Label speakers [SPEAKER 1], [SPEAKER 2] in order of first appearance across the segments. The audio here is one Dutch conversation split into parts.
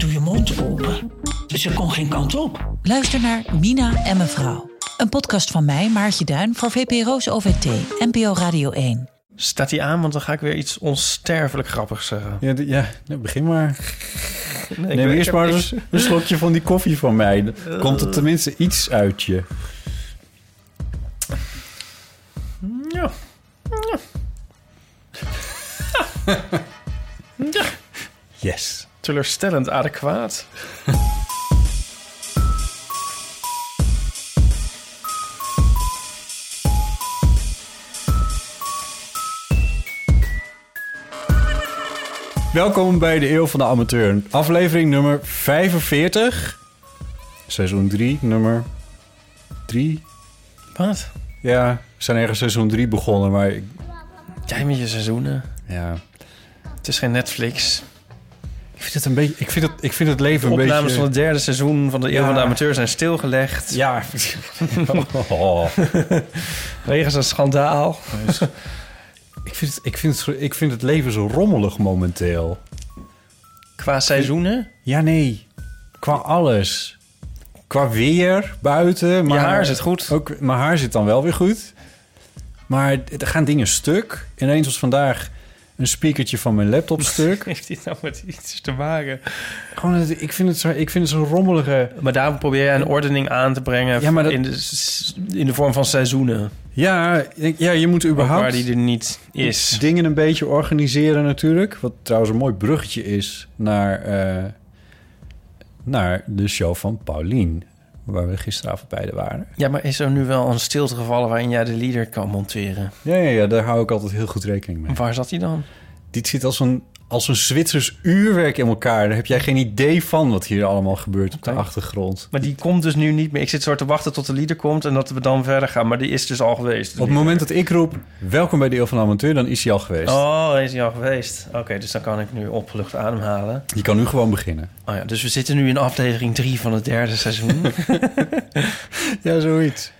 [SPEAKER 1] doe je mond open. Ze kon geen kant op.
[SPEAKER 2] Luister naar Mina en mevrouw. Een podcast van mij, Maartje Duin, voor VPRO's OVT, NPO Radio 1.
[SPEAKER 3] Staat hij aan, want dan ga ik weer iets onsterfelijk grappigs zeggen.
[SPEAKER 4] Ja, ja nou, begin maar.
[SPEAKER 3] Nee,
[SPEAKER 4] Neem eerst
[SPEAKER 3] ik
[SPEAKER 4] maar eens een slokje van die koffie van mij. Dan komt er tenminste iets uit je.
[SPEAKER 3] Ja. ja.
[SPEAKER 4] Yes.
[SPEAKER 3] Teleurstellend adequaat.
[SPEAKER 4] Welkom bij de Eeuw van de Amateur. Aflevering nummer 45. Seizoen 3, nummer 3.
[SPEAKER 3] Wat?
[SPEAKER 4] Ja, we zijn ergens seizoen 3 begonnen, maar ik-
[SPEAKER 3] Jij met je seizoenen.
[SPEAKER 4] ja...
[SPEAKER 3] Het is geen Netflix.
[SPEAKER 4] Ik vind het een beetje... Ik vind het, ik vind het leven
[SPEAKER 3] De
[SPEAKER 4] een
[SPEAKER 3] opnames
[SPEAKER 4] beetje...
[SPEAKER 3] van het derde seizoen van de Eeuw
[SPEAKER 4] Ja.
[SPEAKER 3] van de Amateur zijn stilgelegd.
[SPEAKER 4] Ja. oh.
[SPEAKER 3] Wegens een schandaal.
[SPEAKER 4] ik, vind het, ik, vind het, ik vind het leven zo rommelig momenteel.
[SPEAKER 3] Qua seizoenen.
[SPEAKER 4] Ja, nee. Qua alles. Qua weer buiten. Maar
[SPEAKER 3] haar zit goed.
[SPEAKER 4] Ook, mijn haar zit dan wel weer goed. Maar er gaan dingen stuk. Ineens was vandaag een speakertje van mijn laptop stuk.
[SPEAKER 3] Heeft dit nou met iets te maken?
[SPEAKER 4] Gewoon, het- ik vind het zo, ik vind het zo'n rommelige...
[SPEAKER 3] Maar daarom probeer jij een ordening aan te brengen
[SPEAKER 4] Ja, maar dat-
[SPEAKER 3] in, de, in de vorm van seizoenen.
[SPEAKER 4] Ja, ja je moet
[SPEAKER 3] Ook
[SPEAKER 4] überhaupt
[SPEAKER 3] waar die er niet is.
[SPEAKER 4] dingen een beetje organiseren natuurlijk. Wat trouwens een mooi bruggetje is naar, eh, naar de show van Paulien. Waar we gisteravond beide waren.
[SPEAKER 3] Ja, maar is er nu wel een stilte gevallen waarin jij de leader kan monteren?
[SPEAKER 4] Ja, ja, ja, daar hou ik altijd heel goed rekening mee.
[SPEAKER 3] Waar zat hij dan?
[SPEAKER 4] Dit zit als een, als een Zwitsers uurwerk in elkaar. Daar heb jij geen idee van wat hier allemaal gebeurt op de achtergrond.
[SPEAKER 3] Maar die komt dus nu niet meer. Ik zit zo te wachten tot de leader komt en dat we dan verder gaan. Maar die is dus al geweest.
[SPEAKER 4] Op het moment dat ik roep, welkom bij de Eeuw van de Amateur, dan is hij al geweest.
[SPEAKER 3] Oh, is hij al geweest. Oké, dus dan kan ik nu opgelucht ademhalen.
[SPEAKER 4] Je kan nu gewoon beginnen.
[SPEAKER 3] Oh ja, dus we zitten nu in aflevering 3 van het derde seizoen.
[SPEAKER 4] Ja, zoiets.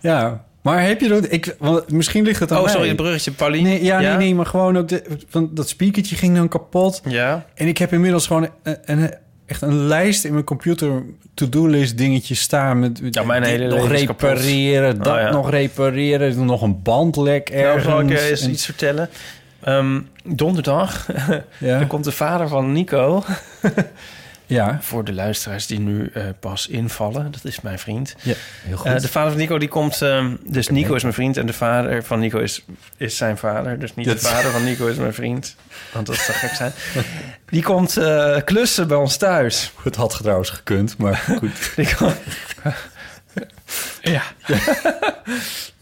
[SPEAKER 4] Ja, maar heb je dat... Ik, want misschien ligt het aan
[SPEAKER 3] oh,
[SPEAKER 4] mij.
[SPEAKER 3] sorry, het bruggetje. Pauline?
[SPEAKER 4] Nee, ja, nee, nee, maar gewoon ook... De, want dat speakertje ging dan kapot.
[SPEAKER 3] Ja?
[SPEAKER 4] En ik heb inmiddels gewoon een, een, echt een lijst in mijn computer... to-do-list dingetjes staan met... met
[SPEAKER 3] Ja, mijn hele
[SPEAKER 4] nog
[SPEAKER 3] kapot.
[SPEAKER 4] repareren, dat
[SPEAKER 3] Oh, ja.
[SPEAKER 4] nog repareren... nog een bandlek
[SPEAKER 3] Nou,
[SPEAKER 4] ergens.
[SPEAKER 3] zal ik eens
[SPEAKER 4] En-
[SPEAKER 3] iets vertellen? Ehm, donderdag
[SPEAKER 4] ja,
[SPEAKER 3] komt de vader van Nico.
[SPEAKER 4] ja,
[SPEAKER 3] Voor de luisteraars die nu eh, pas invallen. Dat is mijn vriend.
[SPEAKER 4] ja, heel goed.
[SPEAKER 3] Eh, de vader van Nico die komt... ehm, dus Nico is mijn vriend en de vader van Nico is, is zijn vader. Dus niet
[SPEAKER 4] Dat-
[SPEAKER 3] de vader van Nico is mijn vriend. Want dat zou gek zijn. Die komt eh, klussen bij ons thuis.
[SPEAKER 4] het had trouwens gekund, maar goed.
[SPEAKER 3] Die komt... ja.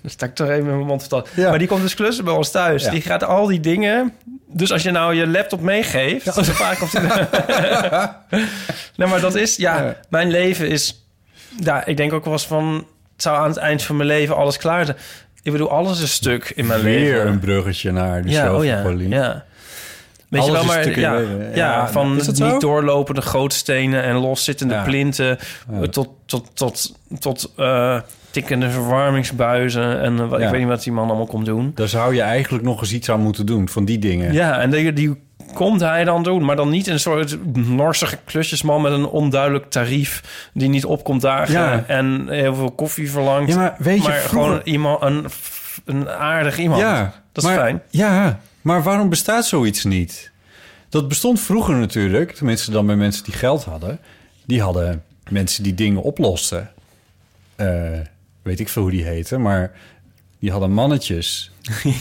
[SPEAKER 3] Dan sta ik toch even met mijn mond verteld.
[SPEAKER 4] Ja.
[SPEAKER 3] Maar die komt dus klussen bij ons thuis.
[SPEAKER 4] Ja.
[SPEAKER 3] Die gaat al die dingen... Dus als je nou je laptop meegeeft...
[SPEAKER 4] Ja.
[SPEAKER 3] zo vaak komt hij... nee, maar dat is... Ja,
[SPEAKER 4] Ja.
[SPEAKER 3] mijn leven is... Ja, ik denk ook wel eens van... Het zou aan het eind van mijn leven alles klaar zijn. Ik bedoel, alles is stuk in mijn
[SPEAKER 4] Weer
[SPEAKER 3] leven.
[SPEAKER 4] een bruggetje naar de
[SPEAKER 3] ja,
[SPEAKER 4] show
[SPEAKER 3] oh
[SPEAKER 4] van
[SPEAKER 3] ja, ja. Weet
[SPEAKER 4] Alles
[SPEAKER 3] je wel, maar
[SPEAKER 4] in
[SPEAKER 3] ja, ja,
[SPEAKER 4] Ja,
[SPEAKER 3] van niet doorlopende gootstenen en loszittende
[SPEAKER 4] Ja.
[SPEAKER 3] plinten
[SPEAKER 4] Ja.
[SPEAKER 3] tot, tot, tot, tot eh, tikkende verwarmingsbuizen en eh, ik weet niet wat die man allemaal komt doen.
[SPEAKER 4] Daar zou je eigenlijk nog eens iets aan moeten doen, van die dingen.
[SPEAKER 3] Ja, en die, die komt hij dan doen, maar dan niet een soort norsige klusjesman met een onduidelijk tarief die niet opkomt dagen
[SPEAKER 4] Ja.
[SPEAKER 3] en heel veel koffie verlangt.
[SPEAKER 4] Ja, maar weet je,
[SPEAKER 3] maar
[SPEAKER 4] vroeger-
[SPEAKER 3] gewoon iemand, een, een aardig iemand.
[SPEAKER 4] Ja,
[SPEAKER 3] dat is
[SPEAKER 4] maar,
[SPEAKER 3] fijn.
[SPEAKER 4] Ja, maar waarom bestaat zoiets niet? Dat bestond vroeger natuurlijk, tenminste dan bij mensen die geld hadden. Die hadden mensen die dingen oplosten. Eh, weet ik veel hoe die heten, maar die hadden mannetjes.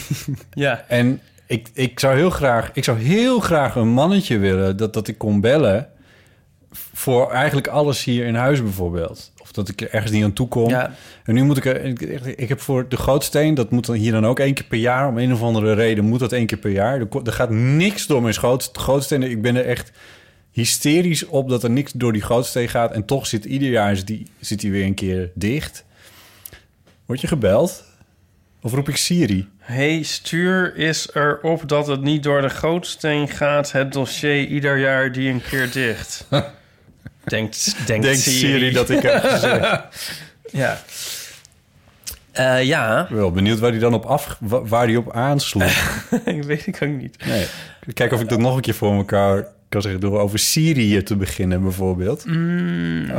[SPEAKER 3] Ja.
[SPEAKER 4] En ik, ik zou heel graag, ik zou heel graag een mannetje willen dat, dat ik kon bellen voor eigenlijk alles hier in huis bijvoorbeeld. Dat ik er ergens niet aan toe kom.
[SPEAKER 3] Ja.
[SPEAKER 4] En nu moet ik er... Ik, ik heb voor de gootsteen, dat moet dan hier dan ook één keer per jaar. Om een of andere reden moet dat één keer per jaar. Er, er gaat niks door mijn schoot, gootsteen. Ik ben er echt... hysterisch op dat er niks door die gootsteen gaat. En toch zit ieder jaar zit die, zit die weer een keer dicht. Word je gebeld? Of roep ik Siri?
[SPEAKER 3] hey, stuur is erop dat het niet door de gootsteen gaat. Het dossier ieder jaar die een keer dicht. denkt, denkt
[SPEAKER 4] Denkt
[SPEAKER 3] Siri.
[SPEAKER 4] Siri dat ik heb gezegd.
[SPEAKER 3] Ja. Eh, ja,
[SPEAKER 4] wel benieuwd waar die dan op af, wa- waar die op aansloeg.
[SPEAKER 3] ik weet ik ook niet.
[SPEAKER 4] Nee. Kijk of ik dat nog een keer voor elkaar kan zeggen door over Syrië te beginnen bijvoorbeeld. Oh,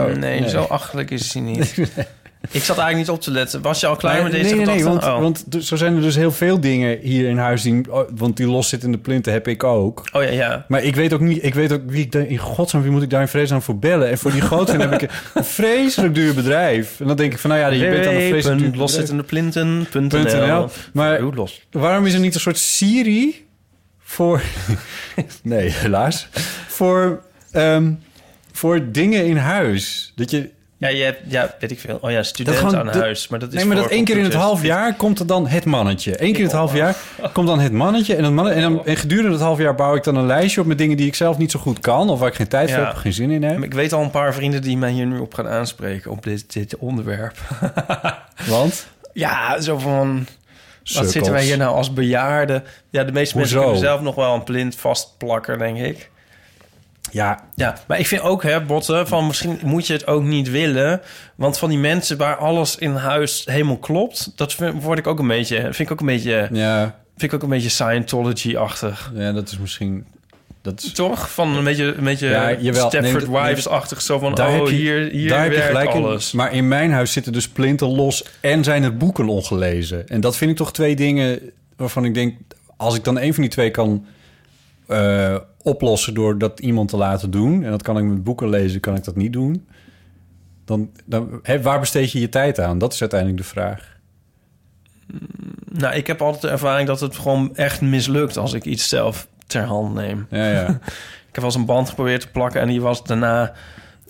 [SPEAKER 3] nee,
[SPEAKER 4] nee.
[SPEAKER 3] zo achterlijk is hij niet. Ik zat eigenlijk niet op te letten. Was je al klaar met
[SPEAKER 4] nee,
[SPEAKER 3] deze
[SPEAKER 4] nee, nee,
[SPEAKER 3] gedachte?
[SPEAKER 4] want,
[SPEAKER 3] oh.
[SPEAKER 4] want zo zijn er dus heel veel dingen hier in huis die, oh, want die loszittende plinten heb ik ook.
[SPEAKER 3] oh ja, ja.
[SPEAKER 4] Maar ik weet ook niet, ik weet ook wie ik in godsnaam, wie moet ik daar in vreselijk voor bellen? En voor die grootste heb ik een vreselijk duur bedrijf. En dan denk ik van, nou ja, je bent dan een vreselijk duur bedrijf.
[SPEAKER 3] www.loszitendeplinten.nl
[SPEAKER 4] Maar waarom is er niet een soort Siri voor... nee, helaas. Voor, ehm, voor dingen in huis. Dat je...
[SPEAKER 3] Ja, je hebt, ja, weet ik veel. Oh ja, student
[SPEAKER 4] gewoon
[SPEAKER 3] aan huis. Maar dat is
[SPEAKER 4] nee, maar dat één keer in het half jaar komt er dan het mannetje. Eén keer in het half jaar komt dan het mannetje. En, dat mannen, en, dan, en gedurende het half jaar bouw ik dan een lijstje op met dingen die ik zelf niet zo goed kan. Of waar ik geen tijd voor
[SPEAKER 3] Ja.
[SPEAKER 4] heb geen zin in heb.
[SPEAKER 3] Ik weet al een paar vrienden die mij hier nu op gaan aanspreken op dit, dit onderwerp.
[SPEAKER 4] Want?
[SPEAKER 3] Ja, zo van... Wat zitten wij hier nou als bejaarden? Ja, de meeste mensen kunnen zelf nog wel een plint vastplakken, denk ik.
[SPEAKER 4] Ja,
[SPEAKER 3] Ja, maar ik vind ook, hè, Botten, van misschien moet je het ook niet willen. Want van die mensen waar alles in huis helemaal klopt... dat vind, word ik ook een beetje, vind ik ook een beetje,
[SPEAKER 4] ja,
[SPEAKER 3] vind ik ook een beetje Scientology-achtig.
[SPEAKER 4] ja, dat is misschien... Dat is,
[SPEAKER 3] Toch? Van een beetje, een beetje
[SPEAKER 4] Ja, jawel.
[SPEAKER 3] Stepford
[SPEAKER 4] Nee,
[SPEAKER 3] Wives-achtig. Zo van,
[SPEAKER 4] daar
[SPEAKER 3] oh,
[SPEAKER 4] heb je,
[SPEAKER 3] hier, hier
[SPEAKER 4] daar heb je gelijk in.
[SPEAKER 3] alles.
[SPEAKER 4] Maar in mijn huis zitten dus plinten los en zijn er boeken ongelezen. En dat vind ik toch twee dingen waarvan ik denk... als ik dan een van die twee kan eh, oplossen door dat iemand te laten doen... en dat kan ik met boeken lezen, kan ik dat niet doen... dan, dan waar besteed je je tijd aan? Dat is uiteindelijk de vraag.
[SPEAKER 3] Nou, ik heb altijd de ervaring dat het gewoon echt mislukt... als ik iets zelf ter hand neem.
[SPEAKER 4] Ja, ja.
[SPEAKER 3] Ik heb wel eens een band geprobeerd te plakken... en die was daarna...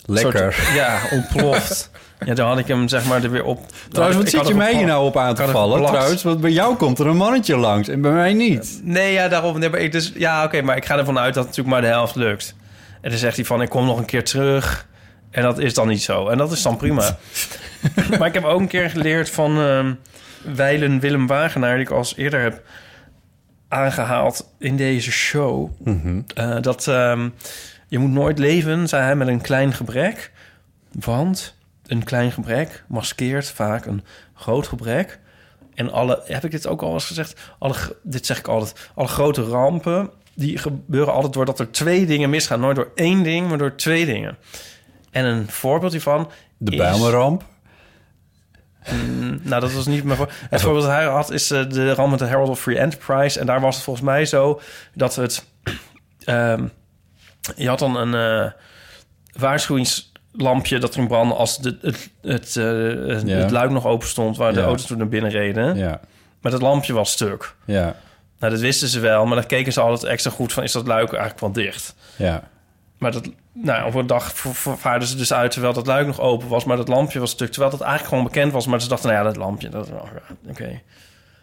[SPEAKER 4] Lekker.
[SPEAKER 3] soort- ja, ontploft. ja, dan had ik hem zeg maar er weer op...
[SPEAKER 4] Trouwens, wat zit je mij hier nou op aan te vallen? Trouwens, want bij jou komt er een mannetje langs en bij mij niet.
[SPEAKER 3] Nee, ja, daarom. Nee, maar ik dus, ja, oké, maar ik ga ervan uit dat het natuurlijk maar de helft lukt. En dan zegt hij van, ik kom nog een keer terug. En dat is dan niet zo. En dat is dan prima. maar ik heb ook een keer geleerd van Weilen Willem Wagenaar... die ik al eerder heb aangehaald in deze show. eh, dat ehm, je moet nooit leven, zei hij, met een klein gebrek. Want een klein gebrek maskeert vaak een groot gebrek. En alle, heb ik dit ook al eens gezegd? Alle, dit zeg ik altijd. Alle grote rampen, die gebeuren altijd doordat er twee dingen misgaan. Nooit door één ding, maar door twee dingen. En een voorbeeld hiervan
[SPEAKER 4] De
[SPEAKER 3] is-
[SPEAKER 4] Bijlmerramp.
[SPEAKER 3] Mm, nou, dat was niet mijn voor. Het voorbeeld dat hij had is eh, de ramp met de Herald of Free Enterprise. En daar was het volgens mij zo dat het... ehm, je had dan een eh, waarschuwingslampje dat ging branden... als de, het, het, eh, het-
[SPEAKER 4] Ja.
[SPEAKER 3] het luik nog open stond... waar de
[SPEAKER 4] Ja.
[SPEAKER 3] auto's toen naar binnen reden.
[SPEAKER 4] Ja,
[SPEAKER 3] Maar het lampje was stuk.
[SPEAKER 4] ja,
[SPEAKER 3] Nou, dat wisten ze wel, maar dan keken ze altijd extra goed van... is dat luik eigenlijk wel dicht?
[SPEAKER 4] ja.
[SPEAKER 3] Maar dat, nou, op een dag vaarden ze dus uit terwijl dat luik nog open was, maar dat lampje was stuk. Terwijl dat eigenlijk gewoon bekend was, maar ze dachten, nou ja, dat lampje, dat ja, oké.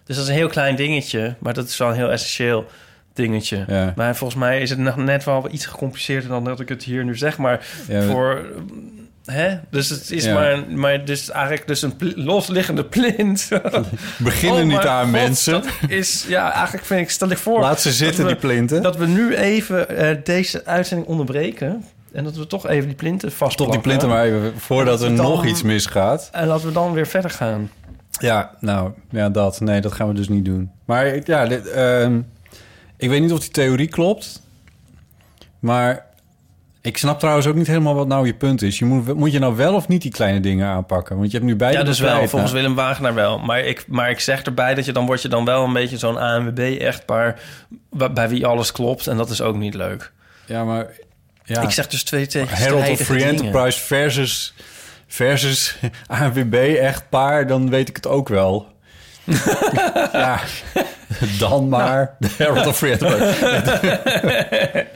[SPEAKER 3] Dus dat is een heel klein dingetje, maar dat is wel een heel essentieel dingetje.
[SPEAKER 4] Ja.
[SPEAKER 3] Maar volgens mij is het nog net wel iets gecompliceerder dan dat ik het hier nu zeg, maar
[SPEAKER 4] Ja,
[SPEAKER 3] voor. Hè? Dus het is
[SPEAKER 4] Ja.
[SPEAKER 3] maar, maar dus eigenlijk dus een losliggende plint.
[SPEAKER 4] Beginnen
[SPEAKER 3] Oh
[SPEAKER 4] niet aan
[SPEAKER 3] God,
[SPEAKER 4] mensen.
[SPEAKER 3] Dat is, ja, eigenlijk vind ik, stel ik voor.
[SPEAKER 4] Laat ze zitten,
[SPEAKER 3] dat we-
[SPEAKER 4] die plinten.
[SPEAKER 3] Dat we nu even eh, deze uitzending onderbreken. En dat we toch even die plinten
[SPEAKER 4] Tot
[SPEAKER 3] vastplakken.
[SPEAKER 4] die plinten maar even, voordat er
[SPEAKER 3] Dan-
[SPEAKER 4] nog iets misgaat.
[SPEAKER 3] En laten we dan weer verder gaan.
[SPEAKER 4] Ja, nou, ja, dat. Nee, dat gaan we dus niet doen. Maar ja, dit, ehm, ik weet niet of die theorie klopt. Maar ik snap trouwens ook niet helemaal wat nou je punt is. Je moet, moet je nou wel of niet die kleine dingen aanpakken? Want je hebt nu beide
[SPEAKER 3] Ja, dus wel. Volgens
[SPEAKER 4] Nou,
[SPEAKER 3] Willem Wagenaar wel. Maar ik, maar ik zeg erbij dat je dan word je dan wel een beetje zo'n ANWB-echtpaar... bij wie alles klopt. En dat is ook niet leuk.
[SPEAKER 4] Ja, maar... Ja,
[SPEAKER 3] Ik zeg dus twee
[SPEAKER 4] Herald of Free
[SPEAKER 3] dingen.
[SPEAKER 4] Enterprise versus, versus ANWB echtpaar, dan weet ik het ook wel. ja, dan maar de Herald of Free Enterprise.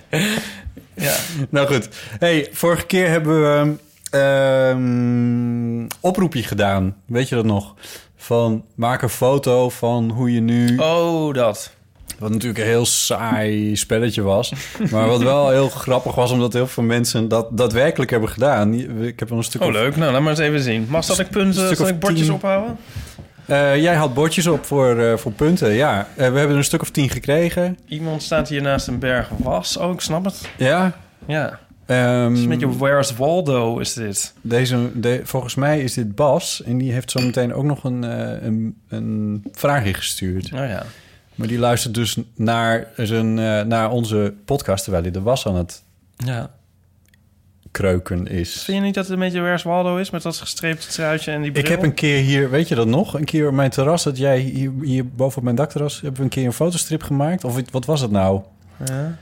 [SPEAKER 3] Ja.
[SPEAKER 4] Nou goed. Hey, vorige keer hebben we ehm oproepje gedaan. Weet je dat nog? Van maak een foto van hoe je nu
[SPEAKER 3] Oh, dat.
[SPEAKER 4] Wat natuurlijk een heel saai spelletje was. Maar wat wel heel grappig was, omdat heel veel mensen dat daadwerkelijk hebben gedaan. Ik heb wel een stuk
[SPEAKER 3] Oh,
[SPEAKER 4] of-
[SPEAKER 3] leuk. Nou, laat maar eens even zien. Mag dat ik punten, zal ik bordjes ophouden?
[SPEAKER 4] Eh, jij had bordjes op voor, eh, voor punten, ja. Eh, we hebben er een stuk of tien gekregen.
[SPEAKER 3] Iemand staat hier naast een berg was. Oh, ik snap het.
[SPEAKER 4] Ja.
[SPEAKER 3] Ja.
[SPEAKER 4] Ehm,
[SPEAKER 3] Het is met je Where's Waldo is dit.
[SPEAKER 4] deze, de, volgens mij is dit Bas. En die heeft zo meteen ook nog een, een, een vraag ingestuurd.
[SPEAKER 3] Oh ja.
[SPEAKER 4] Maar die luistert dus naar, zijn, naar onze podcast... terwijl hij de was aan het
[SPEAKER 3] Ja.
[SPEAKER 4] Kreuken is.
[SPEAKER 3] Vind je niet dat het een beetje Where's Waldo is? Met dat gestreepte truitje en die bril?
[SPEAKER 4] Ik heb een keer hier, weet je dat nog? Een keer op mijn terras, dat jij hier, hier boven op mijn dakterras... hebben we een keer een fotostrip gemaakt? Of wat was het nou?
[SPEAKER 3] Ja.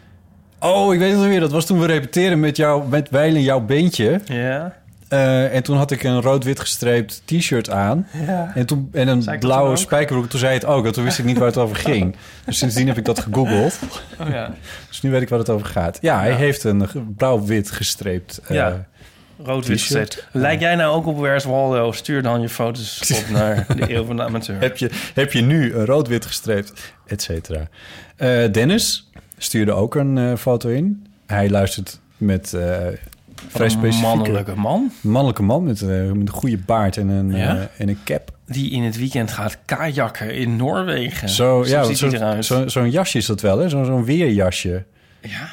[SPEAKER 4] Oh, ik weet het alweer. Dat was toen we repeteren met jou, met Weilen jouw beentje.
[SPEAKER 3] Ja.
[SPEAKER 4] Eh, en toen had ik een rood-wit gestreept t-shirt aan.
[SPEAKER 3] Ja.
[SPEAKER 4] En, toen, en een blauwe spijkerbroek. Toen zei het ook. En toen wist ik niet waar het over ging. Dus sindsdien heb ik dat gegoogeld.
[SPEAKER 3] Oh ja.
[SPEAKER 4] Dus nu weet ik waar het over gaat. Ja, hij
[SPEAKER 3] Ja.
[SPEAKER 4] heeft een blauw-wit gestreept. eh,
[SPEAKER 3] Ja. Rood-wit gezet. Lijk jij nou ook op Where's Waldo? Stuur dan je foto's op naar de Eeuw van de Amateur.
[SPEAKER 4] heb, je, heb je nu een rood-wit gestreept, et cetera. Eh, Dennis stuurde ook een foto in. Hij luistert met vrij specifieke...
[SPEAKER 3] mannelijke man
[SPEAKER 4] mannelijke man met, eh, met een goede baard en een,
[SPEAKER 3] Ja?
[SPEAKER 4] eh, en een cap.
[SPEAKER 3] die in het weekend gaat kajakken in Noorwegen.
[SPEAKER 4] Zo, ja,
[SPEAKER 3] ziet
[SPEAKER 4] zo,
[SPEAKER 3] hij eruit.
[SPEAKER 4] zo, zo'n jasje is dat wel, hè? Zo- Zo'n weerjasje.
[SPEAKER 3] Ja.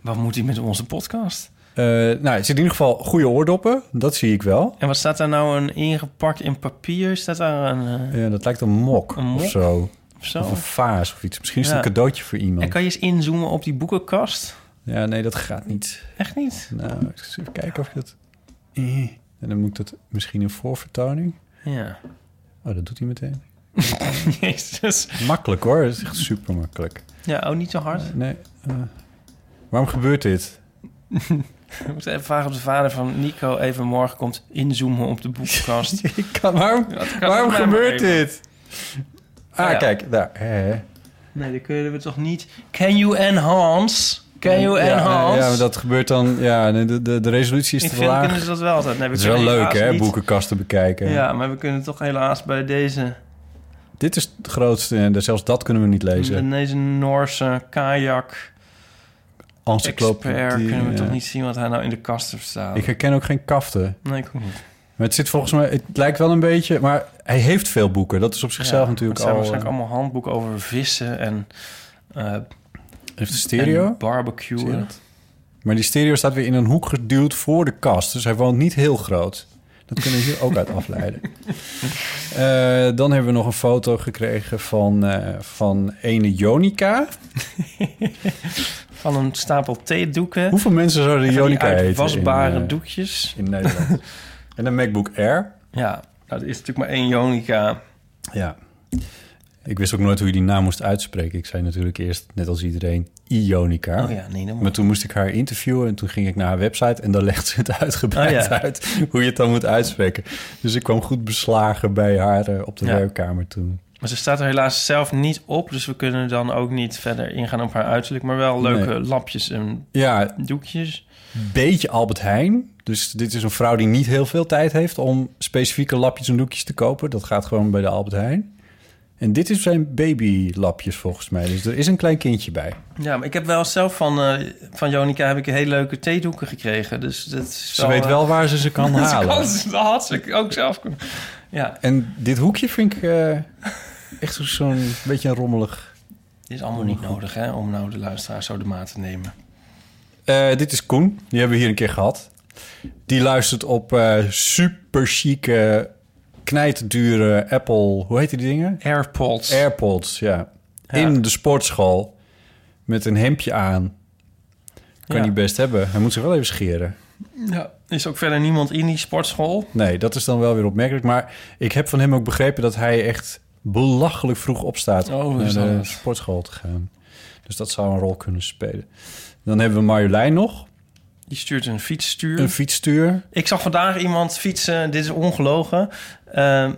[SPEAKER 3] Wat moet hij met onze podcast?
[SPEAKER 4] Eh, nou, het zit in ieder geval goede oordoppen. Dat zie ik wel.
[SPEAKER 3] En wat staat daar nou een ingepakt in papier? Staat daar een
[SPEAKER 4] Ja, dat lijkt een mok,
[SPEAKER 3] Een mok?
[SPEAKER 4] of zo.
[SPEAKER 3] of zo?
[SPEAKER 4] Of een vaas of iets. Misschien is het een cadeautje voor
[SPEAKER 3] En
[SPEAKER 4] iemand.
[SPEAKER 3] kan je eens inzoomen op die boekenkast?
[SPEAKER 4] Ja, nee, dat gaat niet.
[SPEAKER 3] Echt niet?
[SPEAKER 4] Nou, eens even kijken of je dat... Eh, En dan moet dat misschien een voorvertoning.
[SPEAKER 3] Ja.
[SPEAKER 4] Oh, dat doet hij meteen.
[SPEAKER 3] Jezus.
[SPEAKER 4] Makkelijk hoor, dat is echt super makkelijk.
[SPEAKER 3] Ja, oh, niet zo hard.
[SPEAKER 4] Nee, eh, waarom gebeurt dit?
[SPEAKER 3] Ik moet even vragen of de vader van Nico even morgen komt inzoomen op de boekenkast.
[SPEAKER 4] Ik kan, waarom
[SPEAKER 3] Ja, dat kan
[SPEAKER 4] waarom
[SPEAKER 3] ook
[SPEAKER 4] gebeurt dit? Ah,
[SPEAKER 3] ja.
[SPEAKER 4] kijk, daar. Hè.
[SPEAKER 3] Nee, dat kunnen we toch niet... Can you enhance? Can you
[SPEAKER 4] Ja,
[SPEAKER 3] enhance?
[SPEAKER 4] Ja, dat gebeurt dan... Ja, de, de, de resolutie is
[SPEAKER 3] Ik
[SPEAKER 4] te laag.
[SPEAKER 3] kunnen ze dat wel altijd. Nee, we
[SPEAKER 4] Het is wel leuk, hè,
[SPEAKER 3] niet-
[SPEAKER 4] boekenkasten bekijken.
[SPEAKER 3] Ja, maar we kunnen toch helaas bij deze,
[SPEAKER 4] Dit is het grootste en zelfs dat kunnen we niet lezen.
[SPEAKER 3] deze Noorse kajak
[SPEAKER 4] Encyclopedie.
[SPEAKER 3] kunnen we
[SPEAKER 4] ja.
[SPEAKER 3] toch niet zien wat hij nou in de kast heeft staan.
[SPEAKER 4] Ik herken ook geen kaften.
[SPEAKER 3] Nee, ik ook niet.
[SPEAKER 4] Maar het zit volgens mij... Het lijkt wel een beetje... Maar hij heeft veel boeken. Dat is op zichzelf
[SPEAKER 3] Ja,
[SPEAKER 4] natuurlijk
[SPEAKER 3] Het zijn
[SPEAKER 4] al...
[SPEAKER 3] waarschijnlijk allemaal handboeken over vissen en, eh
[SPEAKER 4] Heeft de stereo?
[SPEAKER 3] en
[SPEAKER 4] dat? Maar die stereo staat weer in een hoek geduwd voor de kast. Dus hij woont niet heel groot. Dat kunnen we hier ook uit afleiden. Eh, dan hebben we nog een foto gekregen van, eh, van ene Jonica.
[SPEAKER 3] Van een stapel theedoeken.
[SPEAKER 4] Hoeveel mensen zouden Jonica heten?
[SPEAKER 3] uitwasbare
[SPEAKER 4] in, eh,
[SPEAKER 3] doekjes.
[SPEAKER 4] in Nederland. en een MacBook Air.
[SPEAKER 3] Ja, nou, er is natuurlijk maar één Jonica.
[SPEAKER 4] Ja. Ik wist ook nooit hoe je die naam moest uitspreken. Ik zei natuurlijk eerst, net als iedereen, Ionica.
[SPEAKER 3] Oh ja, nee,
[SPEAKER 4] Maar
[SPEAKER 3] moet.
[SPEAKER 4] toen moest ik haar interviewen en toen ging ik naar haar website en daar legt ze het uitgebreid
[SPEAKER 3] Oh ja.
[SPEAKER 4] uit hoe je het dan moet uitspreken. Dus ik kwam goed beslagen bij haar eh, op de
[SPEAKER 3] Ja.
[SPEAKER 4] werkkamer toen.
[SPEAKER 3] Maar ze staat er helaas zelf niet op, dus we kunnen dan ook niet verder ingaan op haar uiterlijk. Maar wel leuke
[SPEAKER 4] Nee.
[SPEAKER 3] lapjes en
[SPEAKER 4] Ja,
[SPEAKER 3] doekjes.
[SPEAKER 4] beetje Albert Heijn. Dus dit is een vrouw die niet heel veel tijd heeft om specifieke lapjes en doekjes te kopen. Dat gaat gewoon bij de Albert Heijn. En dit is zijn babylapjes volgens mij. Dus er is een klein kindje bij.
[SPEAKER 3] Ja, maar ik heb wel zelf van, eh, van Jonica heb ik hele leuke theedoeken gekregen. Dus dat is
[SPEAKER 4] Ze weet
[SPEAKER 3] eh,
[SPEAKER 4] wel waar ze ze kan halen.
[SPEAKER 3] kan dat had ze ook zelf kunnen. Ja,
[SPEAKER 4] En dit hoekje vind ik eh, echt zo'n beetje een rommelig...
[SPEAKER 3] dit is allemaal niet nodig hè, om nou de luisteraar zo de maat te nemen.
[SPEAKER 4] Eh, dit is Koen. Die hebben we hier een keer gehad. Die luistert op eh super chique, knijtdure Apple... Hoe heet die dingen?
[SPEAKER 3] AirPods.
[SPEAKER 4] AirPods, ja.
[SPEAKER 3] Ja.
[SPEAKER 4] In de sportschool. Met een hemdje aan. Kan
[SPEAKER 3] Ja.
[SPEAKER 4] hij best hebben. Hij moet zich wel even scheren.
[SPEAKER 3] Ja, is ook verder niemand in die sportschool.
[SPEAKER 4] Nee, dat is dan wel weer opmerkelijk. Maar ik heb van hem ook begrepen dat hij echt belachelijk vroeg opstaat
[SPEAKER 3] Oh,
[SPEAKER 4] om
[SPEAKER 3] is
[SPEAKER 4] naar de sportschool te gaan. Dus dat zou een rol kunnen spelen. Dan hebben we Marjolein nog.
[SPEAKER 3] Die stuurt een fietsstuur.
[SPEAKER 4] Een fietsstuur.
[SPEAKER 3] Ik zag vandaag iemand fietsen, dit is ongelogen. Ehm,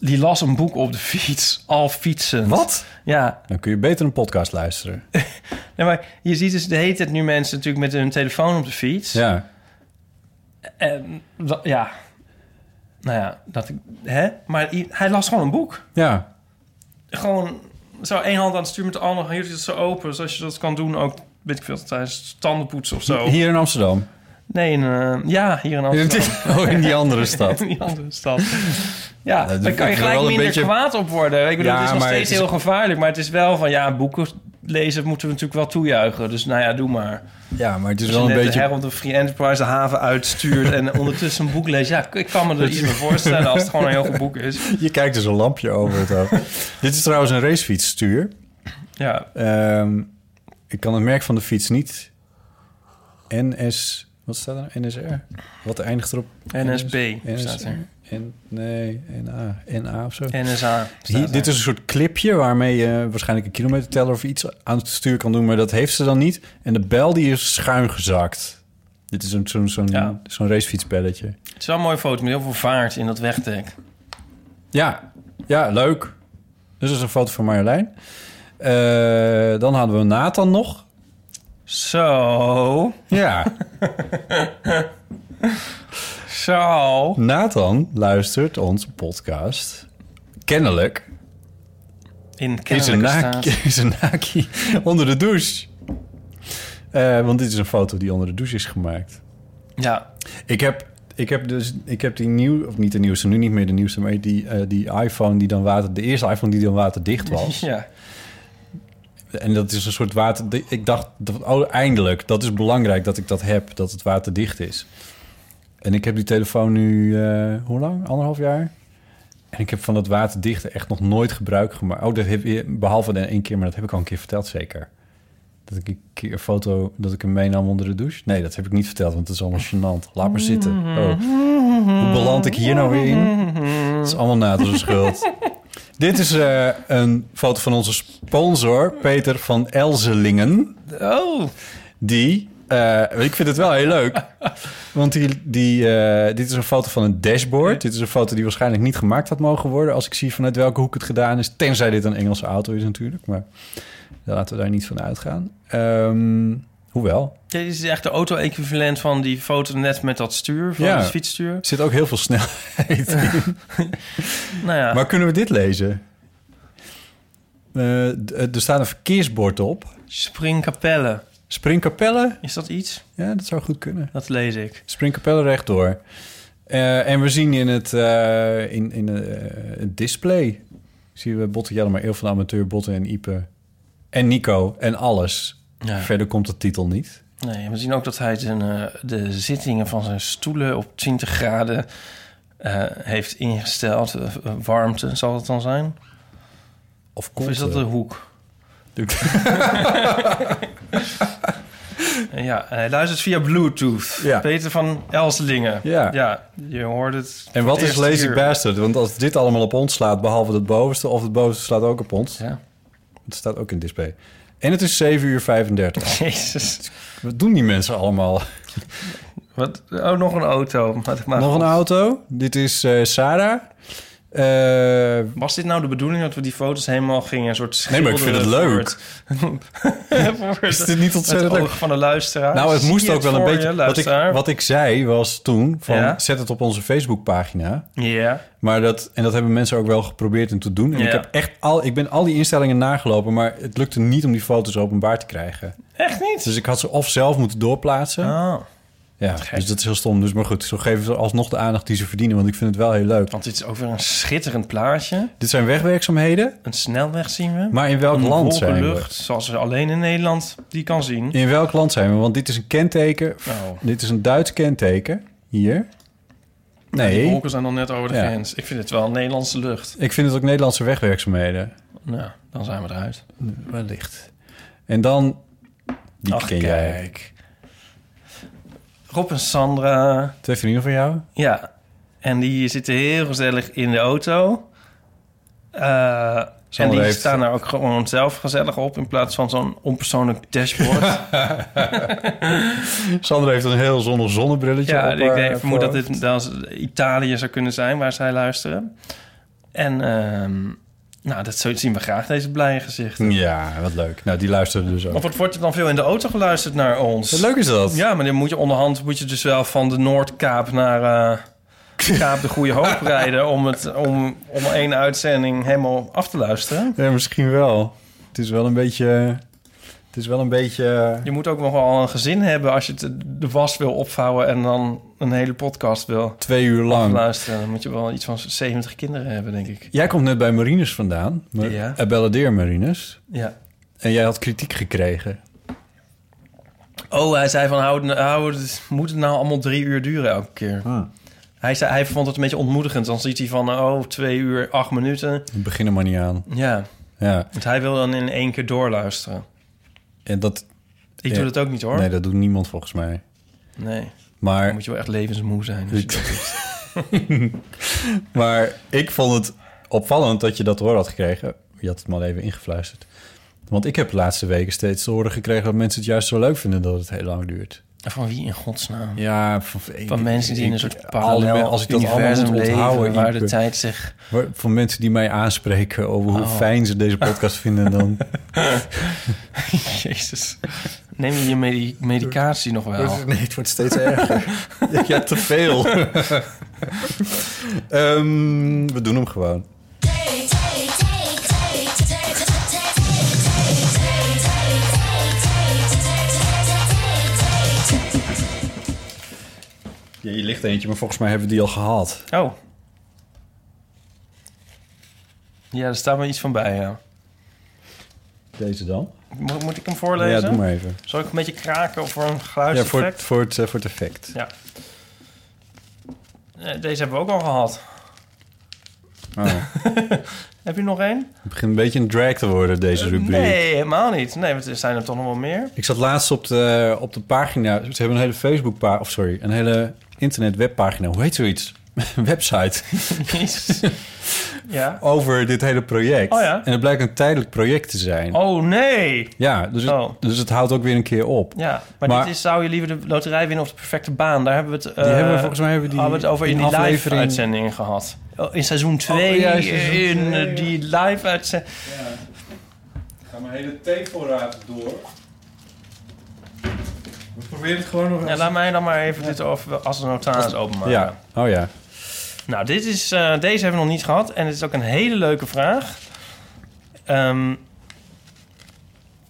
[SPEAKER 3] die las een boek op de fiets, al fietsend.
[SPEAKER 4] Wat?
[SPEAKER 3] Ja,
[SPEAKER 4] Dan kun je beter een podcast luisteren.
[SPEAKER 3] nee, maar je ziet dus de hele tijd nu mensen natuurlijk met hun telefoon op de fiets.
[SPEAKER 4] Ja.
[SPEAKER 3] En, dat- ja, nou ja, dat ik, hè? Maar hij las gewoon een boek.
[SPEAKER 4] Ja.
[SPEAKER 3] Gewoon zo één hand aan het stuur met de andere hield hij het zo open. Zoals je dat kan doen ook, weet ik veel, tijdens tandenpoetsen of zo.
[SPEAKER 4] Hier in Amsterdam.
[SPEAKER 3] Nee, in, eh, ja, hier in Amsterdam.
[SPEAKER 4] Oh, in die andere stad.
[SPEAKER 3] in die andere stad. Ja,
[SPEAKER 4] dat
[SPEAKER 3] daar kan je gelijk minder
[SPEAKER 4] beetje-
[SPEAKER 3] kwaad op worden. Ik bedoel,
[SPEAKER 4] Ja,
[SPEAKER 3] het is nog steeds
[SPEAKER 4] is-
[SPEAKER 3] heel gevaarlijk. Maar het is wel van, ja, boeken lezen moeten we natuurlijk wel toejuichen. Dus nou ja, doe maar.
[SPEAKER 4] Ja, maar het is wel een beetje...
[SPEAKER 3] de Herald of Free Enterprise de haven uitstuurt... en ondertussen een boek leest. Ja, ik kan me er iets bij voorstellen als het gewoon een heel goed boek is.
[SPEAKER 4] Je kijkt dus een lampje over het hoofd. Dit is trouwens een racefietsstuur.
[SPEAKER 3] Ja,
[SPEAKER 4] Ehm, ik kan het merk van de fiets niet. NS... Wat staat er? NSR? Wat eindigt erop?
[SPEAKER 3] NSB staat
[SPEAKER 4] NS,
[SPEAKER 3] er.
[SPEAKER 4] N, nee, NA. NA of zo.
[SPEAKER 3] NSA.
[SPEAKER 4] Hier,
[SPEAKER 3] staat
[SPEAKER 4] dit is een soort clipje waarmee je waarschijnlijk een kilometerteller of iets aan het stuur kan doen, maar dat heeft ze dan niet. En de bel die is schuin gezakt. Dit is een- zo'n zo'n
[SPEAKER 3] Ja.
[SPEAKER 4] zo'n racefietsbelletje.
[SPEAKER 3] Het is wel een mooie foto met heel veel vaart in dat wegdek.
[SPEAKER 4] Ja, ja, leuk. Dus dat is een foto van Marjolein. Eh, dan hadden we Nathan nog.
[SPEAKER 3] Zo,
[SPEAKER 4] Ja,
[SPEAKER 3] zo.
[SPEAKER 4] Nathan luistert onze podcast. Kennelijk
[SPEAKER 3] In staat.
[SPEAKER 4] is een naki onder de douche. Eh, want dit is een foto die onder de douche is gemaakt.
[SPEAKER 3] Ja,
[SPEAKER 4] Ik heb, ik heb dus ik heb die nieuw, of niet de nieuwste, nu niet meer de nieuwste, maar die, eh, die iPhone die dan water, de eerste iPhone die dan waterdicht was.
[SPEAKER 3] ja.
[SPEAKER 4] En dat is een soort water. Ik dacht, oh, eindelijk, dat is belangrijk dat ik dat heb, dat het waterdicht is. En ik heb die telefoon nu, eh, hoe lang? Anderhalf jaar? En ik heb van dat waterdichte echt nog nooit gebruik gemaakt. Oh, dat heb je, behalve dan één keer, maar dat heb ik al een keer verteld zeker. Dat ik een keer een foto, dat ik hem meenam onder de douche. Nee, dat heb ik niet verteld, want het is allemaal gênant. Laat maar zitten. Oh. Hoe beland ik hier nou weer in? Het is allemaal na schuld. Dit is eh, een foto van onze sponsor, Peter van Elzelingen.
[SPEAKER 3] Oh,
[SPEAKER 4] Die, eh, ik vind het wel heel leuk. Want die, die, eh, dit is een foto van een dashboard. Dit is een foto die waarschijnlijk niet gemaakt had mogen worden... als ik zie vanuit welke hoek het gedaan is. Tenzij dit een Engelse auto is natuurlijk. Maar laten we daar niet van uitgaan. Ehm, hoewel,
[SPEAKER 3] dit is echt de auto-equivalent van die foto net met dat stuur, van
[SPEAKER 4] Ja.
[SPEAKER 3] het fietsstuur.
[SPEAKER 4] er zit ook heel veel snelheid in.
[SPEAKER 3] Nou ja,
[SPEAKER 4] Maar kunnen we dit lezen? Eh, d- er staat een verkeersbord op.
[SPEAKER 3] Springkapelle.
[SPEAKER 4] Springkapelle?
[SPEAKER 3] Is dat iets?
[SPEAKER 4] Ja, dat zou goed kunnen.
[SPEAKER 3] Dat lees ik.
[SPEAKER 4] Springkapelle rechtdoor. Eh en we zien in het, eh, in, in, eh, het display... zien we Botte Jellema, Eel van de Amateur, Botte en Ipe... en Nico en alles.
[SPEAKER 3] Ja.
[SPEAKER 4] Verder komt de titel niet.
[SPEAKER 3] Nee, we zien ook dat hij zijn, eh, de zittingen van zijn stoelen op 20 graden eh, heeft ingesteld. Eh, warmte zal het dan zijn?
[SPEAKER 4] Of,
[SPEAKER 3] Of is dat de hoek? Ja, hij luistert via Bluetooth.
[SPEAKER 4] Ja.
[SPEAKER 3] Peter van Elselingen.
[SPEAKER 4] Ja.
[SPEAKER 3] ja, je hoort het.
[SPEAKER 4] En wat is Lazy. Bastard? Want als dit allemaal op ons slaat, behalve het bovenste... of het bovenste slaat ook op ons...
[SPEAKER 3] Ja.
[SPEAKER 4] het staat ook in display. En het is 7 uur 35.
[SPEAKER 3] Jezus.
[SPEAKER 4] Wat doen die mensen allemaal?
[SPEAKER 3] Wat? Oh, nog een auto. Maar,
[SPEAKER 4] Nog een auto. Dit is eh, Sarah. Eh,
[SPEAKER 3] Was dit nou de bedoeling dat we die foto's helemaal gingen een soort
[SPEAKER 4] Nee, maar ik vind het leuk.
[SPEAKER 3] het-
[SPEAKER 4] Is dit niet ontzettend
[SPEAKER 3] het
[SPEAKER 4] leuk?
[SPEAKER 3] van de luisteraar.
[SPEAKER 4] Nou, het moest ook wel een beetje.
[SPEAKER 3] je,
[SPEAKER 4] wat, ik, wat ik zei was toen: van
[SPEAKER 3] Ja?
[SPEAKER 4] zet het op onze Facebookpagina.
[SPEAKER 3] Ja.
[SPEAKER 4] Maar dat, en dat hebben mensen ook wel geprobeerd om te doen. En ik, heb echt al, ik ben al die instellingen nagelopen, maar het lukte niet om die foto's openbaar te krijgen.
[SPEAKER 3] Echt niet?
[SPEAKER 4] Dus ik had ze of zelf moeten doorplaatsen.
[SPEAKER 3] Oh,
[SPEAKER 4] ja, dus dat is heel stom. Dus maar goed, zo geven ze alsnog de aandacht die ze verdienen, want ik vind het wel heel leuk.
[SPEAKER 3] want dit is ook weer een schitterend plaatje.
[SPEAKER 4] Dit zijn wegwerkzaamheden,
[SPEAKER 3] Een snelweg zien we.
[SPEAKER 4] maar in welk
[SPEAKER 3] een
[SPEAKER 4] land zijn
[SPEAKER 3] lucht, zoals we alleen in Nederland die kan zien.
[SPEAKER 4] we? In welk land zijn we? Want dit is een kenteken.
[SPEAKER 3] Oh.
[SPEAKER 4] Dit is een Duits kenteken. Hier.
[SPEAKER 3] Die
[SPEAKER 4] Nee,
[SPEAKER 3] wolken zijn dan net over de
[SPEAKER 4] Ja.
[SPEAKER 3] grens. Ik vind het wel Nederlandse lucht.
[SPEAKER 4] ik vind het ook Nederlandse wegwerkzaamheden.
[SPEAKER 3] Nou, dan zijn we eruit.
[SPEAKER 4] Wellicht. En dan, die
[SPEAKER 3] Ach,
[SPEAKER 4] ken jij.
[SPEAKER 3] Rob en Sandra.
[SPEAKER 4] Twee vrienden van jou?
[SPEAKER 3] Ja. En die zitten heel gezellig in de auto. Eh, en die
[SPEAKER 4] heeft-
[SPEAKER 3] staan daar ook gewoon zelf gezellig op... in plaats van zo'n onpersoonlijk dashboard.
[SPEAKER 4] Sander heeft een heel zonnig zonnebrilletje
[SPEAKER 3] ja,
[SPEAKER 4] op
[SPEAKER 3] ik denk, vermoed dat dit dat Italië zou kunnen zijn... waar zij luisteren. En ehm, nou, dat zo- zien we graag, deze blije gezichten.
[SPEAKER 4] Ja, wat leuk. Nou, die luisterde dus ook.
[SPEAKER 3] Of wat wordt er dan veel in de auto geluisterd naar ons?
[SPEAKER 4] Wat leuk is dat.
[SPEAKER 3] Ja, maar dan moet je onderhand moet je dus wel van de Noordkaap naar, eh, Kaap de Goede Hoop rijden... om, het, om, om één uitzending helemaal af te luisteren.
[SPEAKER 4] Ja, misschien wel. Het is wel een beetje... Het is wel een beetje...
[SPEAKER 3] Je moet ook nog wel een gezin hebben als je het- de was wil opvouwen... en dan een hele podcast wil
[SPEAKER 4] Twee uur lang.
[SPEAKER 3] luisteren. Dan moet je wel iets van 70 kinderen hebben, denk ik.
[SPEAKER 4] Jij komt net bij Marines vandaan. Maar,
[SPEAKER 3] Ja.
[SPEAKER 4] eh, Balladeer Marines.
[SPEAKER 3] Ja.
[SPEAKER 4] En jij had kritiek gekregen.
[SPEAKER 3] Oh, hij zei van, hou, het- hou moet het nou allemaal drie uur duren elke keer? Hij, zei, hij vond het een beetje ontmoedigend. Dan ziet hij van, oh, twee uur, acht minuten.
[SPEAKER 4] We beginnen maar niet aan.
[SPEAKER 3] Ja,
[SPEAKER 4] Ja.
[SPEAKER 3] want hij wil dan in één keer doorluisteren.
[SPEAKER 4] En dat...
[SPEAKER 3] Ik
[SPEAKER 4] Ja.
[SPEAKER 3] doe dat ook niet, hoor.
[SPEAKER 4] Nee, dat doet niemand volgens mij.
[SPEAKER 3] Nee. Dan
[SPEAKER 4] Maar,
[SPEAKER 3] moet je wel echt levensmoe zijn. als
[SPEAKER 4] maar ik vond het opvallend dat je dat horen had gekregen. Je had het maar even ingefluisterd. Want ik heb de laatste weken steeds te horen gekregen... dat mensen het juist zo leuk vinden dat het heel lang duurt.
[SPEAKER 3] Van wie in godsnaam?
[SPEAKER 4] Ja, van,
[SPEAKER 3] Van mensen die in een soort parallel
[SPEAKER 4] als ik dat
[SPEAKER 3] universum leven... waar de
[SPEAKER 4] Ipe.
[SPEAKER 3] tijd zich...
[SPEAKER 4] Van mensen die mij aanspreken over hoe
[SPEAKER 3] Oh.
[SPEAKER 4] fijn ze deze podcast vinden... dan
[SPEAKER 3] Jezus. Neem je je medi- medicatie nog wel?
[SPEAKER 4] Nee, het wordt steeds erger. Je hebt te veel. Ehm, we doen hem gewoon. Ja, je ligt eentje, maar volgens mij hebben we die al gehad.
[SPEAKER 3] Oh. Ja, er staat me iets van bij, ja.
[SPEAKER 4] Deze dan?
[SPEAKER 3] Moet, moet ik hem voorlezen?
[SPEAKER 4] Ja, doe maar even.
[SPEAKER 3] Zal ik een beetje kraken of voor een
[SPEAKER 4] Ja,
[SPEAKER 3] geluidseffect?
[SPEAKER 4] voor, het- voor, het, eh, voor het effect.
[SPEAKER 3] Ja. Eh, Deze hebben we ook al gehad.
[SPEAKER 4] Oh,
[SPEAKER 3] Heb je nog één?
[SPEAKER 4] het begint een beetje een drag te worden, deze rubriek.
[SPEAKER 3] Nee, helemaal niet. Nee, want er zijn er toch nog wel meer.
[SPEAKER 4] Ik zat laatst op de, op de pagina. Ze hebben een hele Facebook-pagina, of sorry, een hele internet-webpagina. Hoe heet zoiets? Website.
[SPEAKER 3] Ja.
[SPEAKER 4] Over dit hele project.
[SPEAKER 3] Oh ja?
[SPEAKER 4] En het blijkt een tijdelijk project te zijn.
[SPEAKER 3] Oh, nee.
[SPEAKER 4] Ja, dus het,
[SPEAKER 3] Oh.
[SPEAKER 4] dus het houdt ook weer een keer op.
[SPEAKER 3] Ja, maar,
[SPEAKER 4] Maar-
[SPEAKER 3] dit is, zou je liever de loterij winnen of de perfecte baan? Daar hebben we het,
[SPEAKER 4] Die hebben we volgens mij hebben we die
[SPEAKER 3] hebben we het over in die live uitzendingen gehad. Oh, In seizoen 2,
[SPEAKER 4] ja, in
[SPEAKER 3] eh, die live uitzending.
[SPEAKER 4] Ga mijn hele theevoorraad door. We proberen het gewoon nog
[SPEAKER 3] Ja, laat mij dan maar even dit over als een notaris openmaken.
[SPEAKER 4] Ja, oh ja.
[SPEAKER 3] Nou, dit is, eh, deze hebben we nog niet gehad. En het is ook een hele leuke vraag. Ehm,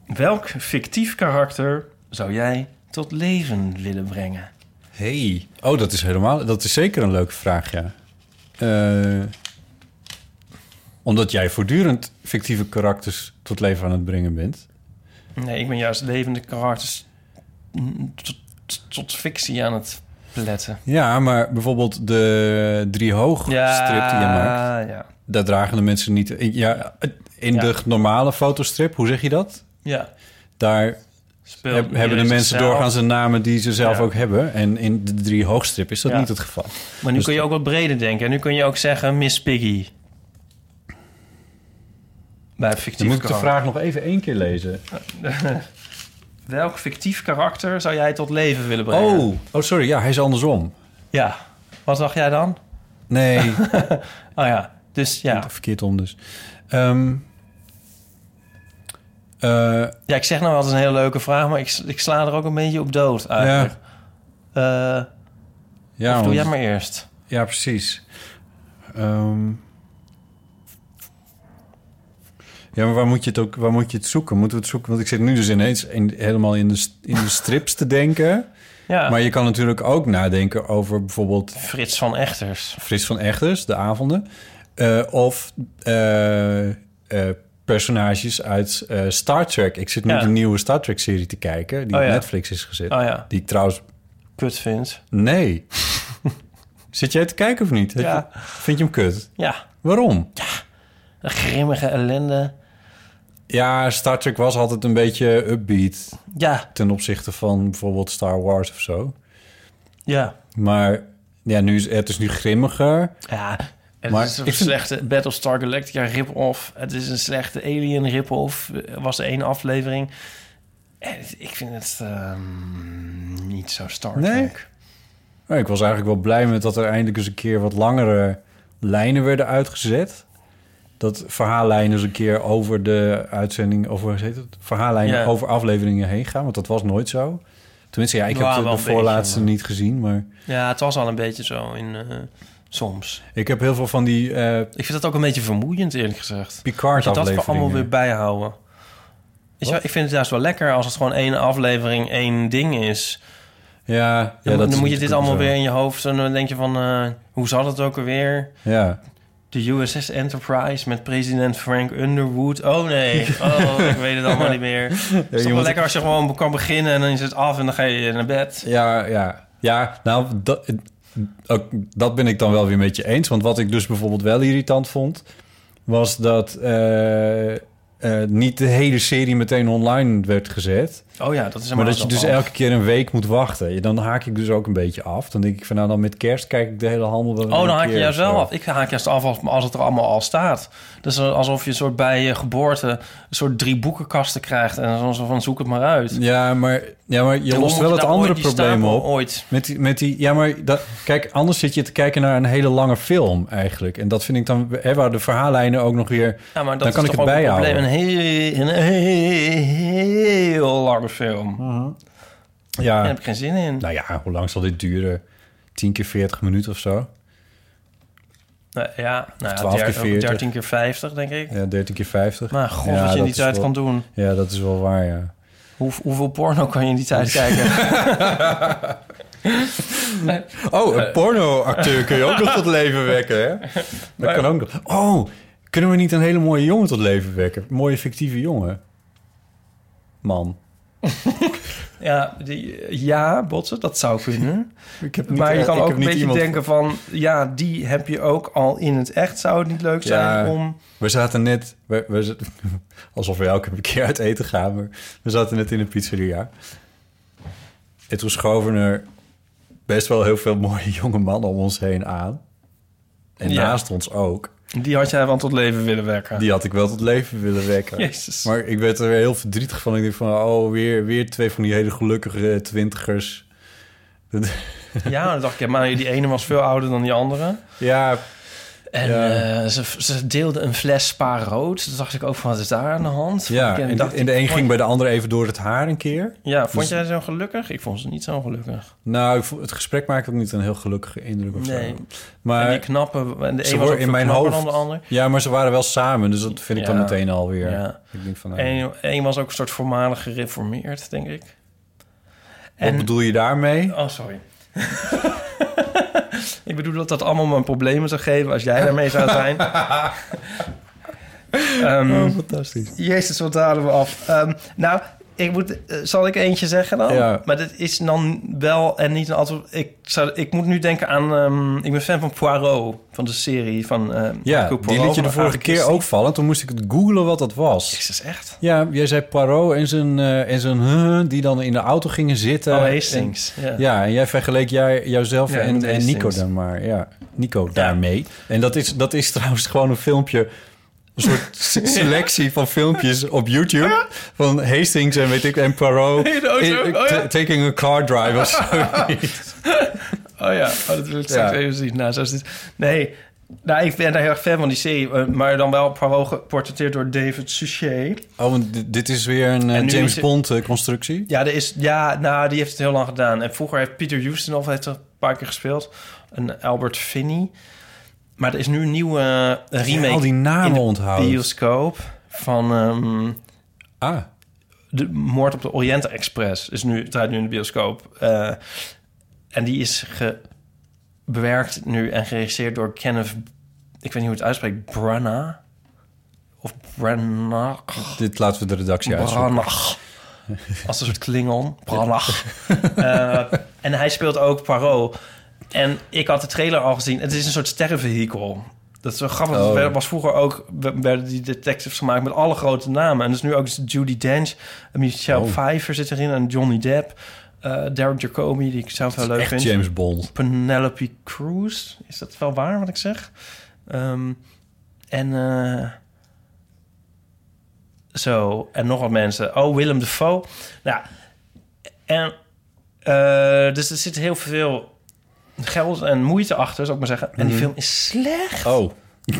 [SPEAKER 3] welk fictief karakter zou jij tot leven willen brengen?
[SPEAKER 4] Hey. Oh, dat is helemaal... Dat is zeker een leuke vraag, ja. Eh, omdat jij voortdurend fictieve karakters tot leven aan het brengen bent.
[SPEAKER 3] Nee, ik ben juist levende karakters tot, tot fictie aan het pletten.
[SPEAKER 4] Ja, maar bijvoorbeeld de drie hoog strip die je maakt...
[SPEAKER 3] ja.
[SPEAKER 4] daar dragen de mensen niet... Ja, in
[SPEAKER 3] Ja.
[SPEAKER 4] de normale fotostrip, hoe zeg je dat?
[SPEAKER 3] Ja.
[SPEAKER 4] Daar
[SPEAKER 3] Speelt
[SPEAKER 4] heb- hebben de mensen
[SPEAKER 3] zichzelf.
[SPEAKER 4] doorgaans een namen die ze zelf
[SPEAKER 3] Ja.
[SPEAKER 4] ook hebben. En in de drie hoogstrip is dat
[SPEAKER 3] Ja.
[SPEAKER 4] niet het geval.
[SPEAKER 3] Maar nu
[SPEAKER 4] Dus-
[SPEAKER 3] kun je ook wat breder denken. En nu kun je ook zeggen Miss Piggy. Bij
[SPEAKER 4] Dan
[SPEAKER 3] fictief
[SPEAKER 4] moet ik de vraag nog even één keer lezen.
[SPEAKER 3] Welk fictief karakter zou jij tot leven willen brengen?
[SPEAKER 4] Oh, oh, sorry. Ja, hij is andersom.
[SPEAKER 3] Ja. Wat dacht jij dan?
[SPEAKER 4] Nee,
[SPEAKER 3] Oh ja. Dus ja.
[SPEAKER 4] verkeerd om dus. Ehm, eh,
[SPEAKER 3] Ja, ik zeg nou altijd een hele leuke vraag, maar ik, ik sla er ook een beetje op dood eigenlijk. Eh,
[SPEAKER 4] ja,
[SPEAKER 3] of doe
[SPEAKER 4] want-
[SPEAKER 3] jij maar eerst.
[SPEAKER 4] ja, precies. Ehm, ja, maar waar moet je het ook waar moet je het zoeken? Moeten we het zoeken? Want ik zit nu dus ineens in, helemaal in de, in de strips te denken.
[SPEAKER 3] Ja.
[SPEAKER 4] Maar je kan natuurlijk ook nadenken over bijvoorbeeld
[SPEAKER 3] Frits van Echters.
[SPEAKER 4] Frits van Echters, de avonden. Eh, of eh, eh, personages uit Star Trek. Ik zit nu
[SPEAKER 3] Ja.
[SPEAKER 4] de nieuwe Star Trek-serie te kijken... die
[SPEAKER 3] Oh
[SPEAKER 4] op
[SPEAKER 3] ja.
[SPEAKER 4] Netflix is gezet.
[SPEAKER 3] Oh ja,
[SPEAKER 4] Die ik trouwens...
[SPEAKER 3] kut vindt.
[SPEAKER 4] Nee. zit jij te kijken of niet?
[SPEAKER 3] Ja.
[SPEAKER 4] vind je hem kut?
[SPEAKER 3] Ja,
[SPEAKER 4] Waarom?
[SPEAKER 3] een grimmige ellende.
[SPEAKER 4] Ja, Star Trek was altijd een beetje upbeat...
[SPEAKER 3] Ja,
[SPEAKER 4] ten opzichte van bijvoorbeeld Star Wars of zo.
[SPEAKER 3] ja.
[SPEAKER 4] Maar ja, nu is, het is nu grimmiger.
[SPEAKER 3] Ja, het
[SPEAKER 4] Maar
[SPEAKER 3] is een
[SPEAKER 4] ik vind-
[SPEAKER 3] slechte Battlestar Galactica rip-off. Het is een slechte Alien rip-off. Er was één aflevering. En het- ik vind het ehm, niet zo Star
[SPEAKER 4] Nee?
[SPEAKER 3] Trek.
[SPEAKER 4] Maar ik was eigenlijk wel blij met dat er eindelijk eens een keer wat langere lijnen werden uitgezet. Dat verhaallijnen eens een keer over de uitzending, over hoe heet het? Verhaallijnen
[SPEAKER 3] Ja.
[SPEAKER 4] over afleveringen heen gaan, want dat was nooit zo. Tenminste, ja, ik heb de, de voorlaatste
[SPEAKER 3] beetje,
[SPEAKER 4] niet gezien, maar
[SPEAKER 3] Ja, het was al een beetje zo in, eh, Soms.
[SPEAKER 4] Ik heb heel veel van die eh
[SPEAKER 3] Ik vind dat ook een beetje vermoeiend, eerlijk gezegd. Dat je dat allemaal weer bijhouden. Wel, ik vind het juist wel lekker als het gewoon één aflevering, één ding is.
[SPEAKER 4] Ja, ja
[SPEAKER 3] Dan,
[SPEAKER 4] dat
[SPEAKER 3] dan
[SPEAKER 4] is
[SPEAKER 3] moet je dit allemaal
[SPEAKER 4] zo.
[SPEAKER 3] weer in je hoofd... en dan denk je van, eh, hoe zat het ook alweer?
[SPEAKER 4] Ja.
[SPEAKER 3] De USS Enterprise met president Frank Underwood. Oh nee, oh, ik weet het allemaal niet meer. Het is wel lekker als je gewoon kan beginnen... en dan is het af en dan ga je naar bed.
[SPEAKER 4] Ja, ja. Ja, nou, dat, ook, dat ben ik dan wel weer met je eens. Want wat ik dus bijvoorbeeld wel irritant vond... was dat eh, eh, niet de hele serie meteen online werd gezet.
[SPEAKER 3] Oh ja, dat is
[SPEAKER 4] Maar dat je dus
[SPEAKER 3] af.
[SPEAKER 4] elke keer een week moet wachten. Dan haak ik dus ook een beetje af. Dan denk ik van nou, dan met kerst kijk ik de hele handel wel
[SPEAKER 3] Oh, dan haak je juist wel af. Ik haak juist af als, als het er allemaal al staat. Dus alsof je een soort bij je geboorte... een soort drie boekenkasten krijgt... en dan zo van zoek het maar uit.
[SPEAKER 4] Ja, maar, ja, maar je lost wel
[SPEAKER 3] je
[SPEAKER 4] het
[SPEAKER 3] nou
[SPEAKER 4] andere probleem op.
[SPEAKER 3] Ooit.
[SPEAKER 4] Met die, met die, ja, maar dat, kijk, anders zit je te kijken naar een hele lange film eigenlijk. En dat vind ik dan, hè, waar de verhaallijnen ook nog weer...
[SPEAKER 3] Ja, maar dat
[SPEAKER 4] Dan
[SPEAKER 3] is
[SPEAKER 4] kan ik
[SPEAKER 3] toch
[SPEAKER 4] het
[SPEAKER 3] een probleem. Een heel, een heel lange film. Daar
[SPEAKER 4] Ja,
[SPEAKER 3] heb ik geen zin in.
[SPEAKER 4] nou ja, hoe lang zal dit duren? 10 keer 40 minuten of zo?
[SPEAKER 3] Nou, ja, nou ja,
[SPEAKER 4] 12 keer
[SPEAKER 3] der-
[SPEAKER 4] 40.
[SPEAKER 3] 13 keer 50, denk ik.
[SPEAKER 4] Ja, 13 keer 50.
[SPEAKER 3] Maar god,
[SPEAKER 4] Ja,
[SPEAKER 3] wat je in die tijd
[SPEAKER 4] wel-
[SPEAKER 3] kan doen.
[SPEAKER 4] Ja, dat is wel waar, ja.
[SPEAKER 3] Hoe, hoeveel porno kan je in die tijd kijken?
[SPEAKER 4] Oh, een pornoacteur kun je ook nog tot leven wekken, hè? Dat kan ook nog. Oh, kunnen we niet een hele mooie jongen tot leven wekken? Een mooie fictieve jongen. Man.
[SPEAKER 3] Ja, die, ja, botsen, dat zou kunnen.
[SPEAKER 4] Ik heb
[SPEAKER 3] maar je kan
[SPEAKER 4] ik
[SPEAKER 3] ook een
[SPEAKER 4] niet
[SPEAKER 3] beetje denken van... ja, die heb je ook al in het echt. Zou het niet leuk zijn
[SPEAKER 4] Ja.
[SPEAKER 3] om...
[SPEAKER 4] We zaten net... We, we, zaten- alsof we elke keer uit eten gaan, maar we zaten net in een pizzeria. En toen schoven er best wel heel veel mooie jonge mannen om ons heen aan. En
[SPEAKER 3] Ja.
[SPEAKER 4] naast ons ook.
[SPEAKER 3] Die had jij wel tot leven willen wekken.
[SPEAKER 4] Die had ik wel tot leven willen wekken.
[SPEAKER 3] Jezus.
[SPEAKER 4] Maar ik werd er weer heel verdrietig van. Ik dacht van, oh, weer, weer twee van die hele gelukkige twintigers.
[SPEAKER 3] Ja, dan dacht ik, maar die ene was veel ouder dan die andere.
[SPEAKER 4] Ja,
[SPEAKER 3] En
[SPEAKER 4] Ja.
[SPEAKER 3] eh, ze, ze deelden een fles spa rood. Toen dacht ik ook van, wat is daar aan de hand?
[SPEAKER 4] ja. En,
[SPEAKER 3] dacht,
[SPEAKER 4] de, en de een ging bij de andere even door het haar een keer.
[SPEAKER 3] Ja, vond
[SPEAKER 4] Dus-
[SPEAKER 3] jij zo gelukkig? Ik vond ze niet zo gelukkig.
[SPEAKER 4] Nou, het gesprek maakte ook niet een heel gelukkige indruk of
[SPEAKER 3] Nee.
[SPEAKER 4] zo.
[SPEAKER 3] en
[SPEAKER 4] Maar
[SPEAKER 3] die knappe... En de
[SPEAKER 4] ze
[SPEAKER 3] een was
[SPEAKER 4] in mijn hoofd-
[SPEAKER 3] dan de ander.
[SPEAKER 4] Ja, maar ze waren wel samen, dus dat vind ik dan meteen alweer.
[SPEAKER 3] Ja.
[SPEAKER 4] Ik denk van, nou,
[SPEAKER 3] En één was ook een soort voormalig gereformeerd, denk ik.
[SPEAKER 4] wat bedoel je daarmee?
[SPEAKER 3] Oh, sorry. ik bedoel dat dat allemaal mijn problemen zou geven als jij daarmee zou zijn. Ehm,
[SPEAKER 4] Oh, fantastisch.
[SPEAKER 3] Jezus, wat halen we af. Ehm, nou, ik moet, eh, zal ik eentje zeggen dan?
[SPEAKER 4] Ja.
[SPEAKER 3] Maar dat is dan wel en niet een antwoord. Ik, zou, ik moet nu denken aan... ehm, ik ben fan van Poirot, van de serie van... ehm,
[SPEAKER 4] Ja, die liet je de vorige keer ook vallen. Toen moest ik het googlen wat dat was.
[SPEAKER 3] Jezus, echt?
[SPEAKER 4] Ja, jij zei Poirot en zijn, eh, en zijn huh, die dan in de auto gingen zitten.
[SPEAKER 3] Oh,
[SPEAKER 4] En-
[SPEAKER 3] Hastings. Ja.
[SPEAKER 4] Ja, en jij vergeleek jij, jouzelf
[SPEAKER 3] Ja,
[SPEAKER 4] en, en Nico dan maar. Ja, Nico daarmee. En dat is, dat is trouwens gewoon een filmpje... Een soort se- selectie van filmpjes op YouTube. Van Hastings en weet ik, en Poirot.
[SPEAKER 3] De auto,
[SPEAKER 4] in-
[SPEAKER 3] oh ja.
[SPEAKER 4] taking a car drive of zo.
[SPEAKER 3] Oh ja, oh, dat wil ik straks
[SPEAKER 4] Ja.
[SPEAKER 3] even zien. Nou, zo is dit. Nee, nou, ik ben daar heel erg fan van die serie. eh, Maar dan wel Poirot geportretteerd door David Suchet.
[SPEAKER 4] Oh, want dit- is weer een eh, James
[SPEAKER 3] is het-
[SPEAKER 4] Bond eh, constructie.
[SPEAKER 3] Ja, er is, ja, nou, die heeft het heel lang gedaan. En vroeger heeft Peter Ustinov heeft er een paar keer gespeeld. En Albert Finney. Maar er is nu een nieuwe eh, remake
[SPEAKER 4] al die namen
[SPEAKER 3] in de
[SPEAKER 4] onthouden.
[SPEAKER 3] bioscoop van ehm,
[SPEAKER 4] Ah,
[SPEAKER 3] de Moord op de Orient Express. Is nu, draait nu in de bioscoop. Eh, en die is ge, bewerkt nu en geregisseerd door Kenneth... Ik weet niet hoe het uitspreekt. Branagh? Of Branagh?
[SPEAKER 4] dit laten we de redactie uitzoeken.
[SPEAKER 3] Branagh. Als een soort klingon. Branagh. Eh, en hij speelt ook Poirot. En ik had de trailer al gezien. Het is een soort sterrenvehikel. Dat is wel grappig.
[SPEAKER 4] Oh.
[SPEAKER 3] Er was vroeger ook... werden die detectives gemaakt met alle grote namen. En dus nu ook Judy Dench. Michelle
[SPEAKER 4] Oh.
[SPEAKER 3] Pfeiffer zit erin. En Johnny Depp. eh Derek Jacobi, die ik zelf wel leuk
[SPEAKER 4] Echt
[SPEAKER 3] vind.
[SPEAKER 4] James Bond.
[SPEAKER 3] Penelope Cruz. Is dat wel waar wat ik zeg? Ehm, en eh, zo. En nog wat mensen. Oh, Willem Dafoe. Nou, en eh, dus er zit heel veel geld en moeite achter, zou ik maar zeggen. En die film is slecht.
[SPEAKER 4] Oh,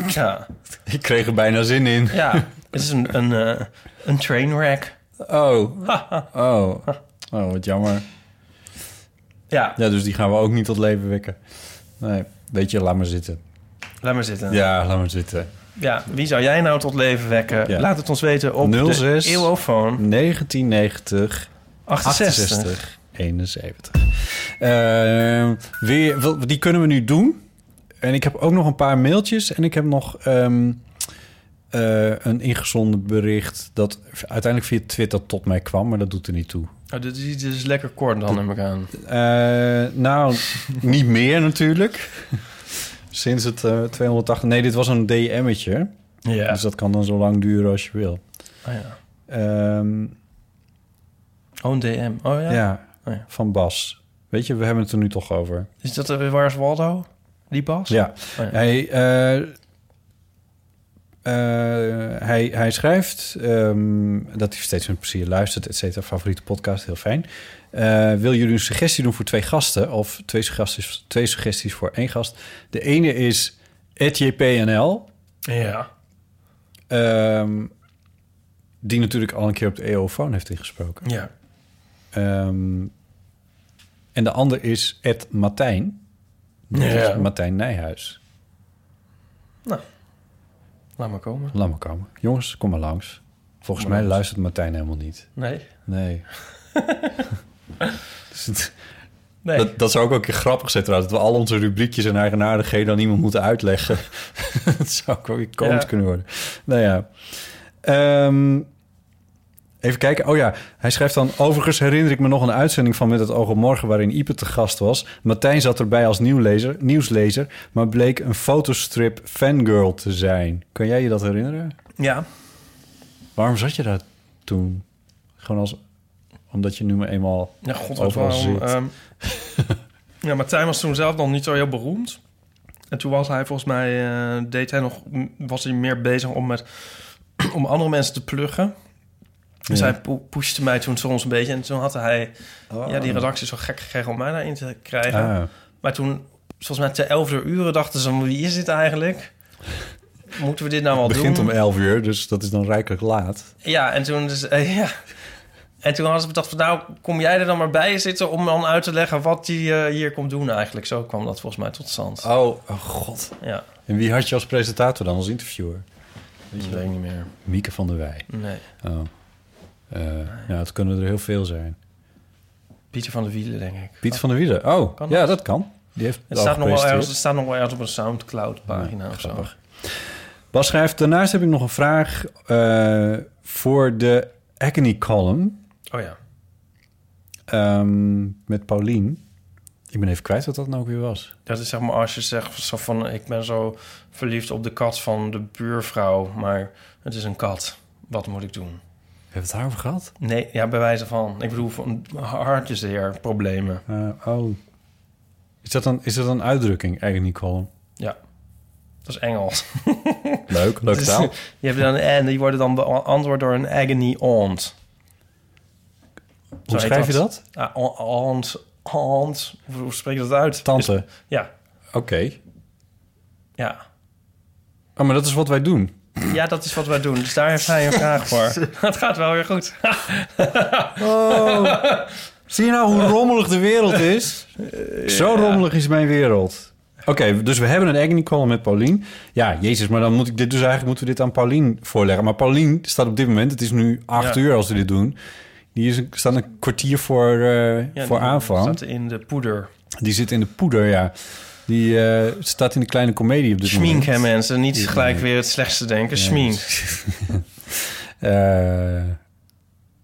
[SPEAKER 3] Ja,
[SPEAKER 4] ik kreeg er bijna zin in.
[SPEAKER 3] ja. het is een, een, eh, een trainwreck.
[SPEAKER 4] Oh, oh, oh, wat jammer.
[SPEAKER 3] Ja,
[SPEAKER 4] Ja, dus die gaan we ook niet tot leven wekken. Nee, weet je, laat maar zitten.
[SPEAKER 3] Laat maar zitten.
[SPEAKER 4] Ja, laat maar zitten.
[SPEAKER 3] Ja, wie zou jij nou tot leven wekken?
[SPEAKER 4] Ja.
[SPEAKER 3] Laat het ons weten op
[SPEAKER 4] 06
[SPEAKER 3] de Eeuwofoon
[SPEAKER 4] 1990
[SPEAKER 3] 68.
[SPEAKER 4] 68 71. Eh, weer, die kunnen we nu doen. En ik heb ook nog een paar mailtjes. En ik heb nog ehm, eh, een ingezonden bericht... dat uiteindelijk via Twitter tot mij kwam. Maar dat doet er niet toe.
[SPEAKER 3] Oh, dit, is, dit is lekker kort dan, neem ik aan.
[SPEAKER 4] Eh, nou, niet meer natuurlijk. Sinds het eh 280... Nee, dit was een DM'tje.
[SPEAKER 3] Ja.
[SPEAKER 4] Dus dat kan dan zo lang duren als je wil.
[SPEAKER 3] Oh, ja.
[SPEAKER 4] Ehm,
[SPEAKER 3] Oh, een DM. Oh ja?
[SPEAKER 4] ja,
[SPEAKER 3] Oh,
[SPEAKER 4] van Bas. Weet je, we hebben het er nu toch over.
[SPEAKER 3] Is dat uh, Waar is Waldo? Die Bas?
[SPEAKER 4] Ja,
[SPEAKER 3] Oh, ja.
[SPEAKER 4] hij, eh, eh, hij, hij schrijft ehm, dat hij steeds met plezier luistert, et cetera. Favoriete podcast, heel fijn. Eh, wil jullie een suggestie doen voor twee gasten? Of twee suggesties, twee suggesties voor één gast? De ene is JPNL.
[SPEAKER 3] Ja.
[SPEAKER 4] ehm, die natuurlijk al een keer op de EO-phone heeft ingesproken.
[SPEAKER 3] Ja.
[SPEAKER 4] Ehm, en de ander is Ed Martijn.
[SPEAKER 3] Ja.
[SPEAKER 4] Martijn Nijhuis.
[SPEAKER 3] Laat maar komen.
[SPEAKER 4] Laat maar komen. Jongens, kom maar langs. Volgens
[SPEAKER 3] maar
[SPEAKER 4] mij
[SPEAKER 3] langs.
[SPEAKER 4] luistert Martijn helemaal niet.
[SPEAKER 3] Nee.
[SPEAKER 4] Nee. Dus het-
[SPEAKER 3] Nee.
[SPEAKER 4] dat, dat zou ook wel een keer grappig zijn trouwens. Dat we al onze rubriekjes en eigenaardigheden aan iemand moeten uitleggen. dat zou ook wel weer komisch
[SPEAKER 3] Ja.
[SPEAKER 4] kunnen worden. Nou ja. Ehm, even kijken. Oh ja, hij schrijft dan... Overigens herinner ik me nog een uitzending van Met het oog op morgen... waarin Ipe te gast was. Martijn zat erbij als nieuwlezer, nieuwslezer... maar bleek een fotostrip fangirl te zijn. Kan jij je dat herinneren?
[SPEAKER 3] Ja.
[SPEAKER 4] Waarom zat je daar toen? Gewoon als... Omdat je nu maar eenmaal
[SPEAKER 3] Ja, god,
[SPEAKER 4] overal
[SPEAKER 3] waarom...
[SPEAKER 4] zit.
[SPEAKER 3] ehm, ja, Martijn was toen zelf nog niet zo heel beroemd. En toen was hij volgens mij... eh, deed hij nog... Was hij meer bezig om met... om andere mensen te pluggen. Dus
[SPEAKER 4] Ja.
[SPEAKER 3] hij pushte mij toen soms een beetje. En toen had hij
[SPEAKER 4] Oh.
[SPEAKER 3] ja, die redactie zo gek gekregen om mij daarin te krijgen.
[SPEAKER 4] Ah,
[SPEAKER 3] Maar toen, volgens mij te 11 uur dachten ze... wie is dit eigenlijk? Moeten we dit nou wel
[SPEAKER 4] het begint
[SPEAKER 3] doen?
[SPEAKER 4] om 11 uur, dus dat is dan rijkelijk laat.
[SPEAKER 3] Ja, en toen, dus, eh, ja. en toen hadden ze bedacht van... nou, kom jij er dan maar bij zitten... om dan uit te leggen wat hij hier komt doen eigenlijk. Zo kwam dat volgens mij tot stand.
[SPEAKER 4] Oh, oh god.
[SPEAKER 3] Ja,
[SPEAKER 4] En wie had je als presentator dan, als interviewer?
[SPEAKER 3] dat weet ik niet meer.
[SPEAKER 4] Mieke van der Wij.
[SPEAKER 3] Nee,
[SPEAKER 4] Oh. Eh, ja, het kunnen er heel veel zijn.
[SPEAKER 3] Pieter van der Wielen, denk ik.
[SPEAKER 4] Piet van der Wielen. Oh,
[SPEAKER 3] Kan
[SPEAKER 4] ja,
[SPEAKER 3] dat?
[SPEAKER 4] dat kan. Die heeft
[SPEAKER 3] Het staat, nog wel ergens, het staat nog wel ergens op een Soundcloud-pagina of zo.
[SPEAKER 4] grappig. Bas schrijft, daarnaast heb ik nog een vraag eh, voor de Agony Column
[SPEAKER 3] Oh ja.
[SPEAKER 4] ehm, met Paulien. Ik ben even kwijt wat dat nou ook weer was.
[SPEAKER 3] Dat is zeg maar als je zegt zo van... ik ben zo verliefd op de kat van de buurvrouw... maar het is een kat. Wat moet ik doen?
[SPEAKER 4] Hebben we het daarover gehad?
[SPEAKER 3] Nee, ja, bij wijze van... Ik bedoel, van hartjesheer problemen.
[SPEAKER 4] Eh, oh. Is dat, een, is dat een uitdrukking, Agony Column?
[SPEAKER 3] Ja, dat is Engels.
[SPEAKER 4] Leuk, leuke
[SPEAKER 3] Dus
[SPEAKER 4] taal.
[SPEAKER 3] Je hebt dan en die worden dan beantwoord door een agony aunt.
[SPEAKER 4] Hoe schrijf je dat?
[SPEAKER 3] Ah, aunt, aunt. Hoe hoe spreek je dat uit?
[SPEAKER 4] Tante.
[SPEAKER 3] Is- ja,
[SPEAKER 4] Oké.
[SPEAKER 3] ja.
[SPEAKER 4] Oh, maar dat is wat wij doen.
[SPEAKER 3] Ja, dat is wat wij doen. Dus daar heeft hij een vraag voor. Het gaat wel weer goed.
[SPEAKER 4] Oh. Zie je nou hoe rommelig de wereld is? Zo rommelig is mijn wereld. Oké, dus we hebben een agony column met Paulien. Ja, jezus, maar dan moet ik dit dus eigenlijk moeten we dit aan Paulien voorleggen. Maar Paulien staat op dit moment, het is nu acht
[SPEAKER 3] Ja.
[SPEAKER 4] uur als we dit doen. Die is, staat een kwartier voor, eh,
[SPEAKER 3] Ja,
[SPEAKER 4] voor
[SPEAKER 3] die
[SPEAKER 4] aanvang.
[SPEAKER 3] Staat in de poeder.
[SPEAKER 4] Die zit in de poeder, ja. Die eh, staat in de kleine komedie op dit
[SPEAKER 3] Schmink,
[SPEAKER 4] moment.
[SPEAKER 3] hè mensen. Niet
[SPEAKER 4] Ja.
[SPEAKER 3] gelijk weer het slechtste denken. Schmink.
[SPEAKER 4] Eh,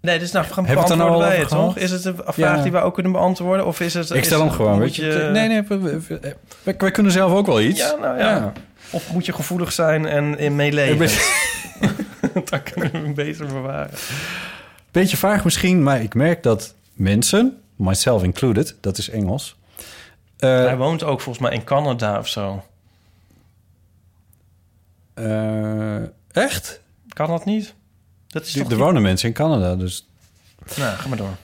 [SPEAKER 3] Nee, dus nou, gaan
[SPEAKER 4] we het er nou
[SPEAKER 3] beantwoorden
[SPEAKER 4] al
[SPEAKER 3] wij
[SPEAKER 4] over
[SPEAKER 3] het, toch? Is het een vraag
[SPEAKER 4] Ja.
[SPEAKER 3] die wij ook kunnen beantwoorden? Of is het...
[SPEAKER 4] ik stel
[SPEAKER 3] is-
[SPEAKER 4] hem gewoon, weet je. Nee, nee, we- we- we- wij, wij kunnen zelf ook wel iets.
[SPEAKER 3] Ja, nou ja. Of moet je gevoelig zijn en in meeleven? Dan kunnen we hem beter bewaren.
[SPEAKER 4] Beetje vaag misschien, maar ik merk dat mensen, myself included, dat is Engels. Eh,
[SPEAKER 3] Hij woont ook volgens mij in Canada of zo.
[SPEAKER 4] eh, echt?
[SPEAKER 3] Kan dat niet? Dat is
[SPEAKER 4] Er
[SPEAKER 3] toch
[SPEAKER 4] er
[SPEAKER 3] niet-
[SPEAKER 4] wonen mensen in Canada, dus
[SPEAKER 3] Nou, ga maar door.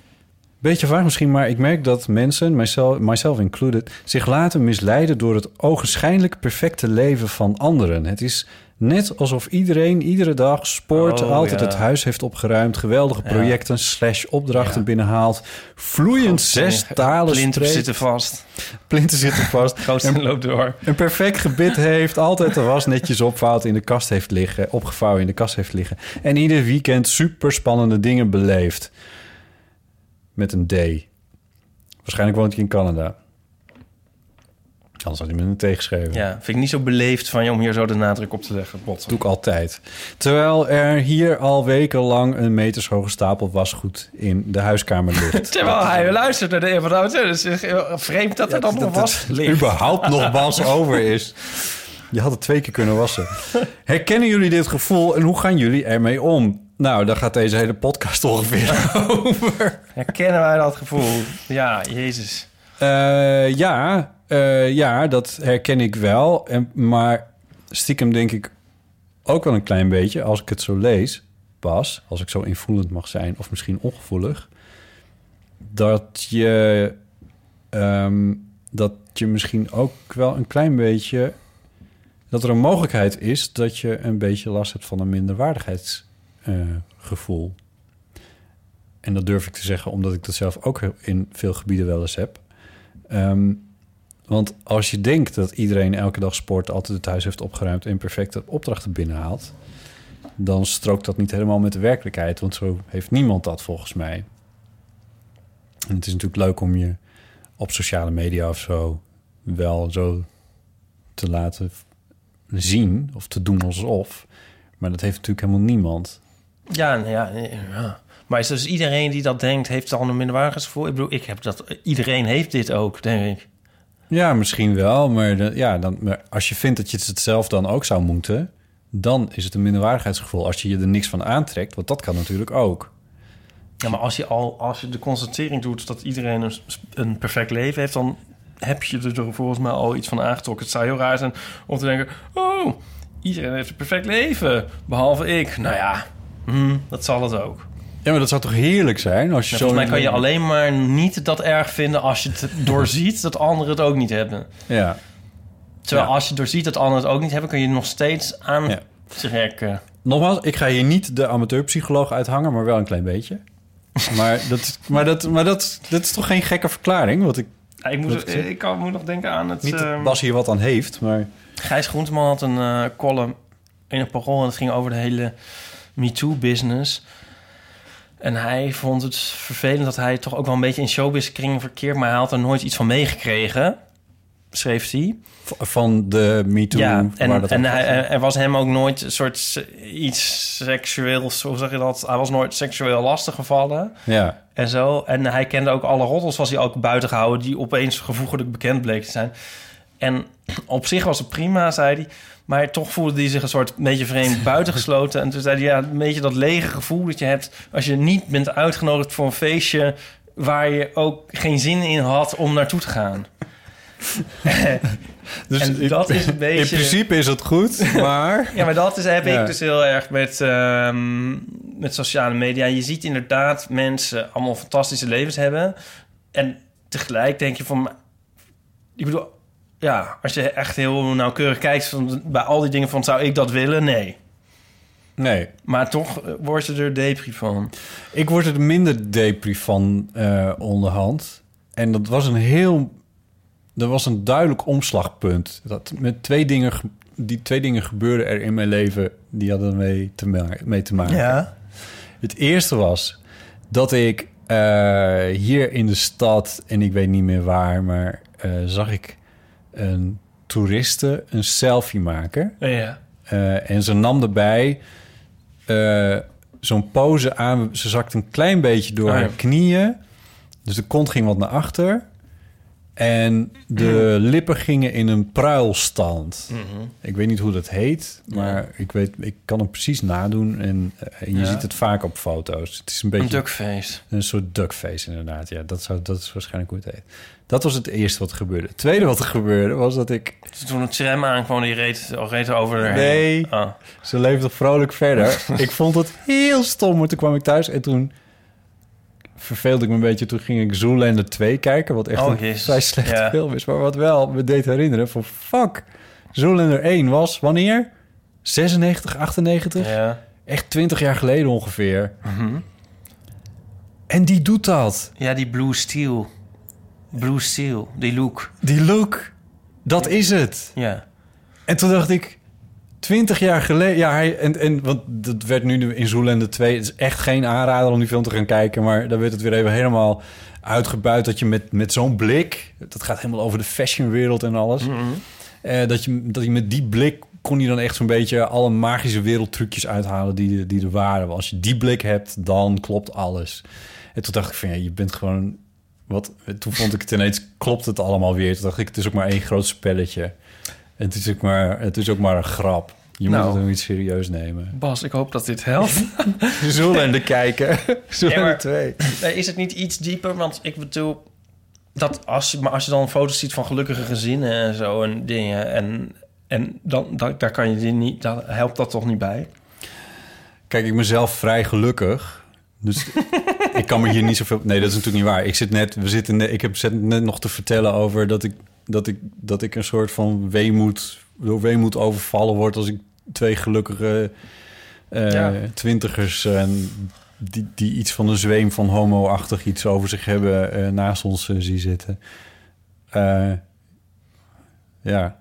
[SPEAKER 4] Beetje vaag misschien, maar ik merk dat mensen, myself, myself included, zich laten misleiden door het ogenschijnlijk perfecte leven van anderen. Het is net alsof iedereen iedere dag sport,
[SPEAKER 3] Oh,
[SPEAKER 4] altijd
[SPEAKER 3] ja.
[SPEAKER 4] het huis heeft opgeruimd, geweldige
[SPEAKER 3] Ja.
[SPEAKER 4] projecten slash opdrachten
[SPEAKER 3] Ja.
[SPEAKER 4] binnenhaalt, vloeiend zes talen
[SPEAKER 3] Plinten zitten vast.
[SPEAKER 4] plinten zitten vast,
[SPEAKER 3] Grootste loopt door.
[SPEAKER 4] een perfect gebit heeft, altijd de was netjes opvouwt in de kast heeft liggen, opgevouwen in de kast heeft liggen en ieder weekend super spannende dingen beleeft. Met een D. Waarschijnlijk woont hij in Canada. Anders had hij met een T geschreven.
[SPEAKER 3] Ja, vind ik niet zo beleefd van je om hier zo de nadruk op te leggen. Bot.
[SPEAKER 4] Doe ik altijd. Terwijl er hier al wekenlang een metershoge stapel wasgoed in de huiskamer ligt.
[SPEAKER 3] Terwijl hij luistert naar de ouders. Dus vreemd dat er dan nog was ligt.
[SPEAKER 4] überhaupt nog was over is. Je had het twee keer kunnen wassen. Herkennen jullie dit gevoel en hoe gaan jullie ermee om? Nou, daar gaat deze hele podcast ongeveer over.
[SPEAKER 3] Herkennen wij dat gevoel? Ja, jezus.
[SPEAKER 4] Eh, ja, eh, ja, dat herken ik wel. En, maar stiekem denk ik ook wel een klein beetje... als ik het zo lees, pas, als ik zo invoelend mag zijn... of misschien ongevoelig... dat je, ehm, dat je misschien ook wel een klein beetje... dat er een mogelijkheid is dat je een beetje last hebt van een minderwaardigheidsgevoel. en dat durf ik te zeggen omdat ik dat zelf ook in veel gebieden wel eens heb. Ehm, want als je denkt dat iedereen elke dag sport, altijd het huis heeft opgeruimd en perfecte opdrachten binnenhaalt, dan strookt dat niet helemaal met de werkelijkheid. Want zo heeft niemand dat volgens mij. En het is natuurlijk leuk om je op sociale media of zo wel zo te laten zien of te doen alsof. Maar dat heeft natuurlijk helemaal niemand.
[SPEAKER 3] Ja, nou ja, ja. Maar is dus iedereen die dat denkt, heeft dan een minderwaardigheidsgevoel? Ik bedoel, ik heb dat... Iedereen heeft dit ook, denk ik.
[SPEAKER 4] Ja, misschien wel. Maar, ja, dan, maar als je vindt dat je het zelf dan ook zou moeten... dan is het een minderwaardigheidsgevoel. Als je je er niks van aantrekt, want dat kan natuurlijk ook.
[SPEAKER 3] Ja, maar als je al als je de constatering doet dat iedereen een, een perfect leven heeft, dan heb je er volgens mij al iets van aangetrokken. Het zou heel raar zijn om te denken: oh, iedereen heeft een perfect leven, behalve ik. Nou ja, hm, dat zal het ook.
[SPEAKER 4] Ja, maar dat zou toch heerlijk zijn als je
[SPEAKER 3] Ja,
[SPEAKER 4] zo...
[SPEAKER 3] volgens mij kan je alleen maar niet dat erg vinden als je het doorziet dat anderen het ook niet hebben.
[SPEAKER 4] Ja,
[SPEAKER 3] Terwijl
[SPEAKER 4] Ja.
[SPEAKER 3] als je doorziet dat anderen het ook niet hebben, kun je het nog steeds
[SPEAKER 4] Ja.
[SPEAKER 3] aantrekken.
[SPEAKER 4] nogmaals, ik ga hier niet de amateurpsycholoog uithangen... maar wel een klein beetje. Maar, dat, maar, dat, maar dat, dat is toch geen gekke verklaring? Want ik
[SPEAKER 3] Ja, ik, moet, ik kan, moet nog denken aan het...
[SPEAKER 4] niet dat
[SPEAKER 3] ehm,
[SPEAKER 4] Bas hier wat aan heeft, maar...
[SPEAKER 3] Gijs Groenteman had een eh, column in het Parool... en het ging over de hele MeToo-business. En hij vond het vervelend dat hij toch ook wel een beetje in showbiz-kringen verkeert... maar hij had er nooit iets van meegekregen, schreef hij.
[SPEAKER 4] Van de MeToo,
[SPEAKER 3] Ja, en, hij, er was hem ook nooit een soort iets seksueels... hoe zeg je dat? Hij was nooit seksueel lastiggevallen
[SPEAKER 4] Ja,
[SPEAKER 3] en zo. En hij kende ook alle roddels, was hij ook buiten gehouden... die opeens gevoeglijk bekend bleken te zijn. En op zich was het prima, zei hij. Maar toch voelde hij zich een soort beetje vreemd buitengesloten. En toen zei hij, ja, een beetje dat lege gevoel dat je hebt... als je niet bent uitgenodigd voor een feestje... waar je ook geen zin in had om naartoe te gaan.
[SPEAKER 4] dus
[SPEAKER 3] en
[SPEAKER 4] in-
[SPEAKER 3] dat is een beetje...
[SPEAKER 4] in principe is het goed, maar...
[SPEAKER 3] Ja, maar dat is, heb
[SPEAKER 4] Ja.
[SPEAKER 3] ik dus heel erg met, ehm, met sociale media. Je ziet inderdaad mensen allemaal fantastische levens hebben. En tegelijk denk je van... Ik bedoel, ja, als je echt heel nauwkeurig kijkt... Van, bij al die dingen van, zou ik dat willen? Nee.
[SPEAKER 4] Nee,
[SPEAKER 3] Maar toch eh, word je er depri van.
[SPEAKER 4] Ik word er minder depri van eh, onderhand. En dat was een heel... Er was een duidelijk omslagpunt. Dat met twee dingen, ge- die twee dingen gebeurden er in mijn leven... die hadden mee te, ma- mee te maken. Het eerste was dat ik eh, hier in de stad... en ik weet niet meer waar, maar zag ik een toeriste een selfie maken...
[SPEAKER 3] Ja.
[SPEAKER 4] Eh, en ze nam erbij eh, zo'n pose aan. Ze zakte een klein beetje door
[SPEAKER 3] Oh ja.
[SPEAKER 4] haar knieën. Dus de kont ging wat naar achter. En de lippen gingen in een pruilstand.
[SPEAKER 3] Mhm.
[SPEAKER 4] Ik weet niet hoe dat heet, maar ik, weet, ik kan het precies nadoen. En, eh, en je
[SPEAKER 3] Ja.
[SPEAKER 4] ziet het vaak op foto's. Het is een
[SPEAKER 3] Een
[SPEAKER 4] beetje
[SPEAKER 3] duckface.
[SPEAKER 4] een soort duckface inderdaad. Ja, dat, zou, dat is waarschijnlijk hoe het heet. Dat was het eerste wat er gebeurde. Het tweede wat er gebeurde was dat ik...
[SPEAKER 3] Toen een tram aankwam, die reed, reed er over erheen.
[SPEAKER 4] Nee.
[SPEAKER 3] Oh.
[SPEAKER 4] Ze leefde vrolijk verder. ik vond het heel stom, maar toen kwam ik thuis en toen verveelde ik me een beetje. Toen ging ik Zoolander 2 kijken, wat echt
[SPEAKER 3] Oh,
[SPEAKER 4] een vrij slechte
[SPEAKER 3] Ja.
[SPEAKER 4] film is. Maar wat wel me deed herinneren van fuck. Zoolander 1 was wanneer? 96, 98?
[SPEAKER 3] Ja.
[SPEAKER 4] Echt 20 jaar geleden ongeveer.
[SPEAKER 3] Mhm.
[SPEAKER 4] En die doet dat.
[SPEAKER 3] ja, die Blue Steel. Blue Steel, die look.
[SPEAKER 4] Die look, dat is het.
[SPEAKER 3] Ja.
[SPEAKER 4] En toen dacht ik, 20 jaar geleden... Ja, hij, en, en, want dat werd nu in Zoolander 2... Het is echt geen aanrader om die film te gaan kijken... maar dan werd het weer even helemaal uitgebuit... dat je met, met zo'n blik... dat gaat helemaal over de fashionwereld en alles...
[SPEAKER 3] Mhm.
[SPEAKER 4] eh, dat, je, dat je met die blik kon je dan echt zo'n beetje... alle magische wereldtrucjes uithalen die, die er waren. Als je die blik hebt, dan klopt alles. En toen dacht ik van, ja, je bent gewoon... Wat, toen vond ik het ineens, klopt het allemaal weer. Toen dacht ik, het is ook maar één groot spelletje. En het is ook maar, het is ook maar een grap. Je
[SPEAKER 3] Nou.
[SPEAKER 4] moet het ook niet serieus nemen.
[SPEAKER 3] Bas, ik hoop dat dit helpt.
[SPEAKER 4] Zoolander kijken. Zoolander
[SPEAKER 3] maar-
[SPEAKER 4] 2.
[SPEAKER 3] Nee, is het niet iets dieper? Want ik bedoel, dat als je, maar als je dan foto's ziet van gelukkige gezinnen en zo en dingen, en, en dan, da- daar kan je die niet, daar helpt dat toch niet bij?
[SPEAKER 4] Kijk, ik ben zelf vrij gelukkig. Dus ik kan me hier niet zoveel... Nee, dat is natuurlijk niet waar. Ik zit net... We zitten net, ik heb zit net nog te vertellen over dat ik, dat ik, dat ik een soort van weemoed... door weemoed overvallen word... als ik twee gelukkige
[SPEAKER 3] Ja.
[SPEAKER 4] twintigers... en die, die iets van een zweem van homo-achtig iets over zich hebben... eh, naast ons eh, zie zitten. Ja,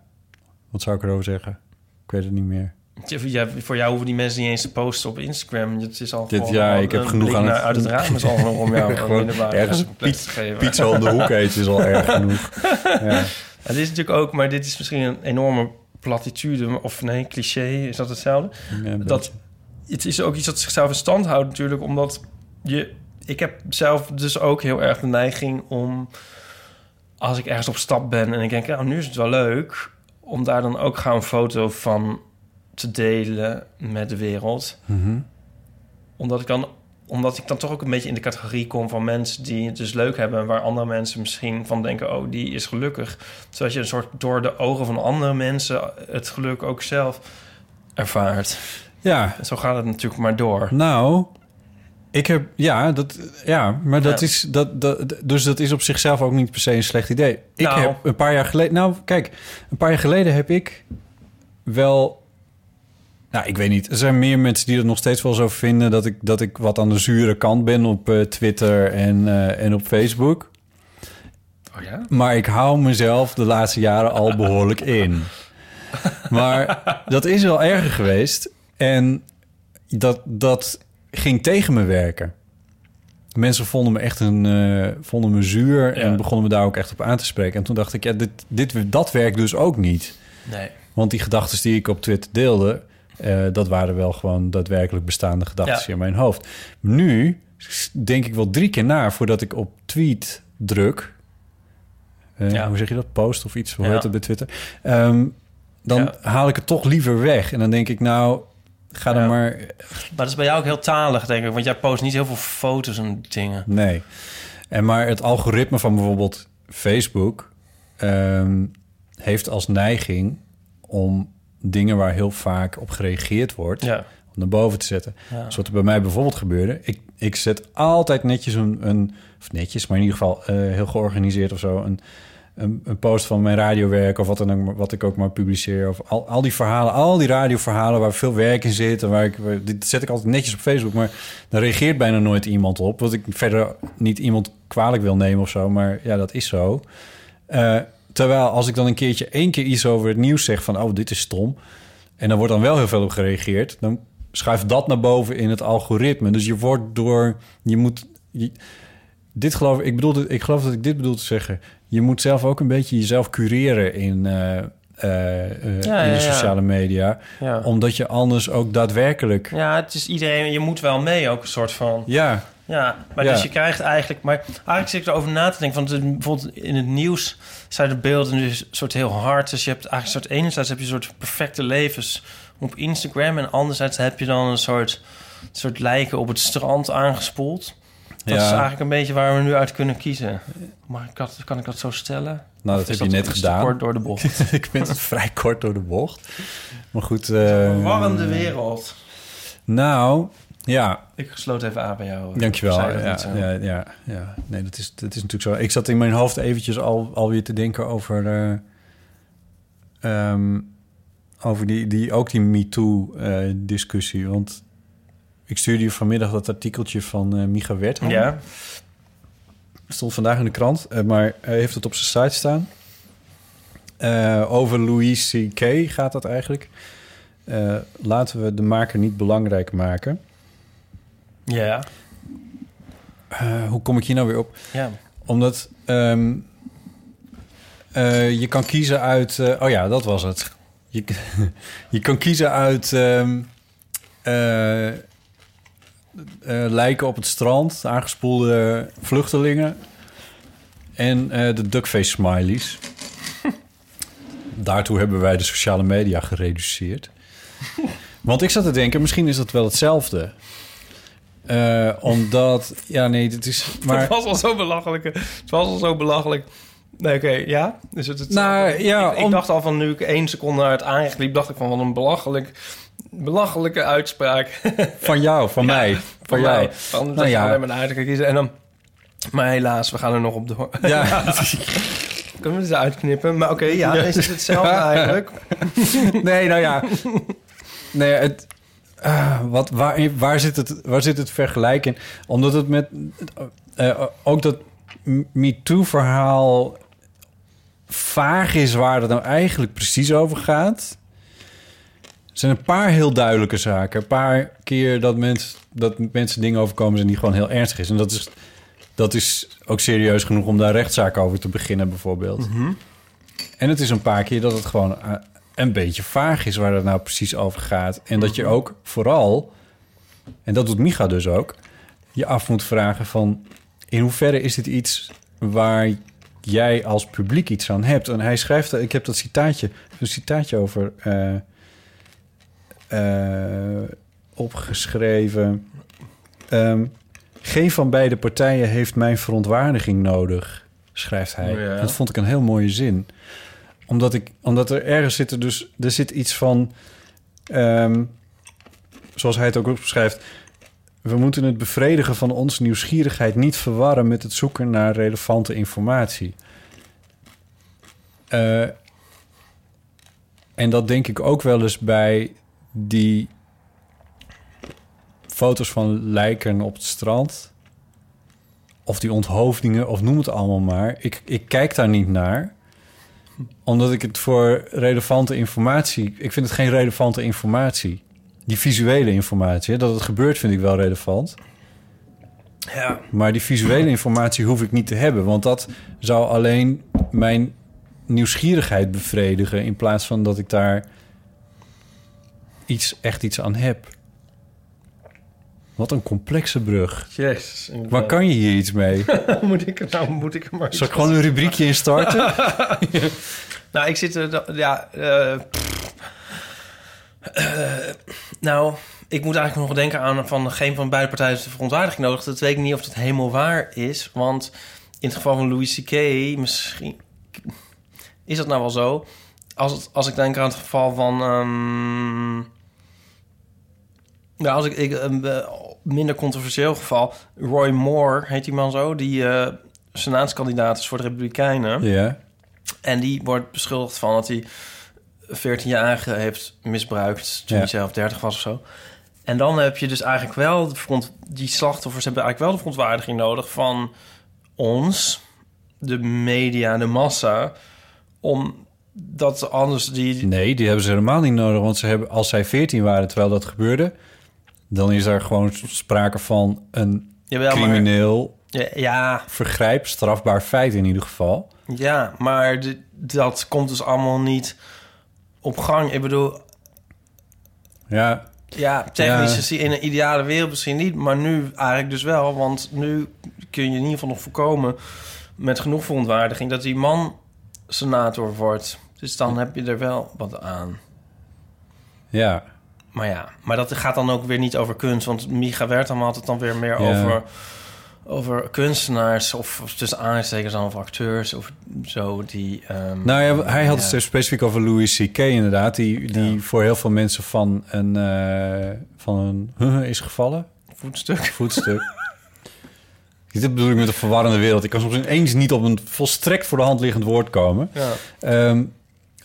[SPEAKER 4] wat zou ik erover zeggen? Ik weet het niet meer.
[SPEAKER 3] Ja, voor jou hoeven die mensen niet eens te posten op Instagram. Het is al
[SPEAKER 4] Dit-
[SPEAKER 3] gewoon
[SPEAKER 4] ja,
[SPEAKER 3] al
[SPEAKER 4] ik heb genoeg aan het-
[SPEAKER 3] uit het raam is al genoeg om jou
[SPEAKER 4] Gewoon ergens een
[SPEAKER 3] geven.
[SPEAKER 4] Pizza om de hoek eten is al erg genoeg. Ja.
[SPEAKER 3] Dit is natuurlijk ook, maar dit is misschien een enorme platitude, of nee, cliché, is dat hetzelfde?
[SPEAKER 4] Ja,
[SPEAKER 3] dat het is ook iets dat zichzelf in stand houdt natuurlijk, omdat je... Ik heb zelf dus ook heel erg de neiging om... als ik ergens op stap ben en ik denk, nou, nu is het wel leuk... om daar dan ook gaan een foto van te delen met de wereld.
[SPEAKER 4] Mhm.
[SPEAKER 3] Omdat ik dan omdat ik dan toch ook een beetje in de categorie kom van mensen die het dus leuk hebben... en waar andere mensen misschien van denken, oh, die is gelukkig. Zodat je een soort door de ogen van andere mensen het geluk ook zelf ervaart.
[SPEAKER 4] Ja,
[SPEAKER 3] En zo gaat het natuurlijk maar door.
[SPEAKER 4] nou, ik heb, ja, dat, ja maar dat
[SPEAKER 3] Ja.
[SPEAKER 4] is, dat, dat, dus dat is op zichzelf ook niet per se een slecht idee. Ik
[SPEAKER 3] Nou.
[SPEAKER 4] heb een paar jaar geleden, nou, kijk, een paar jaar geleden heb ik wel, nou, ik weet niet, er zijn meer mensen die het nog steeds wel zo vinden dat ik, dat ik wat aan de zure kant ben op eh, Twitter en, eh, en op Facebook.
[SPEAKER 3] Oh ja?
[SPEAKER 4] Maar ik hou mezelf de laatste jaren al behoorlijk in. Maar dat is wel erger geweest. En dat, dat ging tegen me werken. Mensen vonden me echt een, eh, vonden me zuur en begonnen me daar ook echt op aan te spreken. En toen dacht ik, ja, dit, dit, dat werkt dus ook niet.
[SPEAKER 3] Nee.
[SPEAKER 4] Want die gedachten die ik op Twitter deelde, eh, dat waren wel gewoon daadwerkelijk bestaande gedachten
[SPEAKER 3] Ja.
[SPEAKER 4] in mijn hoofd. Nu denk ik wel drie keer na voordat ik op tweet druk. Eh,
[SPEAKER 3] Ja.
[SPEAKER 4] Hoe zeg je dat? Post of iets? Hoe
[SPEAKER 3] Ja.
[SPEAKER 4] heet bij Twitter? Ehm, dan haal ik het toch liever weg. En dan denk ik, nou, ga dan
[SPEAKER 3] Ja.
[SPEAKER 4] maar...
[SPEAKER 3] Maar dat is bij jou ook heel talig, denk ik. Want jij post niet heel veel foto's en dingen.
[SPEAKER 4] Nee. En maar het algoritme van bijvoorbeeld Facebook ehm, heeft als neiging om dingen waar heel vaak op gereageerd wordt,
[SPEAKER 3] Ja.
[SPEAKER 4] om naar boven te zetten.
[SPEAKER 3] Ja.
[SPEAKER 4] Zoals er bij mij bijvoorbeeld gebeurde. Ik, ik zet altijd netjes een, een of netjes, maar in ieder geval eh, heel georganiseerd of zo, een, een, een post van mijn radiowerk of wat, dan wat ik ook maar publiceer. Of al, al die verhalen, al die radioverhalen waar veel werk in zit. En waar ik, dit zet ik altijd netjes op Facebook. Maar daar reageert bijna nooit iemand op. Wat ik verder niet iemand kwalijk wil nemen of zo. Maar ja, dat is zo. Eh, terwijl als ik dan een keertje één keer iets over het nieuws zeg van... oh, dit is stom. En dan wordt dan wel heel veel op gereageerd. Dan schuift dat naar boven in het algoritme. Dus je wordt door... Je moet... je- dit geloof ik, bedoelde, ik geloof dat ik dit bedoel te zeggen. Je moet zelf ook een beetje jezelf cureren in, eh,
[SPEAKER 3] Ja,
[SPEAKER 4] in de
[SPEAKER 3] ja.
[SPEAKER 4] sociale media. Omdat je anders ook daadwerkelijk...
[SPEAKER 3] ja, het is iedereen... Je moet wel mee ook een soort van...
[SPEAKER 4] Ja,
[SPEAKER 3] Ja, maar
[SPEAKER 4] Ja.
[SPEAKER 3] dus je krijgt eigenlijk... Maar eigenlijk zit ik erover na te denken. Want het- bijvoorbeeld in het nieuws zijn de beelden dus een soort heel hard. Dus je hebt eigenlijk een soort... Enerzijds heb je een soort perfecte levens op Instagram. En anderzijds heb je dan een soort, soort lijken op het strand aangespoeld. Dat
[SPEAKER 4] Ja.
[SPEAKER 3] is eigenlijk een beetje waar we nu uit kunnen kiezen. Maar ik had, kan ik dat zo stellen?
[SPEAKER 4] nou dat
[SPEAKER 3] is
[SPEAKER 4] heb je net gedaan.
[SPEAKER 3] kort door de bocht.
[SPEAKER 4] ik vind het vrij kort door de bocht. Maar goed. eh,
[SPEAKER 3] Een warrende wereld.
[SPEAKER 4] Nou, Ja,
[SPEAKER 3] Ik sloot even aan bij jou.
[SPEAKER 4] dankjewel.
[SPEAKER 3] Zei dat
[SPEAKER 4] Ja, ja, ja, ja. Nee, dat is, dat is natuurlijk zo. Ik zat in mijn hoofd eventjes al, alweer te denken over... eh, ehm, over die, die, ook die MeToo-discussie. Want ik stuurde je vanmiddag dat artikeltje van eh Micha Wertheim.
[SPEAKER 3] Ja,
[SPEAKER 4] stond vandaag in de krant, eh, maar hij heeft het op zijn site staan. Eh, over Louis C.K. gaat dat eigenlijk. Eh, laten we de maker niet belangrijk maken.
[SPEAKER 3] Ja,
[SPEAKER 4] Eh, hoe kom ik hier nou weer op?
[SPEAKER 3] ja.
[SPEAKER 4] Omdat ehm, eh, je kan kiezen uit... eh, oh ja, dat was het. Je, je kan kiezen uit... ehm, eh, eh, lijken op het strand, aangespoelde vluchtelingen... en de duckface smileys. Daartoe hebben wij de sociale media gereduceerd. Want ik zat te denken, misschien is dat wel hetzelfde. Eh, omdat... Ja, nee, het is... Maar,
[SPEAKER 3] Het was al zo belachelijk. Het was al zo belachelijk. Nee, oké, ja. Is het het
[SPEAKER 4] Nou, ja,
[SPEAKER 3] ik, ik
[SPEAKER 4] om-
[SPEAKER 3] dacht al van nu ik één seconde naar het aanrecht liep, dacht ik van wat een belachelijk, belachelijke uitspraak
[SPEAKER 4] Van jou, van mij, van
[SPEAKER 3] van
[SPEAKER 4] jou.
[SPEAKER 3] mij. Van dat
[SPEAKER 4] Nou ja.
[SPEAKER 3] alleen maar naar kiezen. En dan, maar helaas, we gaan er nog op door.
[SPEAKER 4] Ja,
[SPEAKER 3] Kunnen we dit uitknippen? Maar oké, ja, is het hetzelfde eigenlijk?
[SPEAKER 4] nee, nou ja. Nee, het, ah, wat, waar, waar, zit het, waar zit het vergelijk in? Omdat het met... eh, ook dat MeToo-verhaal vaag is waar het nou eigenlijk precies over gaat. Er zijn een paar heel duidelijke zaken. Een paar keer dat, mens, dat mensen dingen overkomen zijn die gewoon heel ernstig is. En dat is, dat is ook serieus genoeg om daar rechtszaken over te beginnen, bijvoorbeeld. En het is een paar keer dat het gewoon eh, een beetje vaag is waar het nou precies over gaat. En dat je ook vooral, en dat doet Micha dus ook, je af moet vragen van in hoeverre is dit iets waar jij als publiek iets aan hebt. En hij schrijft, ik heb dat citaatje, een citaatje over eh, eh, opgeschreven. Ehm, geen van beide partijen heeft mijn verontwaardiging nodig, schrijft hij.
[SPEAKER 3] Ja.
[SPEAKER 4] Dat vond ik een heel mooie zin. Omdat, ik, omdat er ergens zit er dus... Er zit iets van... ehm, zoals hij het ook beschrijft... We moeten het bevredigen van onze nieuwsgierigheid niet verwarren... met het zoeken naar relevante informatie. Eh, en dat denk ik ook wel eens bij die foto's van lijken op het strand. Of die onthoofdingen, of noem het allemaal maar. Ik, ik kijk daar niet naar. Omdat ik het voor relevante informatie... Ik vind het geen relevante informatie. Die visuele informatie. Dat het gebeurt vind ik wel relevant.
[SPEAKER 3] Ja.
[SPEAKER 4] Maar die visuele informatie hoef ik niet te hebben. Want dat zou alleen mijn nieuwsgierigheid bevredigen... in plaats van dat ik daar iets, echt iets aan heb. Wat een complexe brug.
[SPEAKER 3] Jezus.
[SPEAKER 4] Waar kan je hier iets mee?
[SPEAKER 3] moet ik er nou, moet ik er maar
[SPEAKER 4] Zal ik gewoon een rubriekje in starten?
[SPEAKER 3] Nou, ik zit er... Ja, eh. Eh, nou, ik moet eigenlijk nog denken aan van geen van beide partijen heeft de verontwaardiging nodig. Dat weet ik niet of dat helemaal waar is. Want in het geval van Louis C.K. misschien... Is dat nou wel zo? Als, het, als ik denk aan het geval van... ehm, nou, als ik, ik eh, minder controversieel geval... Roy Moore, heet die man zo? Die eh senaatskandidaat is voor de Republikeinen.
[SPEAKER 4] ja.
[SPEAKER 3] En die wordt beschuldigd van dat hij 14-jarige heeft misbruikt toen
[SPEAKER 4] Ja.
[SPEAKER 3] hij zelf 30 was of zo. En dan heb je dus eigenlijk wel de front, die slachtoffers hebben eigenlijk wel de verontwaardiging nodig van ons, de media, de massa, om dat anders die.
[SPEAKER 4] Nee, die hebben ze helemaal niet nodig. Want ze hebben, als zij 14 waren terwijl dat gebeurde... dan is er gewoon sprake van een
[SPEAKER 3] Jawel,
[SPEAKER 4] crimineel
[SPEAKER 3] Ja, ja,
[SPEAKER 4] vergrijp, strafbaar feit in ieder geval.
[SPEAKER 3] ja, maar de- dat komt dus allemaal niet op gang. Ik bedoel,
[SPEAKER 4] Ja,
[SPEAKER 3] Ja, technisch
[SPEAKER 4] Ja.
[SPEAKER 3] gezien in een ideale wereld misschien niet, maar nu eigenlijk dus wel. Want nu kun je in ieder geval nog voorkomen met genoeg verontwaardiging dat die man senator wordt. Dus dan heb je er wel wat aan.
[SPEAKER 4] ja.
[SPEAKER 3] Maar ja, maar dat gaat dan ook weer niet over kunst. Want Micha Wertham had het dan weer meer
[SPEAKER 4] Ja.
[SPEAKER 3] over, over kunstenaars... of, of tussen aanstekers dan of acteurs of zo die... ehm,
[SPEAKER 4] Nou ja, hij had
[SPEAKER 3] ja.
[SPEAKER 4] het specifiek over Louis C.K. inderdaad... die, die
[SPEAKER 3] Ja.
[SPEAKER 4] voor heel veel mensen van een, eh, van een is gevallen.
[SPEAKER 3] voetstuk.
[SPEAKER 4] voetstuk. Dit bedoel ik met een verwarrende wereld. Ik kan soms ineens niet op een volstrekt voor de hand liggend woord komen.
[SPEAKER 3] Ja.
[SPEAKER 4] Ehm,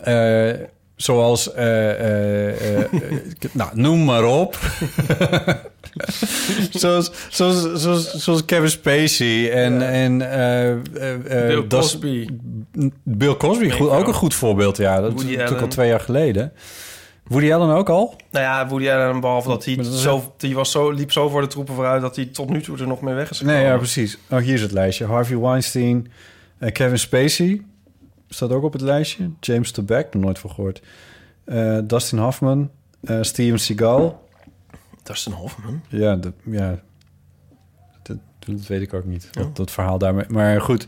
[SPEAKER 4] eh, zoals, eh, eh, eh, nou, noem maar op. zoals, zoals, zoals, zoals Kevin Spacey en, en eh, eh, eh,
[SPEAKER 3] Bill Cosby.
[SPEAKER 4] Bill Cosby, goed, ook een goed voorbeeld, ja. Dat is natuurlijk al twee jaar geleden. Woody Allen ook al?
[SPEAKER 3] Nou ja, Woody Allen, behalve dat hij zo, die was zo, liep zo voor de troepen vooruit... dat hij tot nu toe er nog mee weg is
[SPEAKER 4] Nee,
[SPEAKER 3] gekomen.
[SPEAKER 4] ja, precies. Oh, hier is het lijstje. Harvey Weinstein, Kevin Spacey staat ook op het lijstje. James Toback, nog nooit van gehoord. Eh, Dustin Hoffman, eh, Steven Seagal.
[SPEAKER 3] Dustin Hoffman.
[SPEAKER 4] Ja, dat, ja dat, dat weet ik ook niet. Dat, dat verhaal daarmee. Maar goed.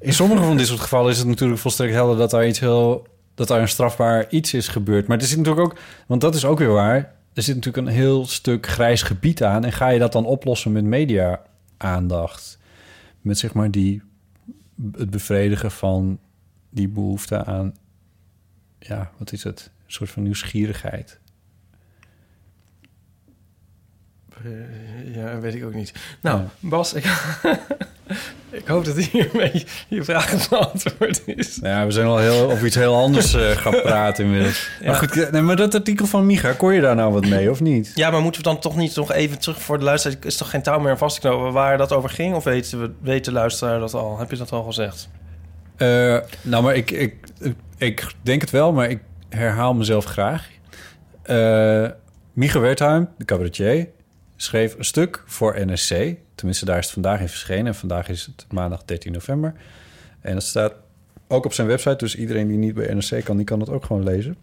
[SPEAKER 4] In sommige van dit soort gevallen is het natuurlijk volstrekt helder dat daar iets heel. dat daar een strafbaar iets is gebeurd. Maar er zit natuurlijk ook. Want dat is ook weer waar. Er zit natuurlijk een heel stuk grijs gebied aan. En ga je dat dan oplossen met media-aandacht? Met zeg maar die. Het bevredigen van die behoefte aan. ja, wat is het? Een soort van nieuwsgierigheid.
[SPEAKER 3] Eh, ja, weet ik ook niet. Nou,
[SPEAKER 4] Ja.
[SPEAKER 3] Bas, ik, ik hoop dat hiermee je vraag beantwoord is.
[SPEAKER 4] Nou ja, we zijn al heel, over iets heel anders eh, gaan praten inmiddels.
[SPEAKER 3] Ja.
[SPEAKER 4] Maar goed, eh, nee, maar dat artikel van Micha, kon je daar nou wat mee of niet?
[SPEAKER 3] Ja, maar moeten we dan toch niet nog even terug voor de luisteraar? Is toch geen touw meer vast te knopen waar dat over ging? Of weten, we, weet de luisteraar dat al? Heb je dat al gezegd?
[SPEAKER 4] Eh, nou, maar ik, ik, ik denk het wel, maar ik herhaal mezelf graag. Eh Micha Wertheim, de cabaretier, schreef een stuk voor NSC. Tenminste, daar is het vandaag in verschenen. En vandaag is het maandag 13 november. En dat staat ook op zijn website. Dus iedereen die niet bij NSC kan, die kan het ook gewoon lezen.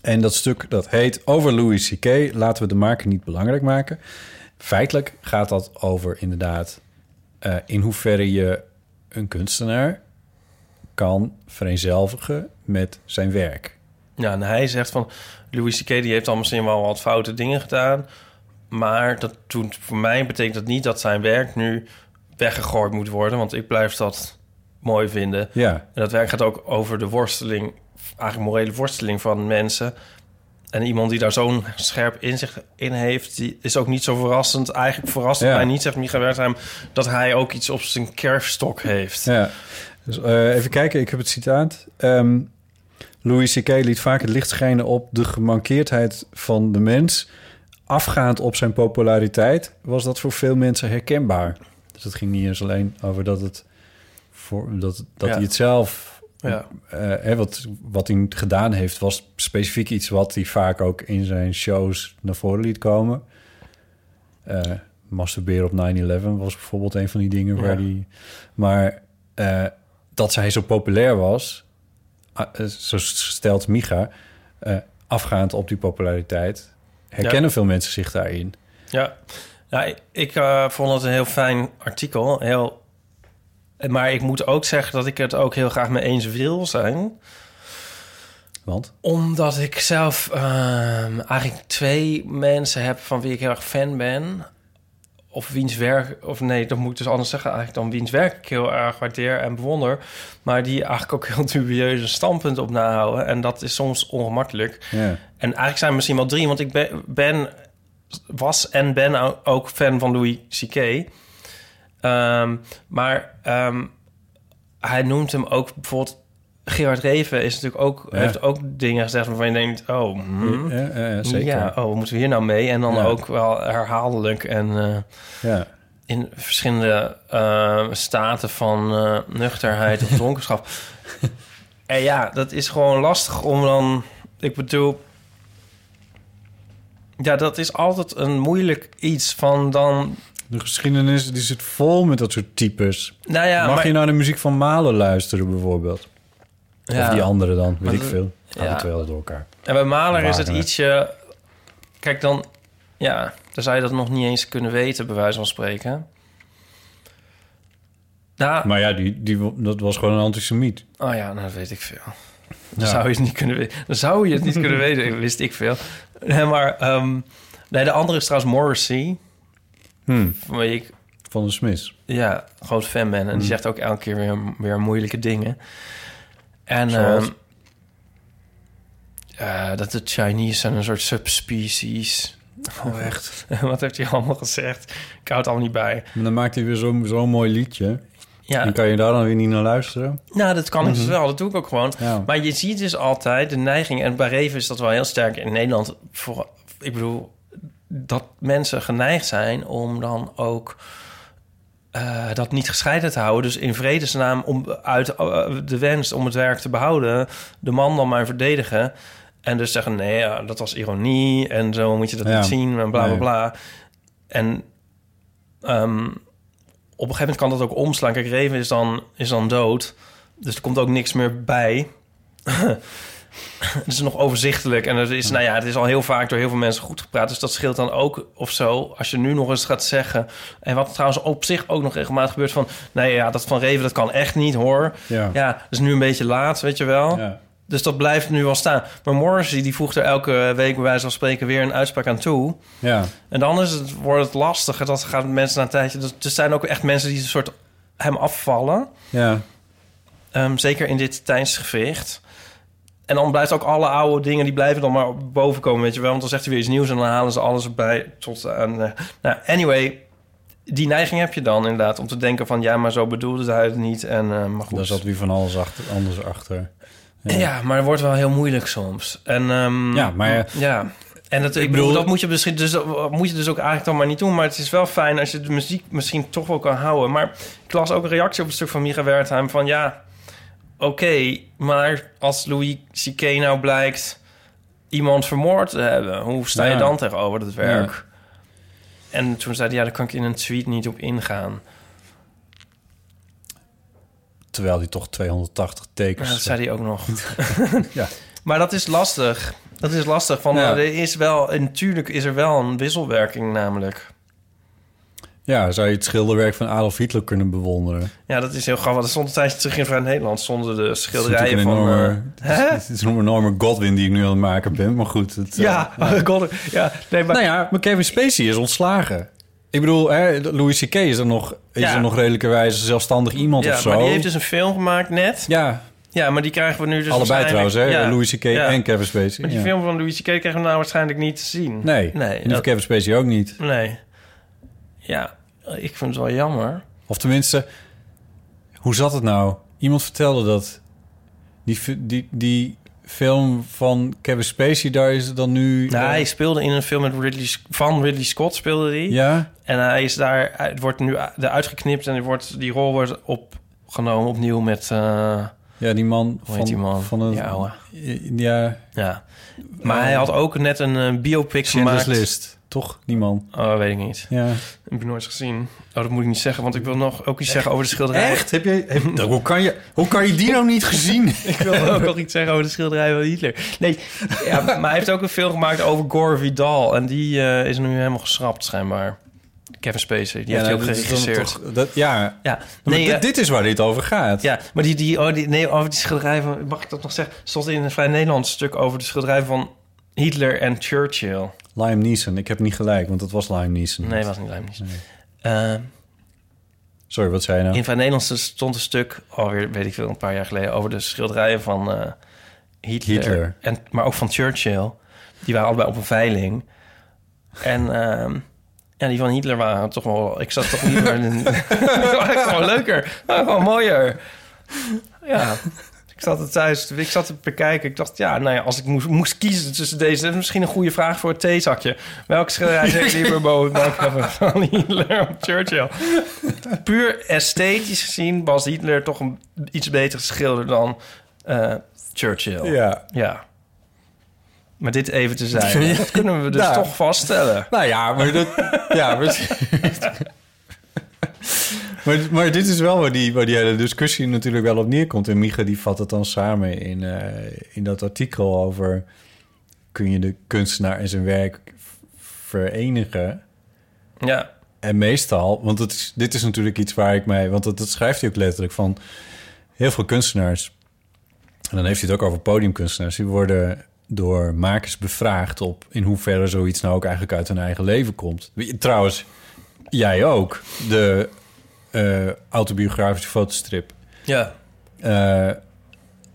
[SPEAKER 4] En dat stuk dat heet Over Louis C.K. Laten we de maker niet belangrijk maken. Feitelijk gaat dat over inderdaad... eh, in hoeverre je een kunstenaar kan vereenzelvigen met zijn werk.
[SPEAKER 3] Ja, en hij zegt van... Louis C.K. die heeft al misschien wel wat foute dingen gedaan... maar dat doet, voor mij betekent dat niet dat zijn werk nu weggegooid moet worden... want ik blijf dat mooi vinden.
[SPEAKER 4] Ja,
[SPEAKER 3] En dat werk gaat ook over de worsteling... eigenlijk morele worsteling van mensen... En iemand die daar zo'n scherp inzicht in heeft, die is ook niet zo verrassend. Eigenlijk verrast
[SPEAKER 4] Ja.
[SPEAKER 3] mij niet, zegt Micha Wertheim, dat hij ook iets op zijn kerfstok heeft.
[SPEAKER 4] ja. Dus, eh, even kijken, ik heb het citaat. Ehm, Louis C.K. liet vaak het licht schijnen op de gemankeerdheid van de mens. Afgaand op zijn populariteit was dat voor veel mensen herkenbaar. Dus het ging niet eens alleen over dat, het voor, dat, dat
[SPEAKER 3] Ja.
[SPEAKER 4] hij het zelf...
[SPEAKER 3] Ja.
[SPEAKER 4] eh, wat, wat hij gedaan heeft, was specifiek iets wat hij vaak ook in zijn shows naar voren liet komen. Eh masturberen op 9-11 was bijvoorbeeld een van die dingen waar
[SPEAKER 3] Ja.
[SPEAKER 4] hij... Maar eh, dat hij zo populair was, zo stelt Micha, afgaand op die populariteit, herkennen veel mensen zich daarin.
[SPEAKER 3] Ja, ik, ik, eh, vond het een heel fijn artikel. Heel, maar ik moet ook zeggen dat ik het ook heel graag mee eens wil zijn.
[SPEAKER 4] Want?
[SPEAKER 3] Omdat ik zelf ehm, eigenlijk twee mensen heb van wie ik heel erg fan ben. Of wiens werk, of nee, dat moet ik dus anders zeggen eigenlijk dan wiens werk ik heel erg waardeer en bewonder. Maar die eigenlijk ook heel dubieuze standpunt op nahouden. En dat is soms ongemakkelijk. En eigenlijk zijn er misschien wel drie, want ik ben, ben was en ben ook fan van Louis C.K. Ehm, maar ehm, hij noemt hem ook bijvoorbeeld... Gerard Reven is natuurlijk ook,
[SPEAKER 4] Ja.
[SPEAKER 3] heeft ook dingen gezegd waarvan je denkt... oh, hmm,
[SPEAKER 4] Ja, ja, zeker.
[SPEAKER 3] ja, oh, moeten we hier nou mee? En dan ook wel herhaaldelijk en eh, in verschillende eh, staten van eh, nuchterheid of dronkenschap. en ja, dat is gewoon lastig om dan... Ik bedoel... Ja, dat is altijd een moeilijk iets van dan...
[SPEAKER 4] De geschiedenis die zit vol met dat soort types.
[SPEAKER 3] Nou ja,
[SPEAKER 4] Mag
[SPEAKER 3] maar,
[SPEAKER 4] je naar de muziek van Malen luisteren bijvoorbeeld? Of die andere dan, weet ik veel.
[SPEAKER 3] ja.
[SPEAKER 4] Alle twee door elkaar.
[SPEAKER 3] En bij Maler is het ietsje... Kijk, dan... Ja, dan zou je dat nog niet eens kunnen weten, bij wijze van spreken. Nou,
[SPEAKER 4] Maar ja, die, die, dat was gewoon een antisemiet.
[SPEAKER 3] Oh ja, nou dat weet ik veel. Dan
[SPEAKER 4] Ja.
[SPEAKER 3] zou je het niet kunnen weten. Dan zou je het niet kunnen weten. Wist ik veel. Nee, maar ehm, nee, de andere is trouwens Morrissey.
[SPEAKER 4] Hmm.
[SPEAKER 3] Van ik
[SPEAKER 4] Van de Smiths.
[SPEAKER 3] ja, groot fan ben. En die zegt ook elke keer weer, weer moeilijke dingen. En ehm, eh, dat de Chinese zijn een soort subspecies.
[SPEAKER 4] Oh, echt?
[SPEAKER 3] Wat heeft hij allemaal gezegd? Ik hou het allemaal niet bij.
[SPEAKER 4] Maar dan maakt hij weer zo'n zo'n mooi liedje.
[SPEAKER 3] Ja,
[SPEAKER 4] En kan je daar dan weer niet naar luisteren?
[SPEAKER 3] nou, dat kan ik dus wel. Dat doe ik ook gewoon.
[SPEAKER 4] Ja.
[SPEAKER 3] Maar je ziet dus altijd de neiging... en bij Reven is dat wel heel sterk in Nederland. Voor, ik bedoel, dat mensen geneigd zijn om dan ook... eh, dat niet gescheiden te houden. Dus in vredesnaam om uit eh, de wens om het werk te behouden... de man dan maar verdedigen. En dus zeggen, nee, ja, dat was ironie... en zo moet je dat
[SPEAKER 4] Ja.
[SPEAKER 3] niet zien en bla, bla,
[SPEAKER 4] Nee.
[SPEAKER 3] bla. En ehm, op een gegeven moment kan dat ook omslaan. Kijk, Reven is dan, is dan dood... Dus er komt ook niks meer bij. het is nog overzichtelijk. En het is, nou ja, het is al heel vaak door heel veel mensen goed gepraat. Dus dat scheelt dan ook of zo. Als je nu nog eens gaat zeggen. En wat trouwens op zich ook nog regelmatig gebeurt van. Nee, ja, dat van Reven, dat kan echt niet hoor.
[SPEAKER 4] Ja.
[SPEAKER 3] Ja, dat is nu een beetje laat, weet je wel.
[SPEAKER 4] Ja.
[SPEAKER 3] Dus dat blijft nu wel staan. Maar Morrissey, die voegt er elke week bij wijze van spreken weer een uitspraak aan toe.
[SPEAKER 4] Ja.
[SPEAKER 3] En dan is het, wordt het lastiger. Dat gaan mensen na een tijdje... Dus er zijn ook echt mensen die een soort hem afvallen.
[SPEAKER 4] Ja.
[SPEAKER 3] Ehm, zeker in dit tijdsgevecht. En dan blijft ook alle oude dingen, die blijven dan maar boven komen, weet je wel. Want dan zegt hij weer iets nieuws en dan halen ze alles erbij tot aan... eh, nou, anyway, die neiging heb je dan inderdaad om te denken van... ja, maar zo bedoelde hij het niet en eh, maar goed.
[SPEAKER 4] Daar zat weer van alles achter, anders achter.
[SPEAKER 3] ja. maar het wordt wel heel moeilijk soms. En, ehm,
[SPEAKER 4] Ja, maar ja.
[SPEAKER 3] ja. En dat, ik bedoel, dat moet je, misschien dus, moet je dus ook eigenlijk dan maar niet doen. Maar het is wel fijn als je de muziek misschien toch wel kan houden. Maar ik las ook een reactie op het stuk van Micha Wertheim van... ja, oké, maar als Louis C.K. nou blijkt iemand vermoord te hebben... hoe sta je
[SPEAKER 4] Ja.
[SPEAKER 3] dan tegenover dat werk? En toen zei hij, ja, daar kan ik in een tweet niet op ingaan.
[SPEAKER 4] Terwijl hij toch 280
[SPEAKER 3] Ja,
[SPEAKER 4] tekens...
[SPEAKER 3] dat zei hij ook nog.
[SPEAKER 4] Ja.
[SPEAKER 3] Maar dat is lastig. Dat is lastig. Van,
[SPEAKER 4] Ja.
[SPEAKER 3] Er is wel, natuurlijk is er wel een wisselwerking namelijk.
[SPEAKER 4] Ja, zou je het schilderwerk van Adolf Hitler kunnen bewonderen?
[SPEAKER 3] Ja, dat is heel grappig. Er stond een tijdje terug in Vrij Nederland... stonden de
[SPEAKER 4] Het
[SPEAKER 3] schilderijen van... hè?
[SPEAKER 4] het is een enorme Godwin die ik nu aan het maken ben. Maar goed. Het, eh,
[SPEAKER 3] Ja, God, ja, nee, maar...
[SPEAKER 4] Nou ja, maar Kevin Spacey is ontslagen. Ik bedoel, hè, Louis C.K. is er nog, is
[SPEAKER 3] Ja.
[SPEAKER 4] er nog redelijkerwijs zelfstandig iemand
[SPEAKER 3] ja,
[SPEAKER 4] of zo.
[SPEAKER 3] maar die heeft dus een film gemaakt net. Ja,
[SPEAKER 4] Ja,
[SPEAKER 3] maar die krijgen we nu dus
[SPEAKER 4] allebei trouwens, hè?
[SPEAKER 3] Ja.
[SPEAKER 4] Louis C.K.
[SPEAKER 3] Ja.
[SPEAKER 4] en Kevin Spacey.
[SPEAKER 3] Maar die
[SPEAKER 4] ja.
[SPEAKER 3] film van Louis C.K. krijgen we nou waarschijnlijk niet te zien.
[SPEAKER 4] Nee,
[SPEAKER 3] Nee,
[SPEAKER 4] en die van
[SPEAKER 3] dat-
[SPEAKER 4] Kevin Spacey ook niet.
[SPEAKER 3] nee. Ja, ik vind het wel jammer.
[SPEAKER 4] Of tenminste, hoe zat het nou? Iemand vertelde dat die, die, die film van Kevin Spacey, daar is het dan nu...
[SPEAKER 3] Nou,
[SPEAKER 4] eh,
[SPEAKER 3] hij speelde in een film met Ridley, van Ridley Scott, speelde hij.
[SPEAKER 4] ja?
[SPEAKER 3] En hij is daar, het wordt nu eruit geknipt en wordt, die rol wordt opgenomen opnieuw met, eh,
[SPEAKER 4] Ja, die man van...
[SPEAKER 3] die man?
[SPEAKER 4] Van een,
[SPEAKER 3] oude.
[SPEAKER 4] Ja,
[SPEAKER 3] Ja. Maar hij had ook net een eh, biopic gemaakt.
[SPEAKER 4] List. Toch, die man?
[SPEAKER 3] Oh, weet ik niet.
[SPEAKER 4] Ja.
[SPEAKER 3] heb ik nooit gezien. Oh, dat moet ik niet zeggen, want ik wil nog ook iets zeggen over de schilderij.
[SPEAKER 4] Echt? Heb je, heb- hoe, kan je, hoe kan je die nou niet gezien?
[SPEAKER 3] Ik wil ook nog iets zeggen over de schilderij van Hitler. Nee, ja, maar hij heeft ook een film gemaakt over Gore Vidal. En die eh, is nu helemaal geschrapt, schijnbaar. Kevin Spacey, die heeft hij ook geregisseerd.
[SPEAKER 4] toch- dat, ja,
[SPEAKER 3] Ja, nee,
[SPEAKER 4] dit,
[SPEAKER 3] eh,
[SPEAKER 4] dit is waar dit over gaat.
[SPEAKER 3] Ja, maar die, die, oh, die, nee, over die schilderij van... Mag ik dat nog zeggen? stond in een vrij Nederlands stuk over de schilderij van Hitler en Churchill.
[SPEAKER 4] Liam Neeson. Ik heb niet gelijk, want dat was Liam Neeson.
[SPEAKER 3] Nee, was niet Lijm niet. Eh,
[SPEAKER 4] Sorry, wat zei je nou?
[SPEAKER 3] in vrij Nederlands stond een stuk, alweer weet ik veel, een paar jaar geleden... over de schilderijen van eh, Hitler.
[SPEAKER 4] Hitler.
[SPEAKER 3] En, maar ook van Churchill. Die waren allebei op een veiling. En ehm, ja, die van Hitler waren toch wel... Ik zat toch liever in... gewoon leuker. Gewoon mooier. Ja... Ik zat het thuis, ik zat te bekijken. Ik dacht, ja, nou ja, als ik moest, moest kiezen tussen deze... Dat is misschien een goede vraag voor het theezakje. Welke schilderij zou ik liever boven de bank hebben? Van Hitler of Churchill? Puur esthetisch gezien was Hitler toch een iets beter schilder dan eh, Churchill.
[SPEAKER 4] Ja.
[SPEAKER 3] Ja. Maar dit even te zijn. Dat kunnen we dus
[SPEAKER 4] Nou.
[SPEAKER 3] toch vaststellen.
[SPEAKER 4] Nou ja, maar dat... ja, maar, maar, maar dit is wel waar die, waar die hele discussie natuurlijk wel op neerkomt. En Micha die vat het dan samen in, eh, in dat artikel over... kun je de kunstenaar en zijn werk verenigen...
[SPEAKER 3] Ja.
[SPEAKER 4] En meestal, want het is, dit is natuurlijk iets waar ik mij... Want dat, dat schrijft hij ook letterlijk van... Heel veel kunstenaars... En dan heeft hij het ook over podiumkunstenaars. Die worden door makers bevraagd op... in hoeverre zoiets nou ook eigenlijk uit hun eigen leven komt. Trouwens, jij ook. De eh, autobiografische fotostrip.
[SPEAKER 3] Ja.
[SPEAKER 4] Eh,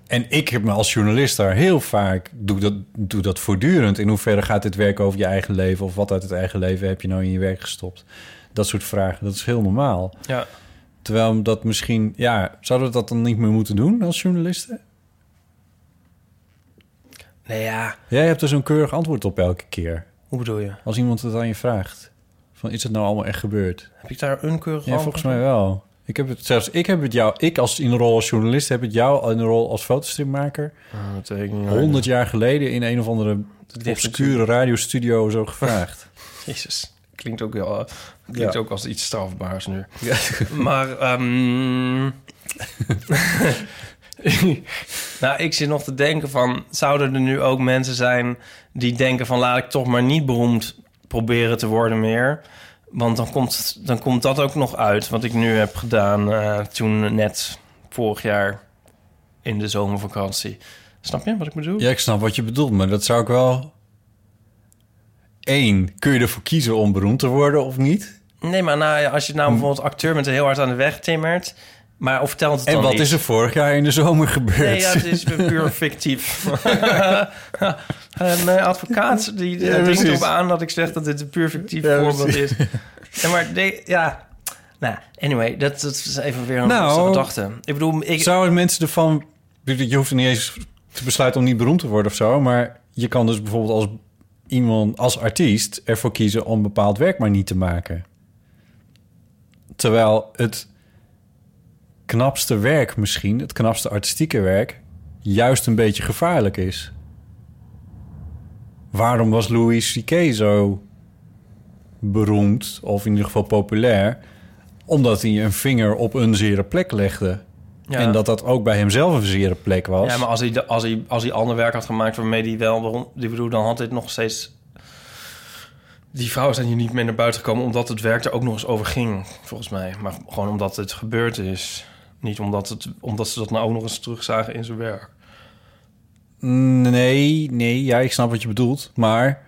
[SPEAKER 4] En ik heb me als journalist daar heel vaak... Doe dat, doe dat voortdurend. In hoeverre gaat dit werk over je eigen leven... of wat uit het eigen leven heb je nou in je werk gestopt? Dat soort vragen, dat is heel normaal.
[SPEAKER 3] Ja.
[SPEAKER 4] Terwijl dat misschien... Ja, zouden we dat dan niet meer moeten doen als journalisten?
[SPEAKER 3] Nee, ja.
[SPEAKER 4] Jij hebt er zo'n keurig antwoord op elke keer.
[SPEAKER 3] Hoe bedoel je?
[SPEAKER 4] Als iemand het aan je vraagt. Van, is het nou allemaal echt gebeurd?
[SPEAKER 3] Heb ik daar een keurig
[SPEAKER 4] Ja, volgens mij wel. Ik heb het zelfs, ik heb het jou, ik als in de rol als journalist heb het jou in de rol als fotostripmaker
[SPEAKER 3] niet.
[SPEAKER 4] 100 jaar geleden in een of andere obscure radiostudio zo gevraagd.
[SPEAKER 3] Jezus. Klinkt ook, wel, klinkt
[SPEAKER 4] Ja.
[SPEAKER 3] ook als iets strafbaars nu. Maar, ehm nou, ik zit nog te denken van... zouden er nu ook mensen zijn die denken van... laat ik toch maar niet beroemd proberen te worden meer... Want dan komt, dan komt dat ook nog uit, wat ik nu heb gedaan eh, toen net vorig jaar in de zomervakantie. Snap je wat ik bedoel?
[SPEAKER 4] Ja, ik snap wat je bedoelt, maar dat zou ik wel... Eén, kun je ervoor kiezen om beroemd te worden of niet?
[SPEAKER 3] Nee, maar nou, ja, als je
[SPEAKER 4] Hm.
[SPEAKER 3] nou bijvoorbeeld acteur bent en heel hard aan de weg timmert... maar of telt het
[SPEAKER 4] En
[SPEAKER 3] dan
[SPEAKER 4] wat
[SPEAKER 3] niet?
[SPEAKER 4] is er vorig jaar in de zomer gebeurd?
[SPEAKER 3] Nee, ja, het is puur fictief. Mijn advocaat die
[SPEAKER 4] Ja,
[SPEAKER 3] dringt op aan dat ik zeg dat dit een puur fictief
[SPEAKER 4] Ja,
[SPEAKER 3] voorbeeld
[SPEAKER 4] precies.
[SPEAKER 3] is. Ja, maar nee, ja... Nou, anyway, dat, dat is even weer een
[SPEAKER 4] Nou,
[SPEAKER 3] nou, gedachte. Ik bedoel, ik,
[SPEAKER 4] Zouden mensen ervan... Je hoeft er niet eens te besluiten om niet beroemd te worden of zo... maar je kan dus bijvoorbeeld als iemand, als artiest... ervoor kiezen om bepaald werk maar niet te maken. Terwijl het knapste werk misschien... het knapste artistieke werk... juist een beetje gevaarlijk is. Waarom was Louis C.K. zo beroemd... of in ieder geval populair... omdat hij een vinger op een zere plek legde...
[SPEAKER 3] ja.
[SPEAKER 4] En dat dat ook bij hemzelf een zere plek was.
[SPEAKER 3] Ja, maar als hij, de- als, hij, als hij ander werk had gemaakt waarmee hij wel... Die bedoel, dan had dit nog steeds... Die vrouwen zijn hier niet meer naar buiten gekomen... omdat het werk er ook nog eens over ging, volgens mij. Maar gewoon omdat het gebeurd is. Niet omdat, het, omdat ze dat nou ook nog eens terugzagen in zijn werk.
[SPEAKER 4] Nee, nee, ja, ik snap wat je bedoelt. Maar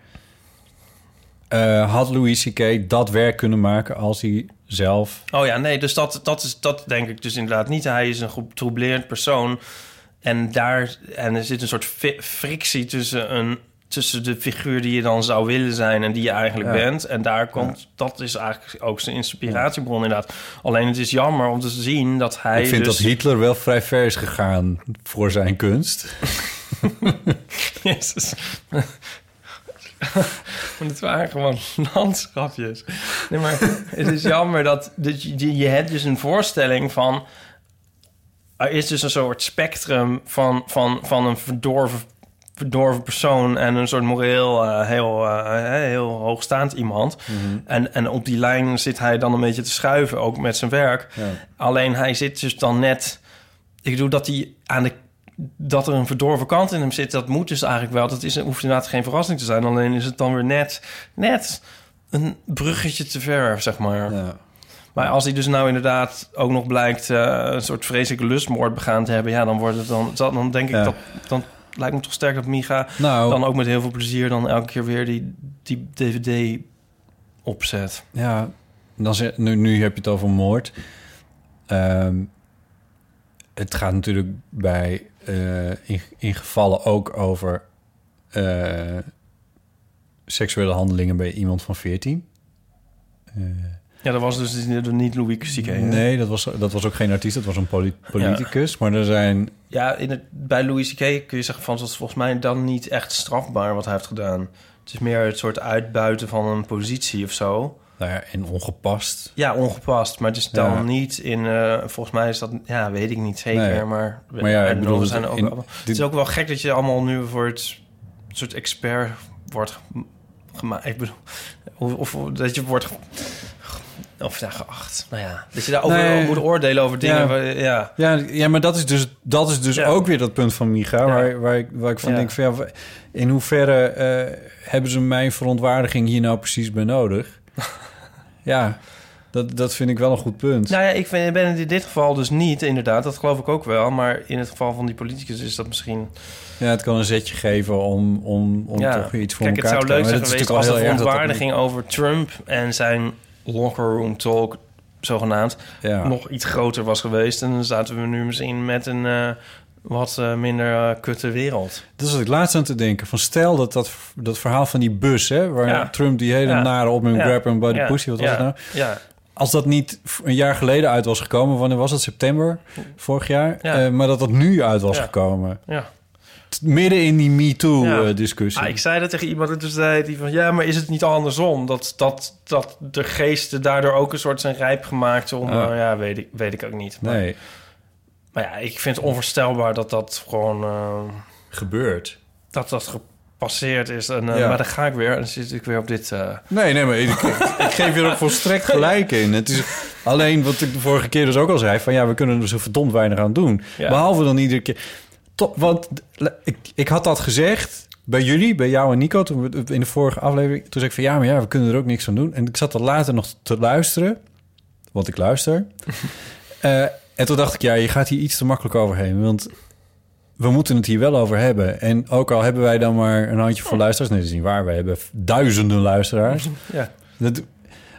[SPEAKER 4] eh, had Louis C.K. dat werk kunnen maken als hij zelf...
[SPEAKER 3] Oh ja, nee, dus dat, dat, is, dat denk ik dus inderdaad niet. Hij is een getroubleerd persoon. En, daar, en er zit een soort frictie tussen, een, tussen de figuur die je dan zou willen zijn... en die je eigenlijk
[SPEAKER 4] Ja.
[SPEAKER 3] bent. En daar komt, dat is eigenlijk ook zijn inspiratiebron inderdaad. Alleen het is jammer om te zien dat hij
[SPEAKER 4] ik vind
[SPEAKER 3] dus...
[SPEAKER 4] dat Hitler wel vrij ver is gegaan voor zijn kunst.
[SPEAKER 3] Jezus. Maar het waren gewoon landschapjes. Nee, maar het is jammer dat, dat je, je- je hebt dus een voorstelling van... Er is dus een soort spectrum van, van, van een verdorven, verdorven persoon... en een soort moreel eh, heel, eh, heel hoogstaand iemand. en, en op die lijn zit hij dan een beetje te schuiven, ook met zijn werk. Alleen hij zit dus dan net... Ik bedoel dat hij aan de dat er een verdorven kant in hem zit, dat moet dus eigenlijk wel. Dat is, hoeft inderdaad geen verrassing te zijn. Alleen is het dan weer net, net een bruggetje te ver, zeg maar.
[SPEAKER 4] Ja.
[SPEAKER 3] Maar als hij dus nou inderdaad ook nog blijkt eh, een soort vreselijke lustmoord begaan te hebben, ja, dan wordt het dan, dan dan denk ik
[SPEAKER 4] Ja.
[SPEAKER 3] dat dan lijkt me toch sterk dat Miga
[SPEAKER 4] Nou,
[SPEAKER 3] dan ook met heel veel plezier dan elke keer weer die, die DVD opzet.
[SPEAKER 4] ja, dan zeg, nu, nu heb je het over moord. Ehm, het gaat natuurlijk bij eh, in, in gevallen ook over eh, seksuele handelingen bij iemand van 14. Eh,
[SPEAKER 3] Ja, dat was dus niet Louis hè?
[SPEAKER 4] nee, dat was, dat was ook geen artiest, dat was een poli- politicus. Maar er zijn
[SPEAKER 3] Ja, in het, bij Louis C.K. kun je zeggen van... dat is volgens mij dan niet echt strafbaar wat hij heeft gedaan. Het is meer het soort uitbuiten van een positie of zo.
[SPEAKER 4] nou ja, en ongepast.
[SPEAKER 3] Ja, ongepast. Maar het is dan
[SPEAKER 4] Ja.
[SPEAKER 3] niet in... eh, volgens mij is dat... Ja, weet ik niet zeker,
[SPEAKER 4] Nee.
[SPEAKER 3] maar...
[SPEAKER 4] Maar ja, ik bedoel,
[SPEAKER 3] zijn ook,
[SPEAKER 4] in-
[SPEAKER 3] Het is ook wel gek dat je allemaal nu voor het soort expert wordt gemaakt. Ik bedoel... Of, of dat je wordt... Of ja, geacht. Nou ja, dat je daarover
[SPEAKER 4] Nee.
[SPEAKER 3] moet oordelen over dingen.
[SPEAKER 4] Ja.
[SPEAKER 3] waar- ja.
[SPEAKER 4] Ja, ja maar dat is dus, dat is dus
[SPEAKER 3] Ja.
[SPEAKER 4] ook weer dat punt van Micha... Waar, waar, ik, waar ik van denk van... Ja, in hoeverre eh, hebben ze mijn verontwaardiging hier nou precies bij nodig? ja, dat, dat vind ik wel een goed punt.
[SPEAKER 3] Nou ja, ik vind, ben het in dit geval dus niet, inderdaad. Dat geloof ik ook wel. Maar in het geval van die politicus is dat misschien...
[SPEAKER 4] Ja, het kan een zetje geven om, om, om
[SPEAKER 3] ja.
[SPEAKER 4] toch iets voor
[SPEAKER 3] Kijk, het
[SPEAKER 4] elkaar
[SPEAKER 3] zou
[SPEAKER 4] te
[SPEAKER 3] leuk
[SPEAKER 4] krijgen.
[SPEAKER 3] zijn
[SPEAKER 4] Maar dat is
[SPEAKER 3] geweest als de verontwaardiging over Trump... en zijn locker room talk, zogenaamd...
[SPEAKER 4] Ja.
[SPEAKER 3] nog iets groter was geweest. En dan zaten we nu misschien met een, eh, wat eh, minder uh, kutte wereld.
[SPEAKER 4] Dat is wat ik laatst aan te denken. Van stel dat, dat dat verhaal van die bus, hè, waar
[SPEAKER 3] Ja.
[SPEAKER 4] Trump die hele
[SPEAKER 3] Ja.
[SPEAKER 4] nare op met
[SPEAKER 3] Ja.
[SPEAKER 4] grab and by the pussy, wat was
[SPEAKER 3] Ja.
[SPEAKER 4] het nou?
[SPEAKER 3] Ja,
[SPEAKER 4] Als dat niet een jaar geleden uit was gekomen, wanneer was het? September vorig jaar?
[SPEAKER 3] Ja.
[SPEAKER 4] Eh, maar dat dat nu uit was gekomen.
[SPEAKER 3] ja.
[SPEAKER 4] Midden in die
[SPEAKER 3] Ja.
[SPEAKER 4] MeToo-discussie.
[SPEAKER 3] Ah, ik zei dat tegen iemand en toen zei die van... ja, maar is het niet andersom? Dat, dat, dat de geesten daardoor ook een soort zijn rijp gemaakt om...
[SPEAKER 4] Ah.
[SPEAKER 3] ja, weet ik, weet ik ook niet. Maar,
[SPEAKER 4] nee,
[SPEAKER 3] maar ja, ik vind het onvoorstelbaar dat dat gewoon... eh,
[SPEAKER 4] gebeurt.
[SPEAKER 3] dat dat gepasseerd is. En, eh,
[SPEAKER 4] Ja.
[SPEAKER 3] Maar dan ga ik weer en dan zit ik weer op dit... eh,
[SPEAKER 4] Nee, nee, maar ik, ik geef je er ook volstrekt gelijk in. Het is alleen wat ik de vorige keer dus ook al zei... van ja, we kunnen er zo verdomd weinig aan doen.
[SPEAKER 3] Ja.
[SPEAKER 4] Behalve dan iedere keer... Top, want ik, ik had dat gezegd bij jullie, bij jou en Nico... Toen we, in de vorige aflevering. Toen zei ik van ja, maar ja, we kunnen er ook niks aan doen. En ik zat er later nog te luisteren. Want ik luister. Eh, en toen dacht ik, ja, je gaat hier iets te makkelijk overheen. Want we moeten het hier wel over hebben. En ook al hebben wij dan maar een handjevol luisteraars... Nee, dat is niet waar. Wij hebben duizenden luisteraars.
[SPEAKER 3] ja.
[SPEAKER 4] Dat,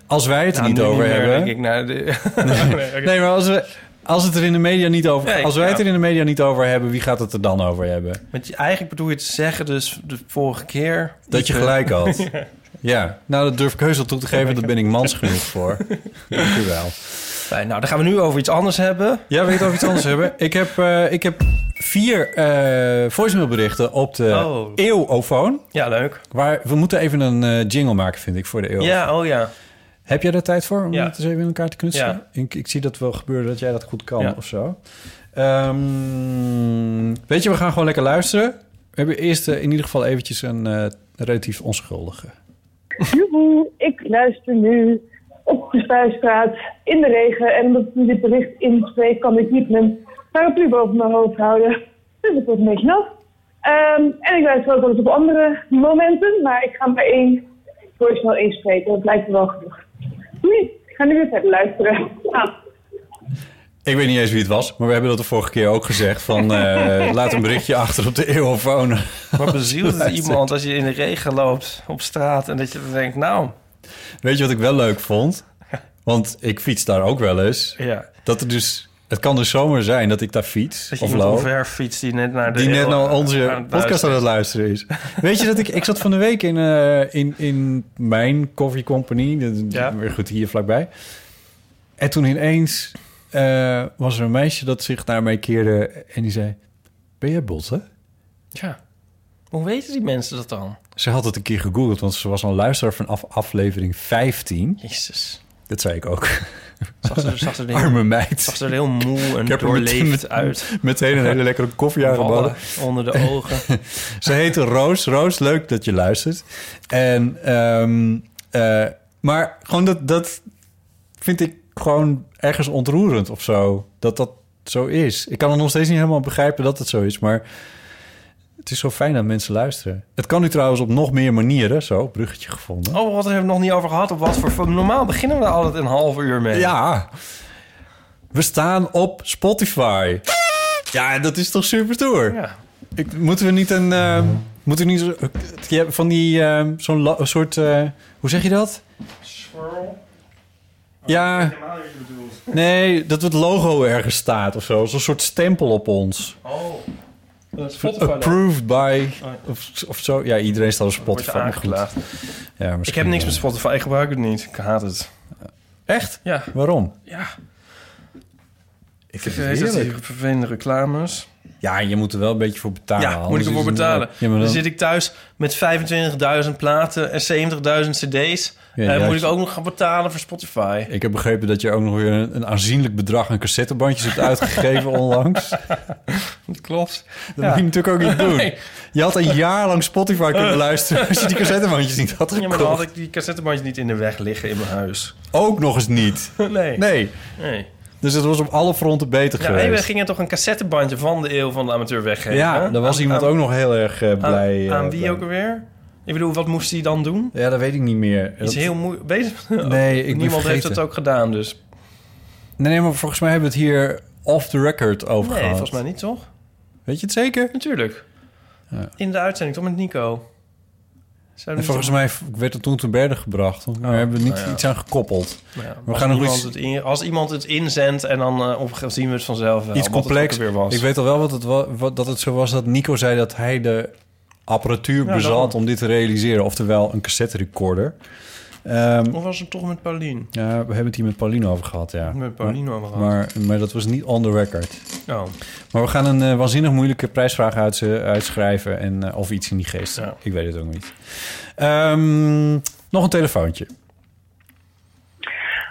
[SPEAKER 4] als wij het er
[SPEAKER 3] Nou,
[SPEAKER 4] niet
[SPEAKER 3] nu
[SPEAKER 4] over
[SPEAKER 3] meer,
[SPEAKER 4] hebben...
[SPEAKER 3] denk ik, nou, de, nee.
[SPEAKER 4] Nee, maar als, we, als het er in de media niet over... Als wij het er in de media niet over hebben... wie gaat het er dan over hebben?
[SPEAKER 3] Je- eigenlijk bedoel je te zeggen dus de vorige keer...
[SPEAKER 4] Dat je gelijk had. Ja, nou, dat durf ik heus wel toe te geven. Daar ben ik mans genoeg voor. Dank u wel.
[SPEAKER 3] Fijn, nou, dan gaan we nu over iets anders hebben.
[SPEAKER 4] Ja, wil je het over iets anders hebben? Ik heb, eh, ik heb vier eh voicemailberichten op de
[SPEAKER 3] Oh.
[SPEAKER 4] eeuwofoon.
[SPEAKER 3] Ja, leuk.
[SPEAKER 4] Waar, we moeten even een eh, jingle maken, vind ik, voor de eeuw.
[SPEAKER 3] Ja, oh ja.
[SPEAKER 4] Heb jij daar tijd voor om
[SPEAKER 3] Ja.
[SPEAKER 4] het eens even in elkaar te knutselen?
[SPEAKER 3] Ja.
[SPEAKER 4] Ik, ik zie dat wel gebeuren dat jij dat goed kan
[SPEAKER 3] Ja.
[SPEAKER 4] of zo. Ehm, weet je, we gaan gewoon lekker luisteren. We hebben eerst eh, in ieder geval eventjes een eh, relatief onschuldige.
[SPEAKER 5] Joehoe, ik luister nu op de Spuistraat in de regen. En omdat ik nu dit bericht inspreek, kan ik niet mijn paraplu boven mijn hoofd houden. Dus het wordt een beetje nat. Ehm, en ik luister ook wel eens op andere momenten, maar ik ga maar één voicemail inspreken. Dat lijkt me wel genoeg. Ik ga nu weer verder luisteren. Ah.
[SPEAKER 4] Ik weet niet eens wie het was, maar we hebben dat de vorige keer ook gezegd. Van, eh, laat een berichtje achter op de eeuwofoon.
[SPEAKER 3] Maar bezielt het iemand als je in de regen loopt op straat... en dat je dan denkt, nou,
[SPEAKER 4] Weet je wat ik wel leuk vond? Want ik fiets daar ook wel eens.
[SPEAKER 3] ja...
[SPEAKER 4] Dat er dus, het kan dus zomaar zijn dat ik daar fiets
[SPEAKER 3] Dat je
[SPEAKER 4] of loop.
[SPEAKER 3] fietst die net naar de...
[SPEAKER 4] Die net naar onze
[SPEAKER 3] aan
[SPEAKER 4] podcast aan het luisteren is. Weet je dat ik... Ik zat van de week in, eh, in, in mijn coffee company. Dat-
[SPEAKER 3] Ja.
[SPEAKER 4] Weer goed, hier vlakbij. En toen ineens eh, was er een meisje dat zich naar mij keerde... en die zei... Ben jij Botte?
[SPEAKER 3] Ja. Hoe weten die mensen dat dan?
[SPEAKER 4] Ze had het een keer gegoogeld, want ze was een luisteraar van af, aflevering 15.
[SPEAKER 3] Jezus.
[SPEAKER 4] Dat zei ik ook.
[SPEAKER 3] Zag ze, zag ze er heel,
[SPEAKER 4] Arme meid.
[SPEAKER 3] zag ze er heel moe en
[SPEAKER 4] Ik heb
[SPEAKER 3] doorleefd
[SPEAKER 4] meteen-
[SPEAKER 3] uit.
[SPEAKER 4] Meteen een hele lekkere koffie aangeboden.
[SPEAKER 3] Onder de ogen.
[SPEAKER 4] Ze heette Roos. Roos, leuk dat je luistert. En, ehm, eh, maar gewoon dat, dat vind ik gewoon ergens ontroerend of zo. Dat dat zo is. Ik kan het nog steeds niet helemaal begrijpen dat het zo is, maar het is zo fijn dat mensen luisteren. Het kan nu trouwens op nog meer manieren. Zo, bruggetje gevonden.
[SPEAKER 3] Oh, wat hebben we nog niet over gehad? Op wat voor... Normaal beginnen we er altijd een half uur mee.
[SPEAKER 4] Ja, we staan op Spotify. Ja, dat is toch super stoer.
[SPEAKER 3] Ja.
[SPEAKER 4] Ik, moeten we niet een... ehm, moeten we niet zo, je hebt van die... ehm, zo'n soort... eh, hoe zeg je dat? Ja, nee, dat het logo ergens staat of zo. Zo'n soort stempel op ons.
[SPEAKER 3] Oh. Spotify
[SPEAKER 4] Approved by...
[SPEAKER 3] Oh.
[SPEAKER 4] Of, of zo. Ja, iedereen staat op
[SPEAKER 3] Wordt
[SPEAKER 4] Spotify.
[SPEAKER 3] aangeklaagd.
[SPEAKER 4] Ja,
[SPEAKER 3] Ik heb niks met
[SPEAKER 4] eh,
[SPEAKER 3] Spotify. Ik gebruik het niet. Ik haat het.
[SPEAKER 4] Echt?
[SPEAKER 3] Ja.
[SPEAKER 4] Waarom?
[SPEAKER 3] Ja.
[SPEAKER 4] Ik
[SPEAKER 3] weet dat die vervelende reclames.
[SPEAKER 4] Ja, je moet er wel een beetje voor betalen.
[SPEAKER 3] Ja, moet ik ervoor
[SPEAKER 4] het-
[SPEAKER 3] betalen.
[SPEAKER 4] Ja,
[SPEAKER 3] dan, zit ik thuis met 25.000 platen en 70.000 cd's.
[SPEAKER 4] Ja, ja,
[SPEAKER 3] moet ik ook nog gaan betalen voor Spotify.
[SPEAKER 4] Ik heb begrepen dat je ook nog weer een, een aanzienlijk bedrag aan cassettebandjes hebt uitgegeven onlangs. Dat
[SPEAKER 3] Dat klopt.
[SPEAKER 4] moet
[SPEAKER 3] Ja.
[SPEAKER 4] je natuurlijk ook niet doen.
[SPEAKER 3] Nee.
[SPEAKER 4] Je had een jaar lang Spotify kunnen luisteren als je die cassettebandjes niet had
[SPEAKER 3] Ja,
[SPEAKER 4] gekocht.
[SPEAKER 3] maar dan had ik die cassettebandjes niet in de weg liggen in mijn huis.
[SPEAKER 4] Ook nog eens niet.
[SPEAKER 3] Nee.
[SPEAKER 4] Nee.
[SPEAKER 3] nee.
[SPEAKER 4] Dus het was op alle fronten beter
[SPEAKER 3] Ja,
[SPEAKER 4] geweest.
[SPEAKER 3] hey, we gingen toch een cassettebandje van de eeuw van de amateur weggeven?
[SPEAKER 4] ja, daar was
[SPEAKER 3] Aan-
[SPEAKER 4] iemand
[SPEAKER 3] aan-
[SPEAKER 4] ook nog heel erg eh,
[SPEAKER 3] aan-
[SPEAKER 4] blij. eh,
[SPEAKER 3] Aan wie ook alweer? Ik bedoel, wat moest hij dan doen?
[SPEAKER 4] Ja, dat weet ik niet meer.
[SPEAKER 3] Is
[SPEAKER 4] Dat-
[SPEAKER 3] heel moeilijk.
[SPEAKER 4] Nee, ik
[SPEAKER 3] Niemand heeft het ook gedaan, dus.
[SPEAKER 4] Nee, nee, maar volgens mij hebben we het hier off the record over
[SPEAKER 3] Nee,
[SPEAKER 4] gehad.
[SPEAKER 3] volgens mij niet, toch?
[SPEAKER 4] Weet je het zeker?
[SPEAKER 3] Natuurlijk.
[SPEAKER 4] Ja.
[SPEAKER 3] In de uitzending, toch met Nico?
[SPEAKER 4] En volgens mij werd het toen te berden gebracht. Want we hebben er niet
[SPEAKER 3] nou ja.
[SPEAKER 4] iets aan gekoppeld.
[SPEAKER 3] ja,
[SPEAKER 4] we
[SPEAKER 3] als,
[SPEAKER 4] gaan
[SPEAKER 3] iemand
[SPEAKER 4] iets-
[SPEAKER 3] het in, als iemand het inzendt en dan eh op zien we het vanzelf wel.
[SPEAKER 4] iets
[SPEAKER 3] wat het
[SPEAKER 4] complex.
[SPEAKER 3] weer was.
[SPEAKER 4] Ik weet al wel wat het wa- wat, dat het zo was dat Nico zei dat hij de apparatuur
[SPEAKER 3] Ja,
[SPEAKER 4] bezat
[SPEAKER 3] daarom.
[SPEAKER 4] om dit te realiseren. Oftewel een cassette recorder. Ehm,
[SPEAKER 3] Of was het toch met Paulien?
[SPEAKER 4] ja, we hebben het hier met Pauline over gehad, ja.
[SPEAKER 3] Met Paulien over gehad.
[SPEAKER 4] Maar, maar dat was niet on the record.
[SPEAKER 3] Oh,
[SPEAKER 4] Maar we gaan een eh, waanzinnig moeilijke prijsvraag uit, uitschrijven. En, eh, of iets in die geest.
[SPEAKER 3] Ja.
[SPEAKER 4] Ik weet het ook niet. Ehm, nog een telefoontje.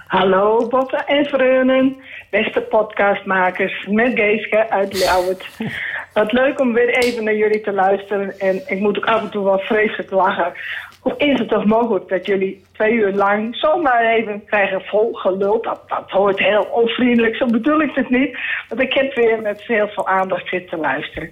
[SPEAKER 6] Hallo Botte en Vreunen, beste podcastmakers met Geeske uit Ljouwert. Wat leuk om weer even naar jullie te luisteren en ik moet ook af en toe wel vreselijk lachen. Hoe is het toch mogelijk dat jullie twee uur lang zomaar even krijgen vol geluld? Dat, dat hoort heel onvriendelijk, zo bedoel ik het niet. Want ik heb weer met heel veel aandacht zitten luisteren.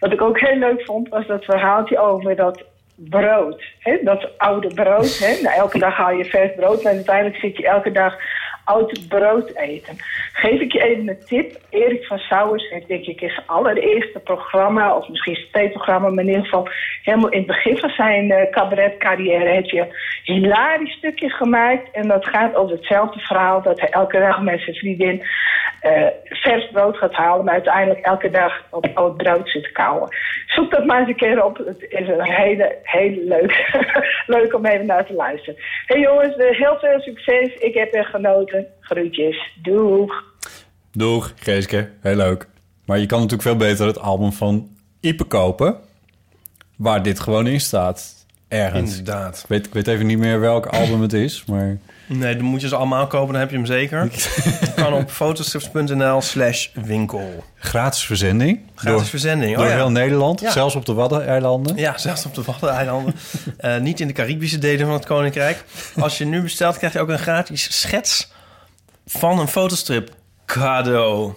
[SPEAKER 6] Wat ik ook heel leuk vond was dat verhaaltje over dat brood. Hè? Dat oude brood. Hè? Nou, elke dag haal je vers brood en uiteindelijk zit je elke dag oud brood eten. Geef ik je even een tip. Erik van Sauers heeft denk ik in zijn allereerste programma, of misschien zijn tweeprogramma, maar in ieder geval helemaal in het begin van zijn eh cabaretcarrière heeft je een hilarisch stukje gemaakt. En dat gaat over hetzelfde verhaal dat hij elke dag met zijn vriendin eh, vers brood gaat halen, maar uiteindelijk elke dag op oud brood zit kauwen. Zoek dat maar eens een keer op. Het is een hele, hele leuk, leuk om even naar te luisteren. Hey jongens, eh, heel veel succes. Ik heb er genoten. Groetjes. Doeg.
[SPEAKER 4] Doeg, Geeske. Heel leuk. Maar je kan natuurlijk veel beter het album van Ipe kopen. Waar dit gewoon in staat. Ergens.
[SPEAKER 3] inderdaad.
[SPEAKER 4] Ik weet, ik weet even niet meer welk album het is, maar...
[SPEAKER 3] Nee, dan moet je ze allemaal kopen, dan heb je hem zeker. Kan op fotostrips.nl slash winkel.
[SPEAKER 4] Gratis verzending.
[SPEAKER 3] Gratis
[SPEAKER 4] door,
[SPEAKER 3] verzending.
[SPEAKER 4] Door
[SPEAKER 3] oh, ja.
[SPEAKER 4] heel Nederland.
[SPEAKER 3] Ja.
[SPEAKER 4] Zelfs op de Waddeneilanden.
[SPEAKER 3] Ja, zelfs op de Waddeneilanden. Eh niet in de Caribische delen van het Koninkrijk. Als je nu bestelt, krijg je ook een gratis schets van een fotostrip cadeau.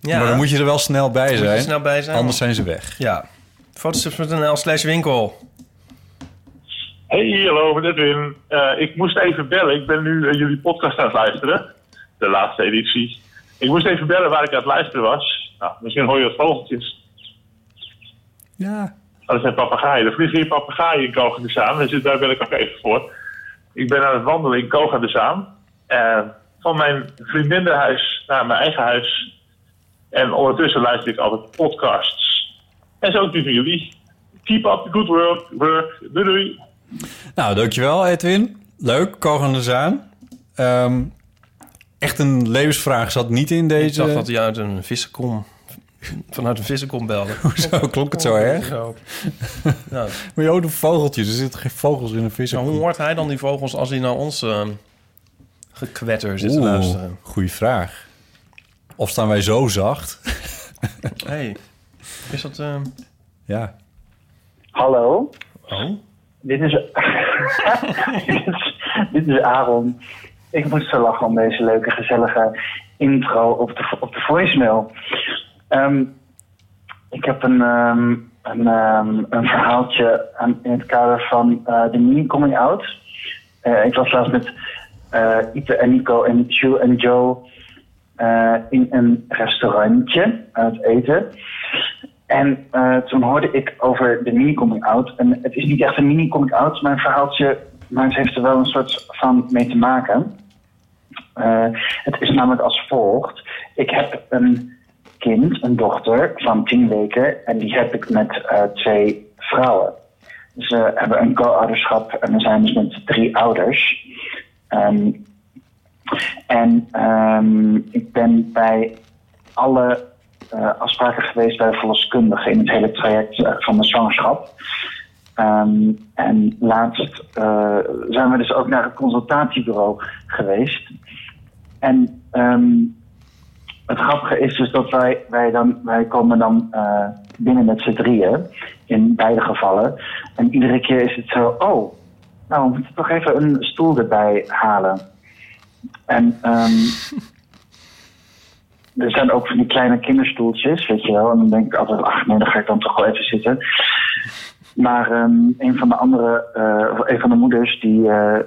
[SPEAKER 3] Ja,
[SPEAKER 4] Maar dan moet je er wel snel bij zijn.
[SPEAKER 3] snel bij zijn.
[SPEAKER 4] Anders zijn ze weg.
[SPEAKER 3] Ja, fotostrips.nl slash winkel.
[SPEAKER 7] Hey, hallo, met Edwin. Eh, ik moest even bellen. Ik ben nu eh, jullie podcast aan het luisteren. De laatste editie. Ik moest even bellen waar ik aan het luisteren was. Nou, misschien hoor je wat vogeltjes.
[SPEAKER 4] Ja.
[SPEAKER 7] Oh, dat zijn papegaaien. Er vliegen hier papegaaien in Koga de Zaan. Dus daar ben ik ook even voor. Ik ben aan het wandelen in Koga de Zaan. Eh, van mijn vriendinnenhuis naar mijn eigen huis. En ondertussen luister ik altijd podcasts. En zo ook die van jullie. Keep up the good work. work. Doei doei.
[SPEAKER 4] Nou, dankjewel Edwin. Leuk, Kogan de Zaan. Ehm, echt een levensvraag zat niet in deze...
[SPEAKER 3] Ik dacht dat hij uit een vissenkom... Vanuit een vissenkom belde.
[SPEAKER 4] Hoezo klonk het zo erg?
[SPEAKER 3] Zo. Ja.
[SPEAKER 4] Maar joh, de vogeltjes. Er zitten geen vogels in een
[SPEAKER 3] Nou,
[SPEAKER 4] vissenkom.
[SPEAKER 3] hoe hoort hij dan die vogels als hij naar ons eh, gekwetter zit te
[SPEAKER 4] Oeh,
[SPEAKER 3] luisteren?
[SPEAKER 4] goeie vraag. Of staan wij zo zacht?
[SPEAKER 3] hey, is dat... eh,
[SPEAKER 4] Ja.
[SPEAKER 8] Hallo,
[SPEAKER 3] Oh?
[SPEAKER 8] dit is, dit is, dit is Aaron. Ik moest zo lachen om deze leuke, gezellige intro op de, op de voicemail. Ehm, ik heb een, ehm, een, ehm, een verhaaltje aan, in het kader van eh, de mini-coming out. Eh, ik was laatst met Ite en Nico en Jules en Joe eh, in een restaurantje aan het eten. En eh, toen hoorde ik over de mini-coming-out. En het is niet echt een mini-coming-out, maar een verhaaltje... maar het heeft er wel een soort van mee te maken. Eh, het is namelijk als volgt. Ik heb een kind, een dochter van tien weken... en die heb ik met eh, twee vrouwen. Ze hebben een co-ouderschap en we zijn dus met drie ouders. Ehm, en ehm, ik ben bij alle eh, afspraken geweest bij de verloskundige in het hele traject eh, van de zwangerschap. Ehm, en laatst eh, zijn we dus ook naar het consultatiebureau geweest. En het grappige is dus dat wij, wij, dan, wij komen dan binnen met z'n drieën, in beide gevallen. En iedere keer is het zo, oh, nou we moeten toch even een stoel erbij halen. En ehm, er zijn ook van die kleine kinderstoeltjes, weet je wel. En dan denk ik altijd, ach nee, dan ga ik dan toch wel even zitten. Maar ehm, een van de andere, eh, of een van de moeders, die, eh,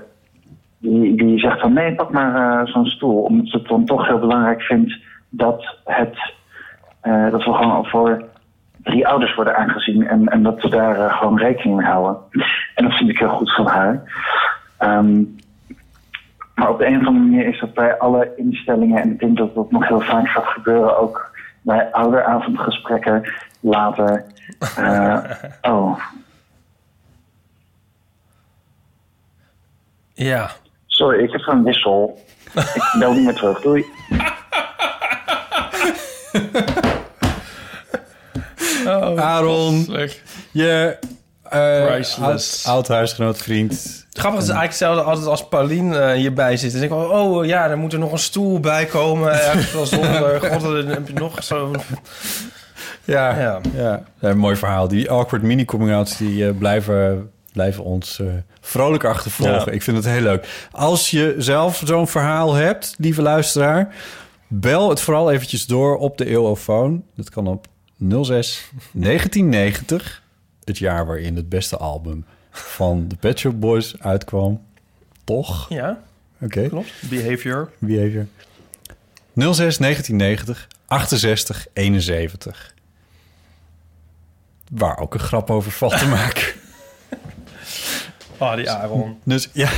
[SPEAKER 8] die, die zegt van nee, pak maar eh, zo'n stoel. Omdat ze het dan toch heel belangrijk vindt dat, het, eh, dat we gewoon voor drie ouders worden aangezien. En, en dat we daar gewoon rekening mee houden. En dat vind ik heel goed van haar. Ehm, maar op de een of andere manier is dat bij alle instellingen, en ik denk dat dat nog heel vaak gaat gebeuren, ook bij ouderavondgesprekken later. eh, oh,
[SPEAKER 3] Ja.
[SPEAKER 8] sorry, ik heb een wissel. Ik bel niet meer terug. Doei.
[SPEAKER 4] Aaron, je
[SPEAKER 3] Priceless.
[SPEAKER 4] oud, oud huisgenoot, vriend.
[SPEAKER 3] Grappig is eigenlijk hetzelfde altijd als Paulien eh, hierbij zit. Dan denk ik, oh, oh ja, er moet er nog een stoel bij komen. Ergens wel zonder. God, dan heb je nog zo...
[SPEAKER 4] Ja,
[SPEAKER 3] Ja.
[SPEAKER 4] ja. ja. een mooi verhaal. Die awkward mini-coming-outs die eh, blijven, blijven ons eh, vrolijk achtervolgen.
[SPEAKER 3] Ja.
[SPEAKER 4] Ik vind het heel leuk. Als je zelf zo'n verhaal hebt, lieve luisteraar... bel het vooral eventjes door op de eeuwofoon. Dat kan op 06 1990. Het jaar waarin het beste album van de Pet Shop Boys uitkwam. Toch?
[SPEAKER 3] Ja,
[SPEAKER 4] Oké.
[SPEAKER 3] klopt. Behavior.
[SPEAKER 4] Behavior. 06 1990 68 71. Waar ook een grap over valt te maken.
[SPEAKER 3] Oh, die Aaron.
[SPEAKER 4] Dus ja.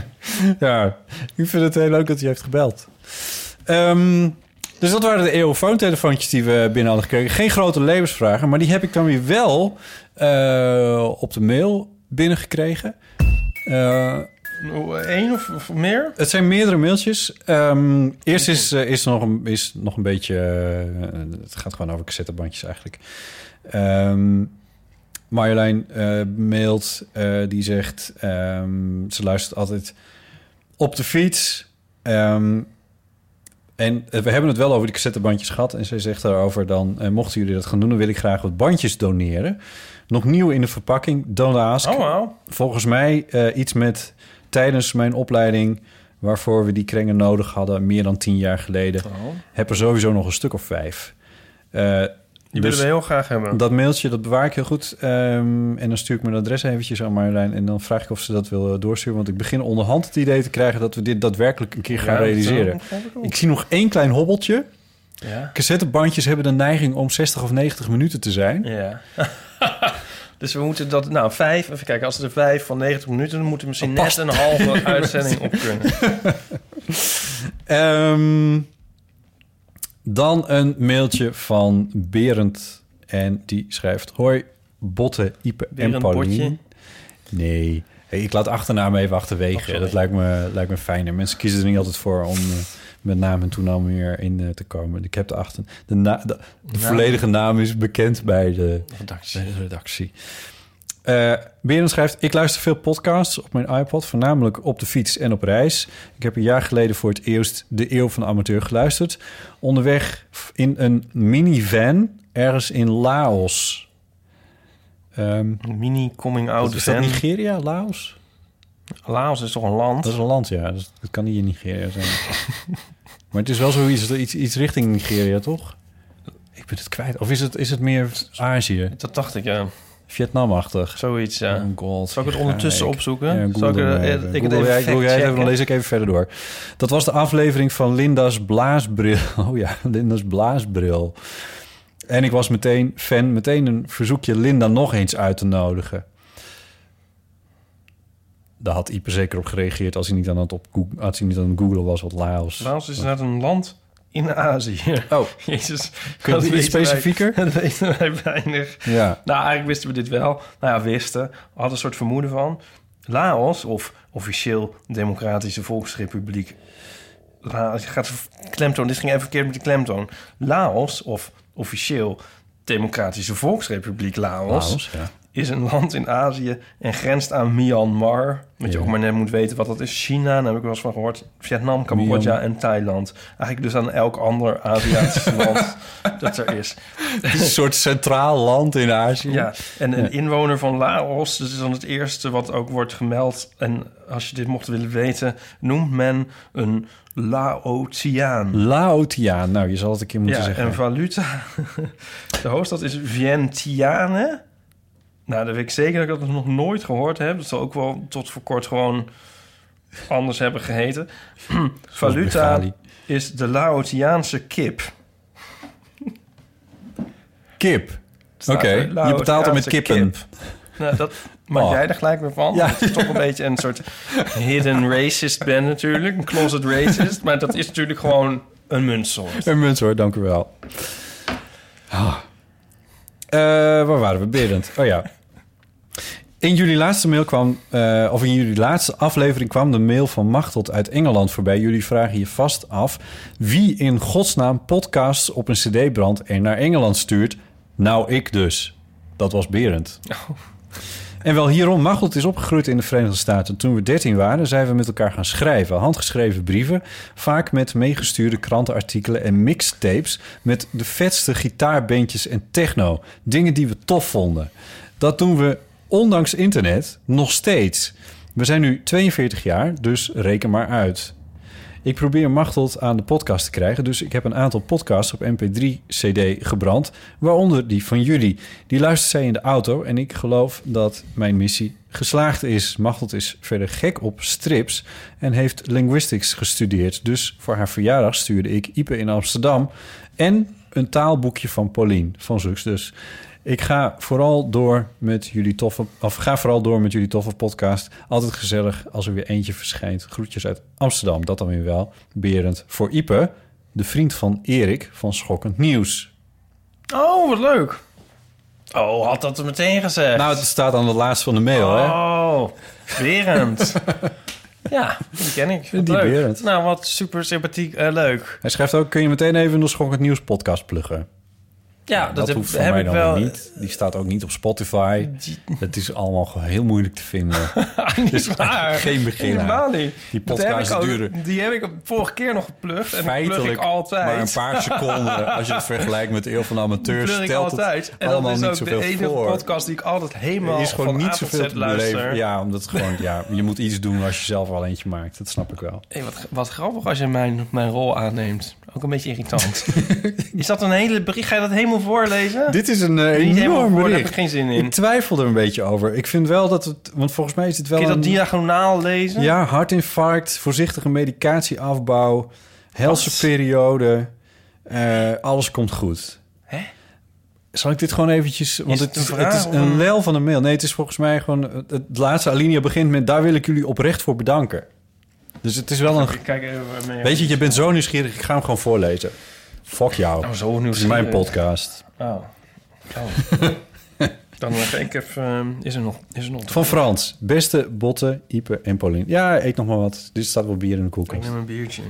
[SPEAKER 4] ja, ik vind het heel leuk dat hij heeft gebeld. Ehm, dus dat waren de EO-foontelefoontjes die we binnen hadden gekregen. Geen grote levensvragen, maar die heb ik dan weer wel op de mail binnengekregen. Eh
[SPEAKER 3] Eén of, of meer?
[SPEAKER 4] Het zijn meerdere mailtjes. Ehm, eerst is, eh, is, nog een, is nog een beetje... eh, het gaat gewoon over cassettebandjes eigenlijk. Ehm Marjolein eh, mailt, eh, die zegt... ehm, ze luistert altijd op de fiets. En eh, we hebben het wel over die cassettebandjes gehad. En zij zegt daarover dan... eh, mochten jullie dat gaan doen, dan wil ik graag wat bandjes doneren. Nog nieuw in de verpakking. Don't ask
[SPEAKER 3] Oh, wauw.
[SPEAKER 4] volgens mij eh, iets met tijdens mijn opleiding waarvoor we die krengen nodig hadden, meer dan tien jaar geleden,
[SPEAKER 3] Oh.
[SPEAKER 4] heb er sowieso nog een stuk of vijf. Eh,
[SPEAKER 3] Die
[SPEAKER 4] dus
[SPEAKER 3] willen we heel graag hebben.
[SPEAKER 4] dat mailtje, dat bewaar ik heel goed. Ehm, en dan stuur ik mijn adres eventjes aan Marjolein. En dan vraag ik of ze dat wil eh, doorsturen. Want ik begin onderhand het idee te krijgen... dat we dit daadwerkelijk een keer gaan
[SPEAKER 3] Ja,
[SPEAKER 4] realiseren.
[SPEAKER 3] ik
[SPEAKER 4] zie nog één klein hobbeltje.
[SPEAKER 3] Ja.
[SPEAKER 4] Cassettebandjes hebben de neiging om 60 of 90 minuten te zijn.
[SPEAKER 3] Ja. dus we moeten dat... Nou, vijf... Even kijken. Als er vijf van 90 minuten... dan moeten we misschien net een halve uitzending op kunnen.
[SPEAKER 4] Ehm, dan een mailtje van Berend. En die schrijft... Hoi, Botte, Ipe en Paulien.
[SPEAKER 3] Botje?
[SPEAKER 4] Nee. Hey, ik laat achternaam even achterwege.
[SPEAKER 3] Oh,
[SPEAKER 4] dat lijkt me, lijkt me fijner. Mensen kiezen er niet altijd voor om eh, met naam en toenaam weer in eh, te komen. Ik heb de achter... De, na- de, de
[SPEAKER 3] Naam.
[SPEAKER 4] volledige naam is bekend bij de
[SPEAKER 3] Redactie.
[SPEAKER 4] bij de redactie. Berend schrijft... Ik luister veel podcasts op mijn iPod... voornamelijk op de fiets en op reis. Ik heb een jaar geleden voor het eerst... de Eeuw van de Amateur geluisterd. Onderweg in een minivan... ergens in Laos. Ehm,
[SPEAKER 3] Mini coming out
[SPEAKER 4] is dat
[SPEAKER 3] van.
[SPEAKER 4] Nigeria, Laos?
[SPEAKER 3] Laos is toch een land?
[SPEAKER 4] Dat is een land, ja. Dus dat kan niet in Nigeria zijn. maar het is wel zoiets, iets, iets richting Nigeria, toch? Ik ben het kwijt. Of is het, is het meer Azië?
[SPEAKER 3] Dat dacht ik, ja.
[SPEAKER 4] Vietnamachtig.
[SPEAKER 3] Zoiets, ja.
[SPEAKER 4] Oh god.
[SPEAKER 3] Zal ik het ondertussen
[SPEAKER 4] ik-
[SPEAKER 3] opzoeken?
[SPEAKER 4] Ja,
[SPEAKER 3] Zal ik, er- ik
[SPEAKER 4] even.
[SPEAKER 3] het even
[SPEAKER 4] jij- even, dan lees ik even verder door. Dat was de aflevering van Linda's Blaasbril. Oh ja, Linda's Blaasbril. En ik was meteen fan, meteen een verzoekje Linda nog eens uit te nodigen. Daar had Ipe zeker op gereageerd als hij niet aan het, op Google, als hij niet aan het googlen was wat Laos.
[SPEAKER 3] Laos is net een land in Azië.
[SPEAKER 4] Oh.
[SPEAKER 3] Jezus.
[SPEAKER 4] Kun je iets
[SPEAKER 3] wij-
[SPEAKER 4] specifieker?
[SPEAKER 3] Dat weten wij weinig.
[SPEAKER 4] Ja.
[SPEAKER 3] Nou, eigenlijk wisten we dit wel. Nou ja, wisten. Hadden een soort vermoeden van. Laos, of officieel Democratische Volksrepubliek. La, je gaat klemtoon, dit ging even verkeerd met de klemtoon. Laos, of officieel Democratische Volksrepubliek Laos,
[SPEAKER 4] Laos, ja.
[SPEAKER 3] Is een land in Azië en grenst aan Myanmar. Wat je
[SPEAKER 4] Ja.
[SPEAKER 3] ook maar net moet weten wat dat is. China, daar heb ik wel eens van gehoord. Vietnam, Cambodja
[SPEAKER 4] Myanmar.
[SPEAKER 3] en Thailand. Eigenlijk dus aan elk ander Aziatisch land dat er is.
[SPEAKER 4] Het is een soort centraal land in Azië.
[SPEAKER 3] Ja, en een
[SPEAKER 4] Ja.
[SPEAKER 3] inwoner van Laos, dat is dan het eerste wat ook wordt gemeld. En als je dit mocht willen weten, noemt men een Laotiaan.
[SPEAKER 4] Laotiaan. Nou, je zal het een keer moeten
[SPEAKER 3] Ja,
[SPEAKER 4] zeggen.
[SPEAKER 3] en valuta. De hoofdstad is Vientiane. Nou, dat weet ik zeker dat ik dat nog nooit gehoord heb. Dat zal ook wel tot voor kort gewoon anders hebben geheten. valuta is de Laotiaanse kip.
[SPEAKER 4] Kip. Oké, je betaalt er met kippen.
[SPEAKER 3] kip. Nou, dat maak
[SPEAKER 4] Oh.
[SPEAKER 3] jij er gelijk weer van.
[SPEAKER 4] Ja.
[SPEAKER 3] Dat je toch een beetje een soort hidden racist bent natuurlijk. Een closet racist. Maar dat is natuurlijk gewoon een muntsoort.
[SPEAKER 4] Een munt hoor, dank u wel. Ah. Eh, waar waren we? Berend. Oh ja. In jullie laatste mail kwam, eh, of in jullie laatste aflevering kwam de mail van Machteld uit Engeland voorbij. Jullie vragen je vast af wie in godsnaam podcasts op een cd-brand er naar Engeland stuurt. Nou, ik dus. Dat was Berend. En wel hierom, Machteld is opgegroeid in de Verenigde Staten. Toen we 13 waren, zijn we met elkaar gaan schrijven. Handgeschreven brieven, vaak met meegestuurde krantenartikelen en mixtapes... met de vetste gitaarbeentjes en techno. Dingen die we tof vonden. Dat doen we, ondanks internet, nog steeds. We zijn nu 42 jaar, dus reken maar uit. Ik probeer Machteld aan de podcast te krijgen, dus ik heb een aantal podcasts op MP3-CD gebrand, waaronder die van jullie. Die luistert zij in de auto en ik geloof dat mijn missie geslaagd is. Machteld is verder gek op strips en heeft linguistics gestudeerd. Dus voor haar verjaardag stuurde ik Ipe in Amsterdam en een taalboekje van Paulien van Zux. Dus ik ga vooral door met jullie toffe, of ga vooral door met jullie toffe podcast. Altijd gezellig als er weer eentje verschijnt. Groetjes uit Amsterdam, dat dan weer wel. Berend voor Ipe, de vriend van Erik van Schokkend Nieuws.
[SPEAKER 3] Oh, wat leuk. Oh, had dat er meteen gezegd.
[SPEAKER 4] Nou, het staat aan de laatste van de mail, hè?
[SPEAKER 3] Oh, Berend. ja, die ken ik. Wat
[SPEAKER 4] Die
[SPEAKER 3] leuk.
[SPEAKER 4] Berend.
[SPEAKER 3] Nou, wat super sympathiek. eh, leuk.
[SPEAKER 4] Hij schrijft ook, kun je meteen even de Schokkend Nieuws podcast pluggen?
[SPEAKER 3] Ja,
[SPEAKER 4] dat,
[SPEAKER 3] dat, heb,
[SPEAKER 4] hoeft voor
[SPEAKER 3] heb
[SPEAKER 4] mij dan
[SPEAKER 3] wel.
[SPEAKER 4] niet. Die staat ook niet op Spotify. Het is allemaal heel moeilijk te vinden.
[SPEAKER 3] Niet
[SPEAKER 4] is
[SPEAKER 3] waar.
[SPEAKER 4] geen begin
[SPEAKER 3] Helemaal niet.
[SPEAKER 4] Die podcasts
[SPEAKER 3] ook-
[SPEAKER 4] duren
[SPEAKER 3] Die heb ik vorige keer nog geplukt. En plug ik
[SPEAKER 4] feitelijk
[SPEAKER 3] altijd.
[SPEAKER 4] maar een paar seconden. Als je het vergelijkt met de eeuw van amateurs,
[SPEAKER 3] plug ik
[SPEAKER 4] stelt
[SPEAKER 3] altijd.
[SPEAKER 4] het
[SPEAKER 3] En dat is ook de enige
[SPEAKER 4] voor.
[SPEAKER 3] podcast die ik altijd helemaal
[SPEAKER 4] is gewoon
[SPEAKER 3] van
[SPEAKER 4] niet zoveel te
[SPEAKER 3] luister.
[SPEAKER 4] beleven. Ja, omdat gewoon, ja, je moet iets doen als je zelf al eentje maakt. Dat snap ik wel.
[SPEAKER 3] Hey, wat, wat grappig als je mijn, mijn rol aanneemt. Ook een beetje irritant. is dat een hele bericht? Ga je dat helemaal voorlezen?
[SPEAKER 4] Dit is een eh,
[SPEAKER 3] Niet
[SPEAKER 4] enorm
[SPEAKER 3] voor, daar
[SPEAKER 4] bericht.
[SPEAKER 3] heb ik geen zin in.
[SPEAKER 4] Ik twijfel er een beetje over. Ik vind wel dat het, want volgens mij is het wel
[SPEAKER 3] Kun je dat
[SPEAKER 4] een...
[SPEAKER 3] diagonaal lezen?
[SPEAKER 4] Ja, hartinfarct, voorzichtige medicatieafbouw, helse periode, eh, alles komt goed.
[SPEAKER 3] Hè?
[SPEAKER 4] Zal ik dit gewoon eventjes... Want
[SPEAKER 3] het
[SPEAKER 4] het, is, het een lel van een mail. Nee, het is volgens mij gewoon... Het, het laatste alinea begint met... Daar wil ik jullie oprecht voor bedanken. Dus het is wel een...
[SPEAKER 3] Kijk even.
[SPEAKER 4] Weet je, je bent zo nieuwsgierig. Ik ga hem gewoon voorlezen. Fuck jou.
[SPEAKER 3] Oh, zo
[SPEAKER 4] Het is mijn podcast.
[SPEAKER 3] Oh. oh. Dan ga ik even... Is er nog... Is er nog
[SPEAKER 4] Van Frans. Beste Botte, Ipe en Paulien. Ja, eet nog maar wat. Dit staat wel bier in de
[SPEAKER 3] Ik
[SPEAKER 4] koelkast.
[SPEAKER 3] neem een biertje.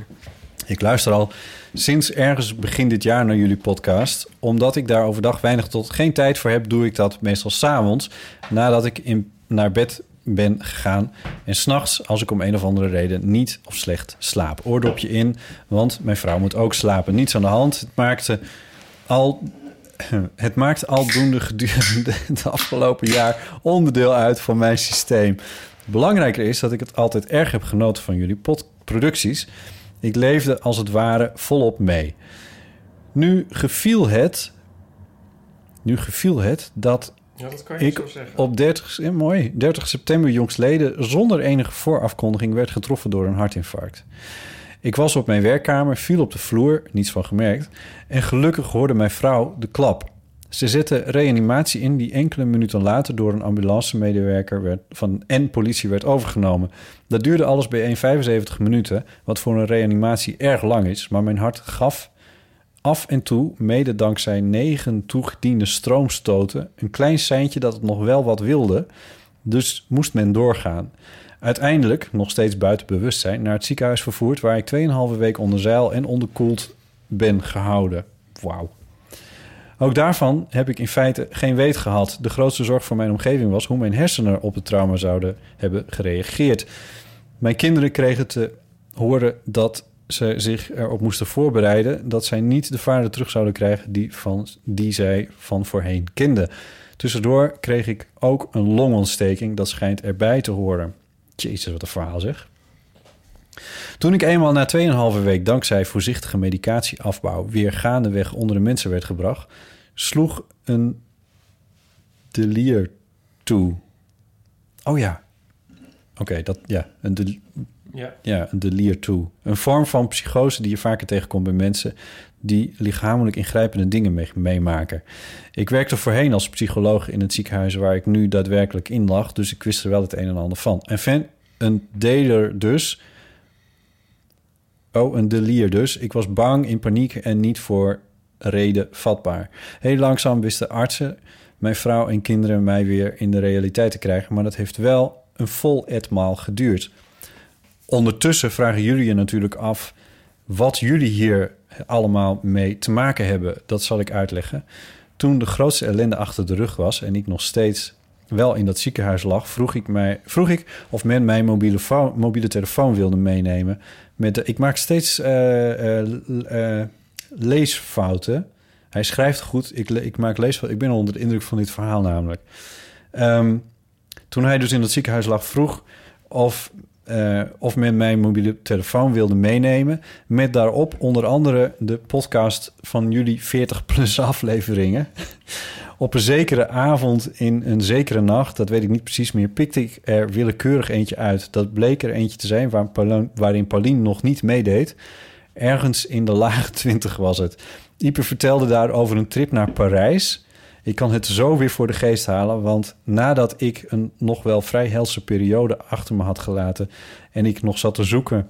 [SPEAKER 4] Ik luister al sinds ergens begin dit jaar naar jullie podcast. Omdat ik daar overdag weinig tot geen tijd voor heb, doe ik dat meestal s'avonds. Nadat ik in, naar bed ben gegaan. En s'nachts, als ik om een of andere reden niet of slecht slaap. Oordopje in, want mijn vrouw moet ook slapen. Niets aan de hand. Het maakte al... Het maakt aldoende gedurende het afgelopen jaar onderdeel uit van mijn systeem. Belangrijker is dat ik het altijd erg heb genoten van jullie podproducties. Ik leefde als het ware volop mee. Nu geviel het, nu geviel het dat
[SPEAKER 3] Ja, dat kan
[SPEAKER 4] ik op 30, eh, mooi, 30 september jongstleden zonder enige voorafkondiging werd getroffen door een hartinfarct. Ik was op mijn werkkamer, viel op de vloer, niets van gemerkt, en gelukkig hoorde mijn vrouw de klap. Ze zette reanimatie in die enkele minuten later door een ambulancemedewerker werd, van, en politie werd overgenomen. Dat duurde alles bij 1,75 minuten, wat voor een reanimatie erg lang is, maar mijn hart gaf af en toe, mede dankzij negen toegediende stroomstoten, een klein seintje dat het nog wel wat wilde. Dus moest men doorgaan. Uiteindelijk, nog steeds buiten bewustzijn, naar het ziekenhuis vervoerd... waar ik 2,5 week onder zeil en onderkoeld ben gehouden. Wauw. Ook daarvan heb ik in feite geen weet gehad. De grootste zorg voor mijn omgeving was hoe mijn hersenen op het trauma zouden hebben gereageerd. Mijn kinderen kregen te horen dat ze zich erop moesten voorbereiden dat zij niet de vader terug zouden krijgen die, van, die zij van voorheen kenden. Tussendoor kreeg ik ook een longontsteking, dat schijnt erbij te horen. Jezus, wat een verhaal zeg. Toen ik eenmaal na 2,5 week dankzij voorzichtige medicatieafbouw weer gaandeweg onder de mensen werd gebracht, sloeg een delier toe. Oh ja, Oké, dat ja, een,
[SPEAKER 3] Ja.
[SPEAKER 4] ja, een delier toe. Een vorm van psychose die je vaker tegenkomt bij mensen die lichamelijk ingrijpende dingen mee- meemaken. Ik werkte voorheen als psycholoog in het ziekenhuis waar ik nu daadwerkelijk in lag, dus ik wist er wel het een en ander van. En fan, een deler dus. Oh, een delier dus. Ik was bang, in paniek en niet voor reden vatbaar. Heel langzaam wisten artsen, mijn vrouw en kinderen mij weer in de realiteit te krijgen, maar dat heeft wel een vol etmaal geduurd. Ondertussen vragen jullie je natuurlijk af wat jullie hier allemaal mee te maken hebben. Dat zal ik uitleggen. Toen de grootste ellende achter de rug was en ik nog steeds wel in dat ziekenhuis lag, vroeg ik, mij, vroeg ik of men mijn mobiele, mobiele telefoon wilde meenemen. Met de, ik maak steeds eh, eh, eh, leesfouten. Hij schrijft goed, ik, ik maak leesfouten. Ik ben onder de indruk van dit verhaal namelijk. Ehm, toen hij dus in dat ziekenhuis lag, vroeg of, eh, of men mijn mobiele telefoon wilde meenemen. Met daarop onder andere de podcast van jullie 40-plus afleveringen. Op een zekere avond in een zekere nacht, dat weet ik niet precies meer, pikte ik er willekeurig eentje uit. Dat bleek er eentje te zijn waarin Pauline nog niet meedeed. Ergens in de lage twintig was het. Ipe vertelde daar over een trip naar Parijs. Ik kan het zo weer voor de geest halen, want nadat ik een nog wel vrij helse periode achter me had gelaten en ik nog zat te zoeken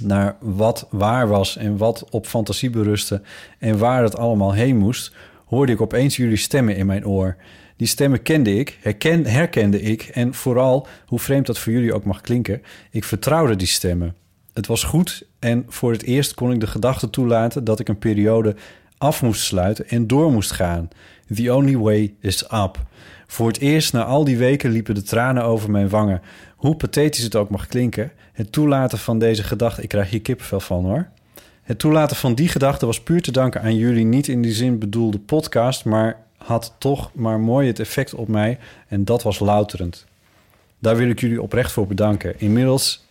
[SPEAKER 4] naar wat waar was en wat op fantasie berustte en waar het allemaal heen moest, hoorde ik opeens jullie stemmen in mijn oor. Die stemmen kende ik, herken, herkende ik en vooral, hoe vreemd dat voor jullie ook mag klinken, ik vertrouwde die stemmen. Het was goed en voor het eerst kon ik de gedachte toelaten dat ik een periode af moest sluiten en door moest gaan. The only way is up. Voor het eerst na al die weken liepen de tranen over mijn wangen. Hoe pathetisch het ook mag klinken, het toelaten van deze gedachte, ik krijg hier kippenvel van hoor. Het toelaten van die gedachte was puur te danken aan jullie niet in die zin bedoelde podcast, maar had toch maar mooi het effect op mij en dat was louterend. Daar wil ik jullie oprecht voor bedanken. Inmiddels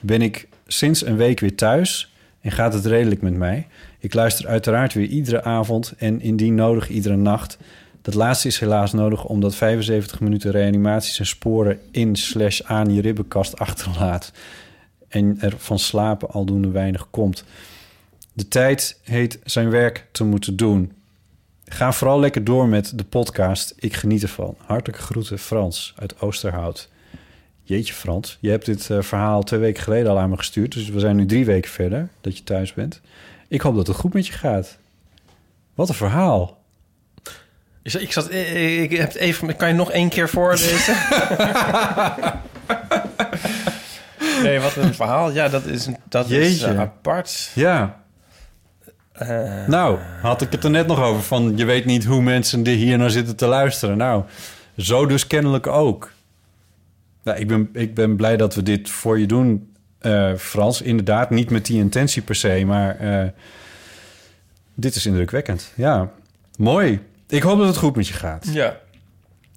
[SPEAKER 4] ben ik sinds een week weer thuis en gaat het redelijk met mij. Ik luister uiteraard weer iedere avond en indien nodig iedere nacht. Dat laatste is helaas nodig omdat 75 minuten reanimatie zijn sporen in slash aan je ribbenkast achterlaat. En er van slapen aldoende weinig komt. De tijd heet zijn werk te moeten doen. Ga vooral lekker door met de podcast. Ik geniet ervan. Hartelijke groeten, Frans uit Oosterhout. Jeetje, Frans. Je hebt dit eh, verhaal twee weken geleden al aan me gestuurd. Dus we zijn nu drie weken verder dat je thuis bent. Ik hoop dat het goed met je gaat. Wat een verhaal.
[SPEAKER 3] Ik zat- Ik zat, ik ik heb het even, kan je nog één keer voorlezen? nee, wat een verhaal. Ja, dat is, dat is
[SPEAKER 4] Jeetje.
[SPEAKER 3] eh, apart.
[SPEAKER 4] Ja.
[SPEAKER 3] Eh,
[SPEAKER 4] Nou, had ik het er net nog over van... je weet niet hoe mensen die hier naar zitten te luisteren. Nou, zo dus kennelijk ook. Nou, ik, ben, ik ben blij dat we dit voor je doen, eh, Frans. Inderdaad, niet met die intentie per se, maar... eh, dit is indrukwekkend. Ja, mooi. Ik hoop dat het goed met je gaat.
[SPEAKER 3] ja.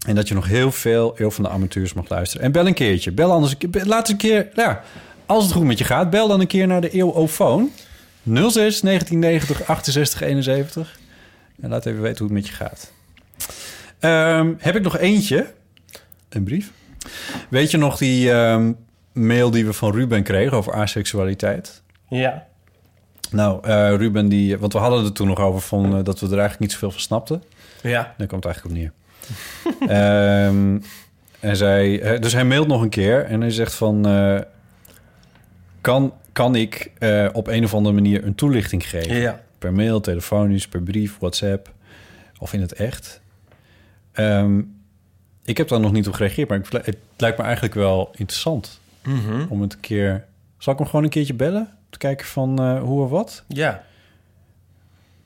[SPEAKER 4] En dat je nog heel veel Eeuw van de Amateurs mag luisteren. En bel een keertje. Bel anders een keer. Laat eens een keer... Ja, als het goed met je gaat, bel dan een keer naar de Eeuwofoon. 06 1990 68 71. En laat even weten hoe het met je gaat. Ehm, heb ik nog eentje? Een brief. Weet je nog die ehm, mail die we van Ruben kregen over aseksualiteit?
[SPEAKER 3] Ja.
[SPEAKER 4] Nou, eh, Ruben, die, want we hadden het toen nog over van, eh, dat we er eigenlijk niet zoveel van snapten.
[SPEAKER 3] Ja.
[SPEAKER 4] Daar komt het eigenlijk op neer. Ehm, en zij, dus hij mailt nog een keer en hij zegt van... eh, kan, kan ik op een of andere manier een toelichting geven?
[SPEAKER 3] Ja.
[SPEAKER 4] Per mail, telefonisch, per brief, WhatsApp of in het echt? Ehm, ik heb daar nog niet op gereageerd, maar het lijkt me eigenlijk wel interessant
[SPEAKER 3] Mhm.
[SPEAKER 4] om het een keer... Zal ik hem gewoon een keertje bellen? Om te kijken van eh, hoe of wat?
[SPEAKER 3] Ja.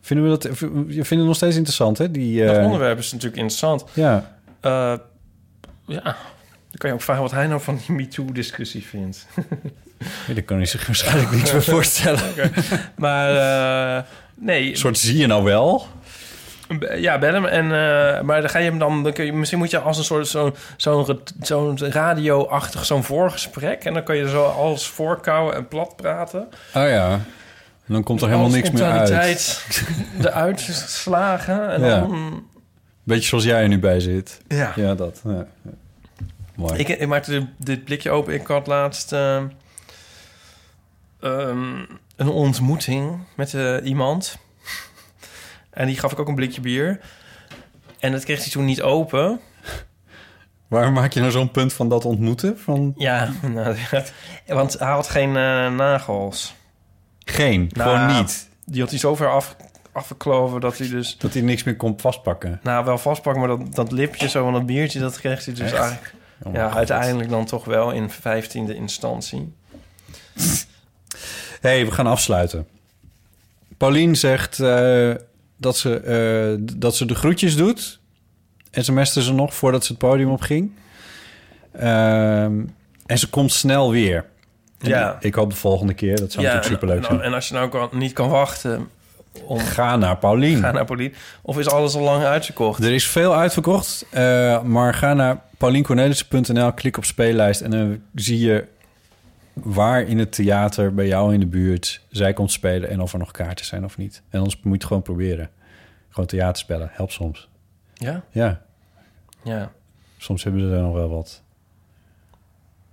[SPEAKER 4] Vinden we dat... Je vindt het nog steeds interessant, hè? Die,
[SPEAKER 3] Dat
[SPEAKER 4] eh,
[SPEAKER 3] onderwerp is natuurlijk interessant.
[SPEAKER 4] Ja,
[SPEAKER 3] Eh, ja. Dan kan je ook vragen wat hij nou van die MeToo-discussie vindt.
[SPEAKER 4] Ja, daar kan hij zich waarschijnlijk niets meer voorstellen.
[SPEAKER 3] Maar eh, nee,
[SPEAKER 4] Een soort zie je nou wel?
[SPEAKER 3] Ja, bel hem. En, eh, maar dan ga je hem dan, dan kun je, misschien moet je als een soort zo'n zo'n zo'n radio-achtig zo'n voorgesprek. En dan kan je zo alles voorkouwen en plat praten.
[SPEAKER 4] Oh ja. En dan komt er helemaal niks meer uit.
[SPEAKER 3] spontaniteit eruit slagen. En
[SPEAKER 4] Ja.
[SPEAKER 3] dan,
[SPEAKER 4] Beetje zoals jij er nu bij zit.
[SPEAKER 3] ja.
[SPEAKER 4] Ja, dat. Ja. Mooi.
[SPEAKER 3] Ik, ik maakte dit, dit blikje open. Ik had laatst eh, ehm, een ontmoeting met eh, iemand. En die gaf ik ook een blikje bier. En dat kreeg hij toen niet open.
[SPEAKER 4] Waarom maak je nou zo'n punt van dat ontmoeten? Van...
[SPEAKER 3] Ja, nou, want hij had geen eh, nagels.
[SPEAKER 4] Geen,
[SPEAKER 3] Nou,
[SPEAKER 4] gewoon niet.
[SPEAKER 3] Die had hij zo ver af, afgekloven dat hij dus...
[SPEAKER 4] Dat hij niks meer kon vastpakken.
[SPEAKER 3] Nou, wel vastpakken, maar dat, dat lipje zo van dat biertje... dat kreeg hij dus
[SPEAKER 4] Echt?
[SPEAKER 3] eigenlijk...
[SPEAKER 4] Oh
[SPEAKER 3] ja,
[SPEAKER 4] God.
[SPEAKER 3] uiteindelijk dan toch wel in vijftiende instantie.
[SPEAKER 4] hey, we gaan afsluiten. Paulien zegt eh, dat, ze, eh, dat ze de groetjes doet. SMS'te ze nog voordat ze het podium opging. Ehm, en ze komt snel weer. En
[SPEAKER 3] Ja.
[SPEAKER 4] Ik hoop de volgende keer. Dat zou natuurlijk superleuk
[SPEAKER 3] nou,
[SPEAKER 4] zijn.
[SPEAKER 3] En als je nou kan, niet kan wachten om...
[SPEAKER 4] Ga naar Paulien.
[SPEAKER 3] Ga naar Pauline. Of is alles al lang uitverkocht?
[SPEAKER 4] Er is veel uitverkocht, eh, maar ga naar pauliencornelissen.nl, klik op speellijst en dan zie je waar in het theater bij jou in de buurt zij komt spelen en of er nog kaarten zijn of niet. En anders moet je het gewoon proberen. Gewoon theater spelen, helpt soms.
[SPEAKER 3] Ja?
[SPEAKER 4] Ja,
[SPEAKER 3] Ja.
[SPEAKER 4] soms hebben ze er nog wel wat.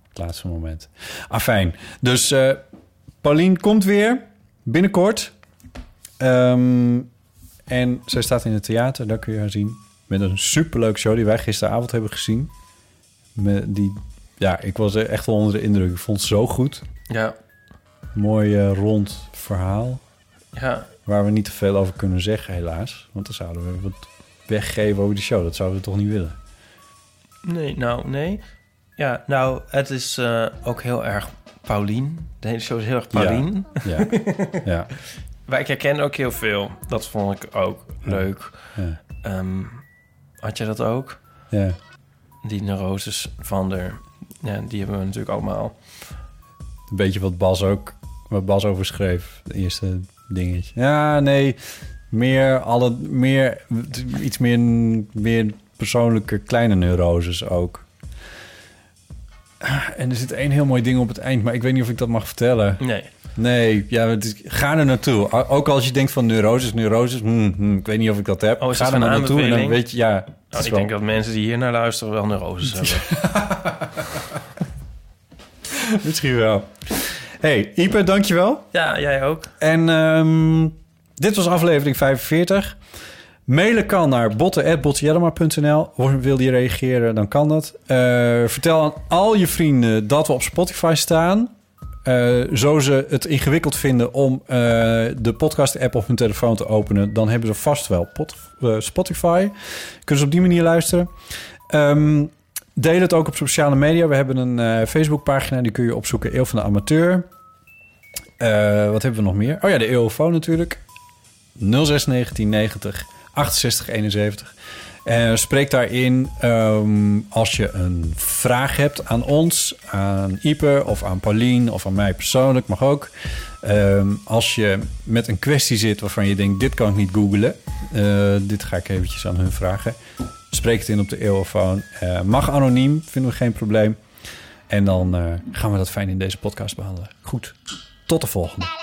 [SPEAKER 4] Het laatste moment. Afijn, dus eh Paulien komt weer binnenkort. Ehm, en zij staat in het theater, daar kun je haar zien. Met een superleuk show die wij gisteravond hebben gezien. Met die, ja, ik was er echt wel onder de indruk. Ik vond het zo goed.
[SPEAKER 3] Ja.
[SPEAKER 4] Mooi eh, rond verhaal.
[SPEAKER 3] Ja.
[SPEAKER 4] Waar we niet te veel over kunnen zeggen, helaas. Want dan zouden we wat weggeven over die show. Dat zouden we toch niet willen.
[SPEAKER 3] Nee, nou, nee. Ja, nou, het is eh, ook heel erg Paulien. De hele show is heel erg Paulien.
[SPEAKER 4] Ja, ja.
[SPEAKER 3] Maar ik herken ook heel veel. Dat vond ik ook leuk.
[SPEAKER 4] Ja.
[SPEAKER 3] Ehm, had jij dat ook?
[SPEAKER 4] Ja.
[SPEAKER 3] Die neuroses van de... Ja, die hebben we natuurlijk allemaal.
[SPEAKER 4] Een beetje wat Bas ook, wat Bas over schreef. Het eerste dingetje. Ja, nee, meer alle, meer, iets meer, meer persoonlijke kleine neuroses ook. En er zit één heel mooi ding op het eind, maar ik weet niet of ik dat mag vertellen.
[SPEAKER 3] Nee.
[SPEAKER 4] Nee, ja, het is, ga er naartoe. Ook als je denkt van neuroses, neuroses, hmm, hmm, ik weet niet of ik dat heb.
[SPEAKER 3] Oh, is
[SPEAKER 4] ga er naartoe en dan weet je, ja.
[SPEAKER 3] Nou, ik
[SPEAKER 4] wel-
[SPEAKER 3] denk dat mensen die hier naar luisteren wel neuroses hebben.
[SPEAKER 4] Misschien wel. Hey, Ipe, dankjewel.
[SPEAKER 3] Ja, jij ook.
[SPEAKER 4] En ehm, dit was aflevering 45. Mailen kan naar botten.bottenjellema.nl. Wil je reageren, dan kan dat. Eh, vertel aan al je vrienden dat we op Spotify staan. Eh, zo ze het ingewikkeld vinden om eh, de podcast-app op hun telefoon te openen... dan hebben ze vast wel pot- eh, Spotify. Kunnen ze op die manier luisteren. Ehm, deel het ook op sociale media. We hebben een Facebookpagina, die kun je opzoeken. Eeuw van de Amateur. Wat hebben we nog meer? Oh ja, de EOFO natuurlijk. 06 1990 68 71. Eh, spreek daarin ehm, als je een vraag hebt aan ons, aan Ipe of aan Paulien of aan mij persoonlijk, mag ook. Ehm, als je met een kwestie zit waarvan je denkt, dit kan ik niet googlen, eh, dit ga ik eventjes aan hun vragen. Spreek het in op de eeuwofoon. Eh, mag anoniem, vinden we geen probleem. En dan gaan we dat fijn in deze podcast behandelen. Goed, tot de volgende.